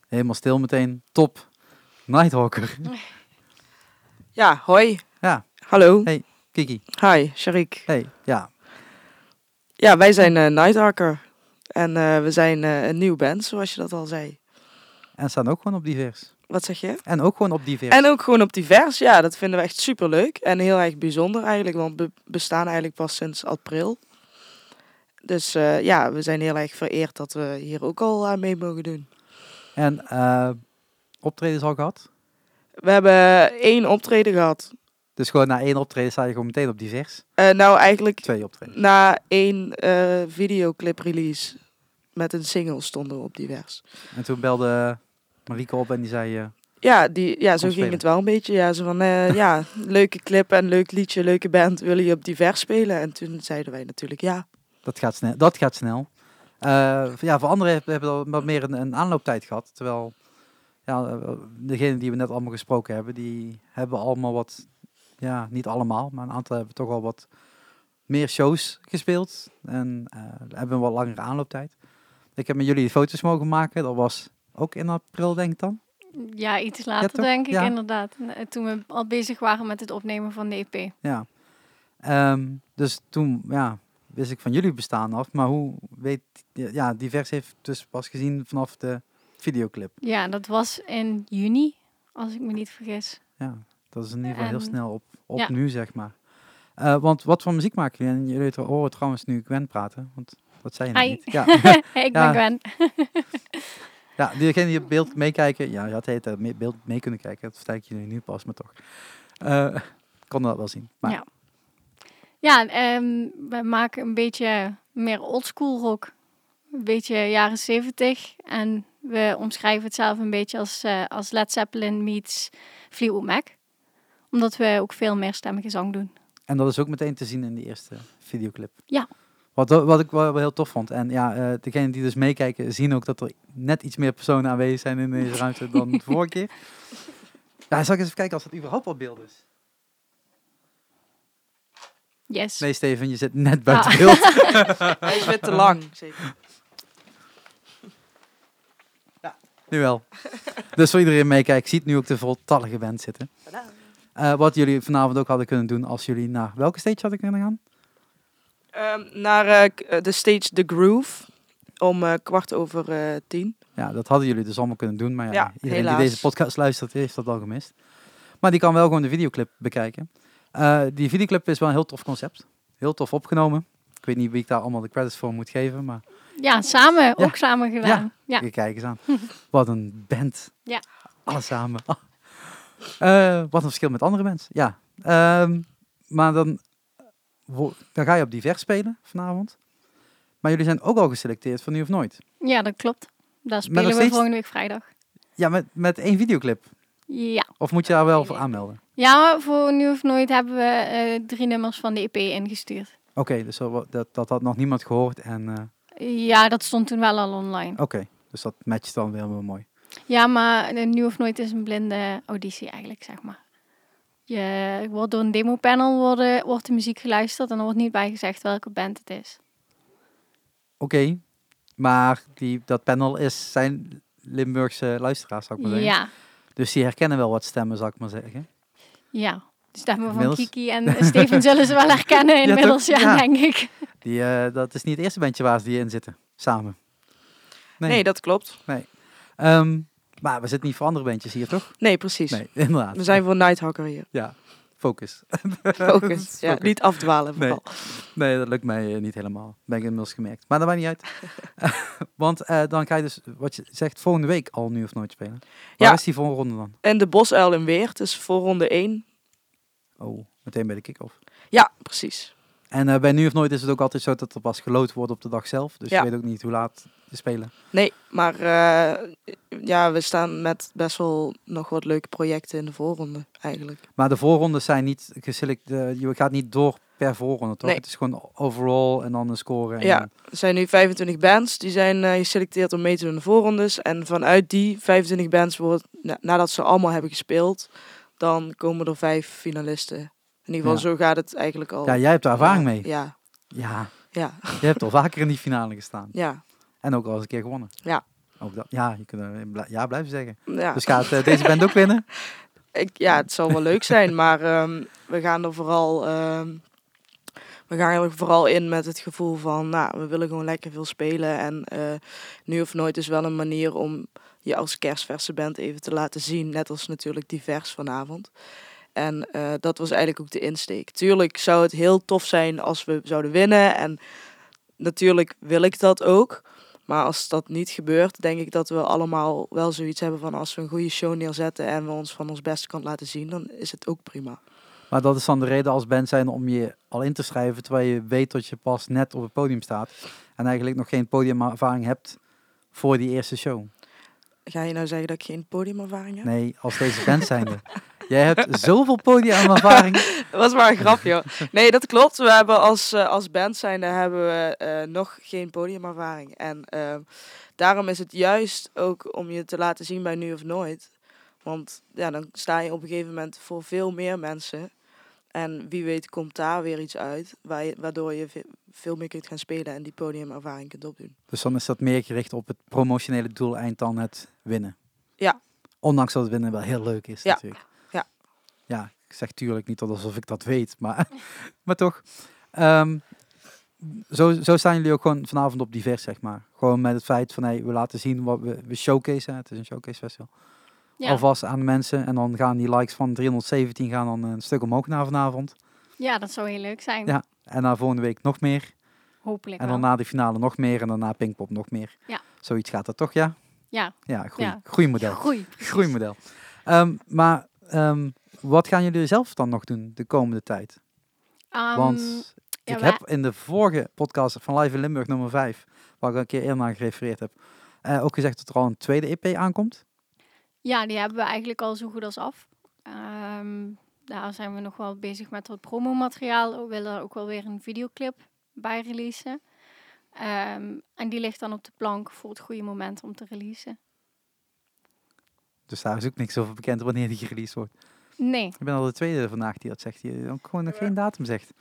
Helemaal stil meteen. Top. Nighthawker. [LAUGHS] Ja, hoi. Ja. Hallo. Hey. Kiki. Hi, Sharik. Hey, ja. Ja, wij zijn eh Nighthawker. En eh, we zijn eh, een nieuwe band, zoals je dat al zei. En staan ook gewoon op divers. Wat zeg je? En ook gewoon op divers. En ook gewoon op divers. Ja, dat vinden we echt super leuk. En heel erg bijzonder eigenlijk, want we bestaan eigenlijk pas sinds april. Dus eh, ja, we zijn heel erg vereerd dat we hier ook al aan mee mogen doen. En eh optredens al gehad. We hebben één optreden gehad. Dus gewoon na één optreden sta je gewoon meteen op divers. Eh, nou, eigenlijk Twee optredens. na één videoclip release met een single stonden we op divers. En toen belde Marieke op en die zei... eh, Ja, die, ja zo ging het wel een beetje. Ja, zo van, eh, ja, [LAUGHS] leuke clip en leuk liedje, leuke band. Willen je op divers spelen? En toen zeiden wij natuurlijk ja. dat gaat snel. Dat gaat snel. Eh, ja, voor anderen hebben al wat meer een, een aanlooptijd gehad. Terwijl ja, degenen die we net allemaal gesproken hebben, die hebben allemaal wat... Ja, niet allemaal, maar een aantal hebben toch al wat meer shows gespeeld. En hebben een wat langere aanlooptijd. Ik heb met jullie foto's mogen maken. Dat was ook in april, denk ik dan. Ja, iets later denk ik Ja. inderdaad. Eh, Toen we al bezig waren met het opnemen van de EP. Ja. Ehm, dus toen ja, wist ik van jullie bestaan af. Maar hoe weet... Ja, Divers heeft dus pas gezien vanaf de videoclip. Ja, dat was in juni, als ik me niet vergis. Ja, dat is in ieder geval heel snel op, op ja. nu, zeg maar. Eh, want wat voor muziek maken jullie? En jullie horen trouwens nu Gwen praten. Want dat zei je niet. Ja, [LAUGHS] ik ben Gwen. [LAUGHS] ja diegenen die op beeld meekijken. Ja, je had tijd mee, beeld mee kunnen kijken. Dat vertel ik jullie nu pas, maar toch. Eh [LAUGHS] konden dat wel zien. Maar Ja. Ja, ehm, we maken een beetje meer oldschool rock. Een beetje jaren zeventig. En we omschrijven het zelf een beetje als, eh, als Led Zeppelin meets Fleetwood Mac. Omdat we ook veel meer stemmige zang doen. En dat is ook meteen te zien in de eerste videoclip. Ja. Wat, wat ik wel, heel tof vond. En ja, eh degenen die dus meekijken zien ook dat er net iets meer personen aanwezig zijn in deze ruimte [LAUGHS] dan de vorige keer. Ja, zal ik eens even kijken als dat überhaupt al beeld is. Yes. Nee, Steven, je zit net buiten Ah. beeld. [LAUGHS] Hij is weer te lang. Zeker. Nu wel. Dus voor iedereen meekijkt, ziet nu ook de voltallige band zitten. Eh, wat jullie vanavond ook hadden kunnen doen als jullie naar welke stage hadden kunnen gaan? Ehm, naar eh, eh, de stage The Groove om eh, kwart over eh, tien. Ja, dat hadden jullie dus allemaal kunnen doen. Maar ja, Ja, iedereen helaas. die deze podcast luistert, heeft dat al gemist. Maar die kan wel gewoon de videoclip bekijken. Eh, die videoclip is wel een heel tof concept. Heel tof opgenomen. Ik weet niet wie ik daar allemaal de credits voor moet geven, maar Ja, samen, ook samen gedaan. Ja. kijk eens aan. [LAUGHS] Wat een band. Ja. Alles samen. [LAUGHS] Eh, wat een verschil met andere mensen. Ja. Ehm, maar dan, dan ga je op divers spelen vanavond. Maar jullie zijn ook al geselecteerd voor nu of nooit. ja, dat klopt. Daar spelen we steeds- volgende week vrijdag. Ja, met, met één videoclip. Ja. Of moet je daar wel voor aanmelden? Ja, voor Nu of Nooit hebben we eh, drie nummers van de EP ingestuurd. Oké, dus dat, dat had nog niemand gehoord. En eh, Ja, dat stond toen wel al online. oké, dus dat matcht dan weer wel mooi. Ja, maar de Nu of Nooit is een blinde auditie eigenlijk, zeg maar. Je wordt door een demopanel worden, wordt de muziek geluisterd en er wordt niet bij gezegd welke band het is. Oké, maar die, dat panel is zijn Limburgse luisteraars, zou ik maar zeggen. Ja, Dus die herkennen wel wat stemmen, zou ik maar zeggen. ja. De stemmen van Kiki en [LAUGHS] Steven zullen ze wel herkennen [LAUGHS] inmiddels, ja, Ja. denk ik. Die, eh, dat is niet het eerste bandje waar ze die in zitten, samen. Nee, dat klopt. Ehm, maar we zitten niet voor andere bandjes hier, toch? Nee, precies. Nee, inderdaad. We zijn voor Nighthacker hier. Ja, focus. Focus. Ja, [LAUGHS] niet afdwalen Nee. vooral. Nee, dat lukt mij eh, niet helemaal. Ben ik inmiddels gemerkt. Maar dat maakt niet uit. [LAUGHS] [LAUGHS] Want eh, dan ga je dus, wat je zegt, volgende week al nu of nooit spelen. Waar Ja. is die volgende ronde dan? En de Bosuil in Weert is voor ronde 1. Oh, meteen bij de kick-off. Ja, precies. En eh, bij nu of nooit is het ook altijd zo dat er pas geloot wordt op de dag zelf. Dus Ja. je weet ook niet hoe laat te spelen. Nee, maar eh, ja, we staan met best wel nog wat leuke projecten in de voorronde eigenlijk. Maar de voorrondes zijn niet geselecteerd. Je gaat niet door per voorronde, toch? Nee. Het is gewoon overall en dan een score. En Ja, er zijn nu 25 bands die zijn eh, geselecteerd om mee te doen in de voorrondes. En vanuit die 25 bands, wordt, na- nadat ze allemaal hebben gespeeld, dan komen er vijf finalisten. In ieder geval, Ja. zo gaat het eigenlijk al. ja, jij hebt er ervaring mee. Ja, Ja, ja, je hebt al vaker in die finale gestaan. ja. En ook al eens een keer gewonnen. Ja. Ook dat, ja, je kunt ja blijven zeggen. ja. Dus gaat eh, deze band ook winnen? [LAUGHS] Ik, ja, het zal wel leuk zijn, maar ehm, we gaan er vooral, ehm, we gaan er vooral in met het gevoel van, nou, we willen gewoon lekker veel spelen. En eh, nu of nooit is wel een manier om je als kerstverse band even te laten zien, net als natuurlijk divers vanavond. En eh, dat was eigenlijk ook de insteek. Tuurlijk zou het heel tof zijn als we zouden winnen. En natuurlijk wil ik dat ook. Maar als dat niet gebeurt, denk ik dat we allemaal wel zoiets hebben van als we een goede show neerzetten en we ons van ons beste kant laten zien, dan is het ook prima. Maar dat is dan de reden als band zijn om je al in te schrijven, terwijl je weet dat je pas net op het podium staat. En eigenlijk nog geen podiumervaring hebt voor die eerste show. Ga je nou zeggen dat ik geen podiumervaring heb? Nee, als deze band zijnde. [LAUGHS] Jij hebt zoveel podiumervaring. [LAUGHS] Dat was maar een grapje. hoor. Nee, dat klopt. We hebben als, eh, als band zijnde hebben we eh, nog geen podiumervaring. En eh, daarom is het juist ook om je te laten zien bij Nu of Nooit. Want ja, dan sta je op een gegeven moment voor veel meer mensen. En wie weet komt daar weer iets uit, waardoor je ve- veel meer kunt gaan spelen en die podiumervaring kunt opdoen. Dus dan is dat meer gericht op het promotionele doeleind dan het winnen. Ja. Ondanks dat het winnen wel heel leuk is Ja. natuurlijk. Ja. Ik zeg tuurlijk niet alsof ik dat weet, maar, [LAUGHS] maar toch. Ehm, zo, zo staan jullie ook gewoon vanavond op divers, zeg maar. Gewoon met het feit van, hey, we laten zien wat we, we showcase, het is een showcase festival. Ja. Alvast aan de mensen en dan gaan die likes van 317 gaan dan een stuk omhoog naar vanavond. ja, dat zou heel leuk zijn. Ja. En na volgende week nog meer. Hopelijk En wel. dan na de finale nog meer en daarna Pinkpop nog meer. Ja. Zoiets gaat dat toch, ja? Ja, Ja, groei, Ja. groeimodel. groei. Groeimodel. Ehm, maar ehm, wat gaan jullie zelf dan nog doen de komende tijd? Ehm, Want ik heb in de vorige podcast van Live in Limburg nummer 5, waar ik een keer eerder naar gerefereerd heb, eh, ook gezegd dat er al een tweede EP aankomt. Ja, die hebben we eigenlijk al zo goed als af. Ehm, daar zijn we nog wel bezig met wat promomateriaal. We willen er ook wel weer een videoclip bij releasen. Ehm, en die ligt dan op de plank voor het goede moment om te releasen. Dus daar is ook niks over bekend wanneer die gereleased wordt. Nee, Ik ben al de tweede vandaag die dat zegt, die ook gewoon nog geen datum zegt.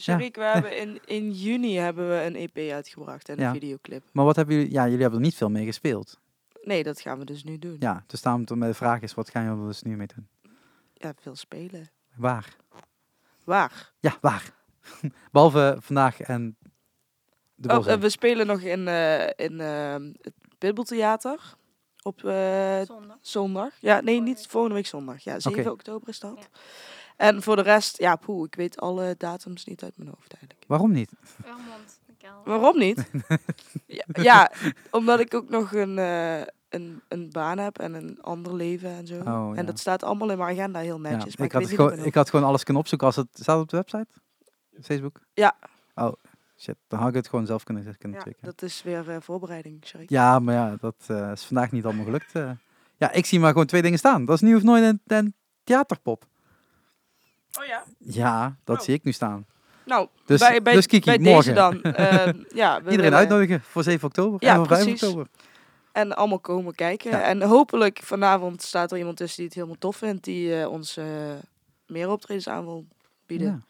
Sharik, we hebben in, in juni hebben we een EP uitgebracht en een Ja. videoclip. Maar wat hebben jullie, ja, jullie hebben er niet veel mee gespeeld. Nee, dat gaan we dus nu doen. Ja, dus daarom mijn vraag is, wat gaan jullie er dus nu mee doen? Ja, veel spelen. Waar? Waar? Ja, waar? [LAUGHS] Behalve vandaag en de Oh, eh, we spelen nog in, eh, in eh, het Pitbull-theater. Op eh, Zondag. zondag. Ja, nee, niet volgende week zondag. Ja, 7 oktober is dat. En voor de rest, ja, poeh, ik weet alle datums niet uit mijn hoofd eigenlijk. Waarom niet? Vermont. Waarom niet? [LAUGHS] ja, ja, omdat ik ook nog een, eh, een, een baan heb en een ander leven en zo. Oh, ja. En dat staat allemaal in mijn agenda heel Ja, netjes. maar ik, ik, had gewoon, ik had gewoon alles kunnen opzoeken als het staat op de website? Facebook? Ja. Oh, shit. Dan had ik het gewoon zelf kunnen, kunnen hoofd. checken. Ja, dat is weer eh, voorbereiding, Sharik. Ja, maar ja, dat eh, is vandaag niet allemaal gelukt. eh. Ja, ik zie maar gewoon twee dingen staan. Dat is nu of nooit een, een theaterpop. Oh ja. Ja, dat Oh. zie ik nu staan. Nou, Dus- bij, bij, dus Kiki, bij morgen. deze dan. [LAUGHS] eh, ja, we Iedereen willen- uitnodigen voor 7 oktober Ja, en voor 5 precies. oktober. En allemaal komen kijken. Ja. En hopelijk vanavond staat er iemand tussen die het helemaal tof vindt. Die eh, ons meer optredens aan wil bieden. Ja.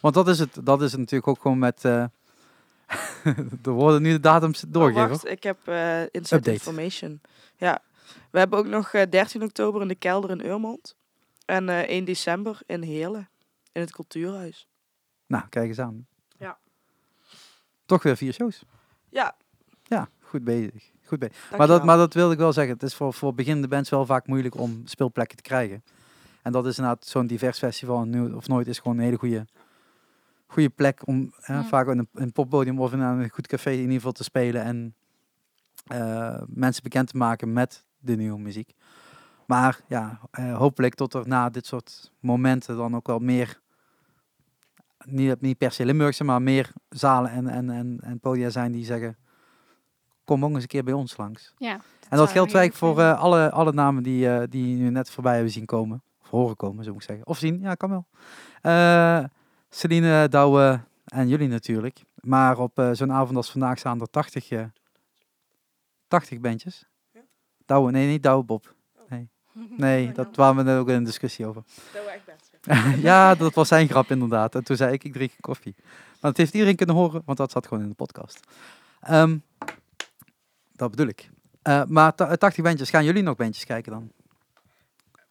Want dat is het, dat is het natuurlijk ook gewoon met... eh [LAUGHS] er worden nu de datums Oh, doorgegeven. wacht, ik heb eh inside Update. information. Ja, we hebben ook nog eh, 13 oktober in de kelder in Urmond. En eh 1 december in Heerlen. In het Cultuurhuis. nou, kijk eens aan. Ja. Toch weer vier shows. Ja, Ja, goed bezig. Goed bezig. Maar dat, maar dat wilde ik wel zeggen. Het is voor, voor beginnende bands wel vaak moeilijk om speelplekken te krijgen. En dat is inderdaad zo'n divers festival. Nu of nooit is gewoon een hele goede, goede plek om hè, Mm. vaak in een, een poppodium of in een goed café in ieder geval te spelen. En eh, mensen bekend te maken met de nieuwe muziek. Maar ja, eh, hopelijk tot er na dit soort momenten dan ook wel meer, niet, niet per se Limburgse, maar meer zalen en, en, en, en podia zijn die zeggen, kom ook eens een keer bij ons langs. Ja, En dat geldt eigenlijk voor eh, alle, alle namen die, die nu net voorbij hebben zien komen. Of horen komen, zo moet ik zeggen. Of zien, ja, kan wel. Eh Celine, Douwe en jullie natuurlijk. Maar op eh, zo'n avond als vandaag staan er 80, eh 80 bandjes. Douwe, nee, niet Douwe Bob. Nee, nee [LAUGHS] dat waren we net ook in een discussie over. [LAUGHS] [LAUGHS] ja, dat was zijn grap inderdaad. En toen zei ik, ik drink koffie. Maar dat heeft iedereen kunnen horen, want dat zat gewoon in de podcast. Ehm, dat bedoel ik. Eh, maar ta- 80 bandjes, gaan jullie nog bandjes kijken dan?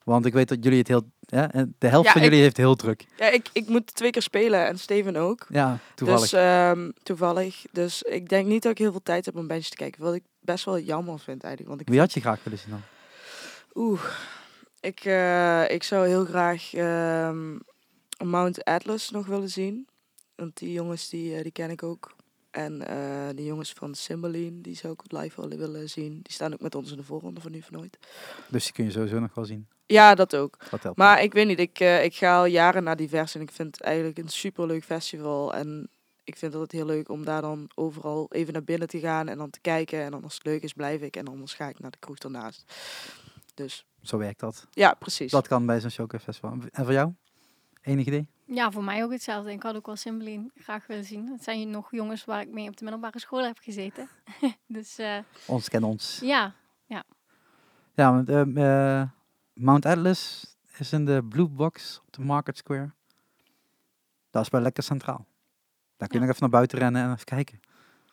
Want ik weet dat jullie het heel... Ja, de helft Ja, van ik- jullie heeft heel druk. Ja, ik, ik moet twee keer spelen en Steven ook. Ja, toevallig. Dus ehm, toevallig. Dus ik denk niet dat ik heel veel tijd heb om bandjes te kijken. Wat ik best wel jammer vind eigenlijk. Want ik Wie had je graag willen zien dan? Oeh, ik, eh, ik zou heel graag ehm, Mount Atlas nog willen zien. Want die jongens die, eh, die ken ik ook. En eh de jongens van Cymbeline, die zou ik live willen, willen zien. Die staan ook met ons in de voorronde van Nu van Nooit. Dus die kun je sowieso nog wel zien. Ja, dat ook. Dat helpt. Maar ik weet niet, ik, eh, ik ga al jaren naar divers en ik vind het eigenlijk een superleuk festival. En ik vind het heel leuk om daar dan overal even naar binnen te gaan en dan te kijken. En dan als het leuk is, blijf ik. En anders ga ik naar de kroeg ernaast. Dus Zo werkt dat. ja, precies. Dat kan bij zo'n Showcase Festival. En voor jou? Enig idee? Ja, voor mij ook hetzelfde. Ik had ook wel Cymbeline graag willen zien. Het zijn nog jongens waar ik mee op de middelbare school heb gezeten. [LAUGHS] dus eh, Ons kennen ons. ja, Ja, want, ehm, eh, Mount Atlas is in de Blue Box op de Market Square. Dat is wel lekker centraal. Daar kun je Ja. nog even naar buiten rennen en even kijken.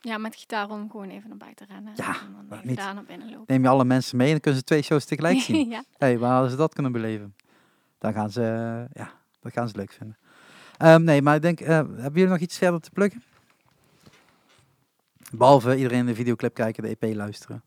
ja, met gitaar om gewoon even naar buiten rennen. Ja, en dan niet. daar naar binnen lopen. Neem je alle mensen mee en dan kunnen ze twee shows tegelijk [LAUGHS] zien. ja. hey, waar hadden ze dat kunnen beleven? Dan gaan ze, eh, ja, dat gaan ze leuk vinden. Ehm, nee, maar ik denk, eh, hebben jullie nog iets verder te pluggen? Behalve iedereen de videoclip kijken, de EP luisteren.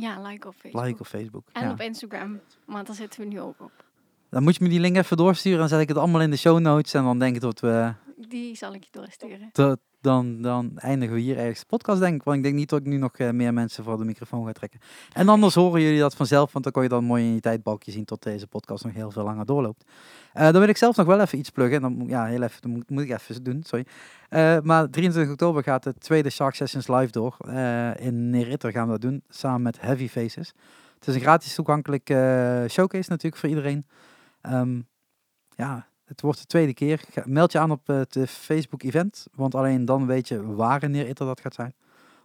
Ja, like op Facebook. Like op Facebook. en ja. op Instagram, want daar zitten we nu ook op. Dan moet je me die link even doorsturen. Dan zet ik het allemaal in de show notes. En dan denk ik dat we Die zal ik je doorsturen. tot, dan, dan eindigen we hier ergens de podcast, denk ik. Want ik denk niet dat ik nu nog eh, meer mensen voor de microfoon ga trekken. En anders horen jullie dat vanzelf, want dan kon je dan mooi in je tijdbalkje zien tot deze podcast nog heel veel langer doorloopt. Eh, dan wil ik zelf nog wel even iets pluggen. Dan, ja, heel even, dan moet, moet ik even doen, sorry. Eh, maar 23 oktober gaat de tweede Shark Sessions live door. In Neritter gaan we dat doen, samen met Heavy Faces. Het is een gratis toegankelijk showcase natuurlijk voor iedereen. Ehm, ja, het wordt de tweede keer. Meld je aan op het eh, Facebook-event, want alleen dan weet je waar en wanneer dat gaat zijn.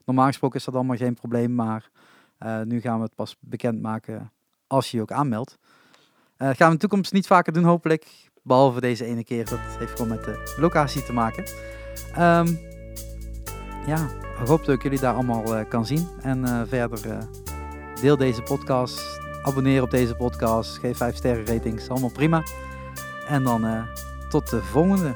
Normaal gesproken is dat allemaal geen probleem, maar eh, nu gaan we het pas bekendmaken als je je ook aanmeldt. Dat gaan we in de toekomst niet vaker doen, hopelijk. Behalve deze ene keer. Dat heeft gewoon met de locatie te maken. Ehm, ja, ik hoop dat ik jullie daar allemaal kan zien. En verder deel deze podcast. Abonneer op deze podcast. Geef 5 sterren ratings. Allemaal prima. En dan eh, tot de volgende.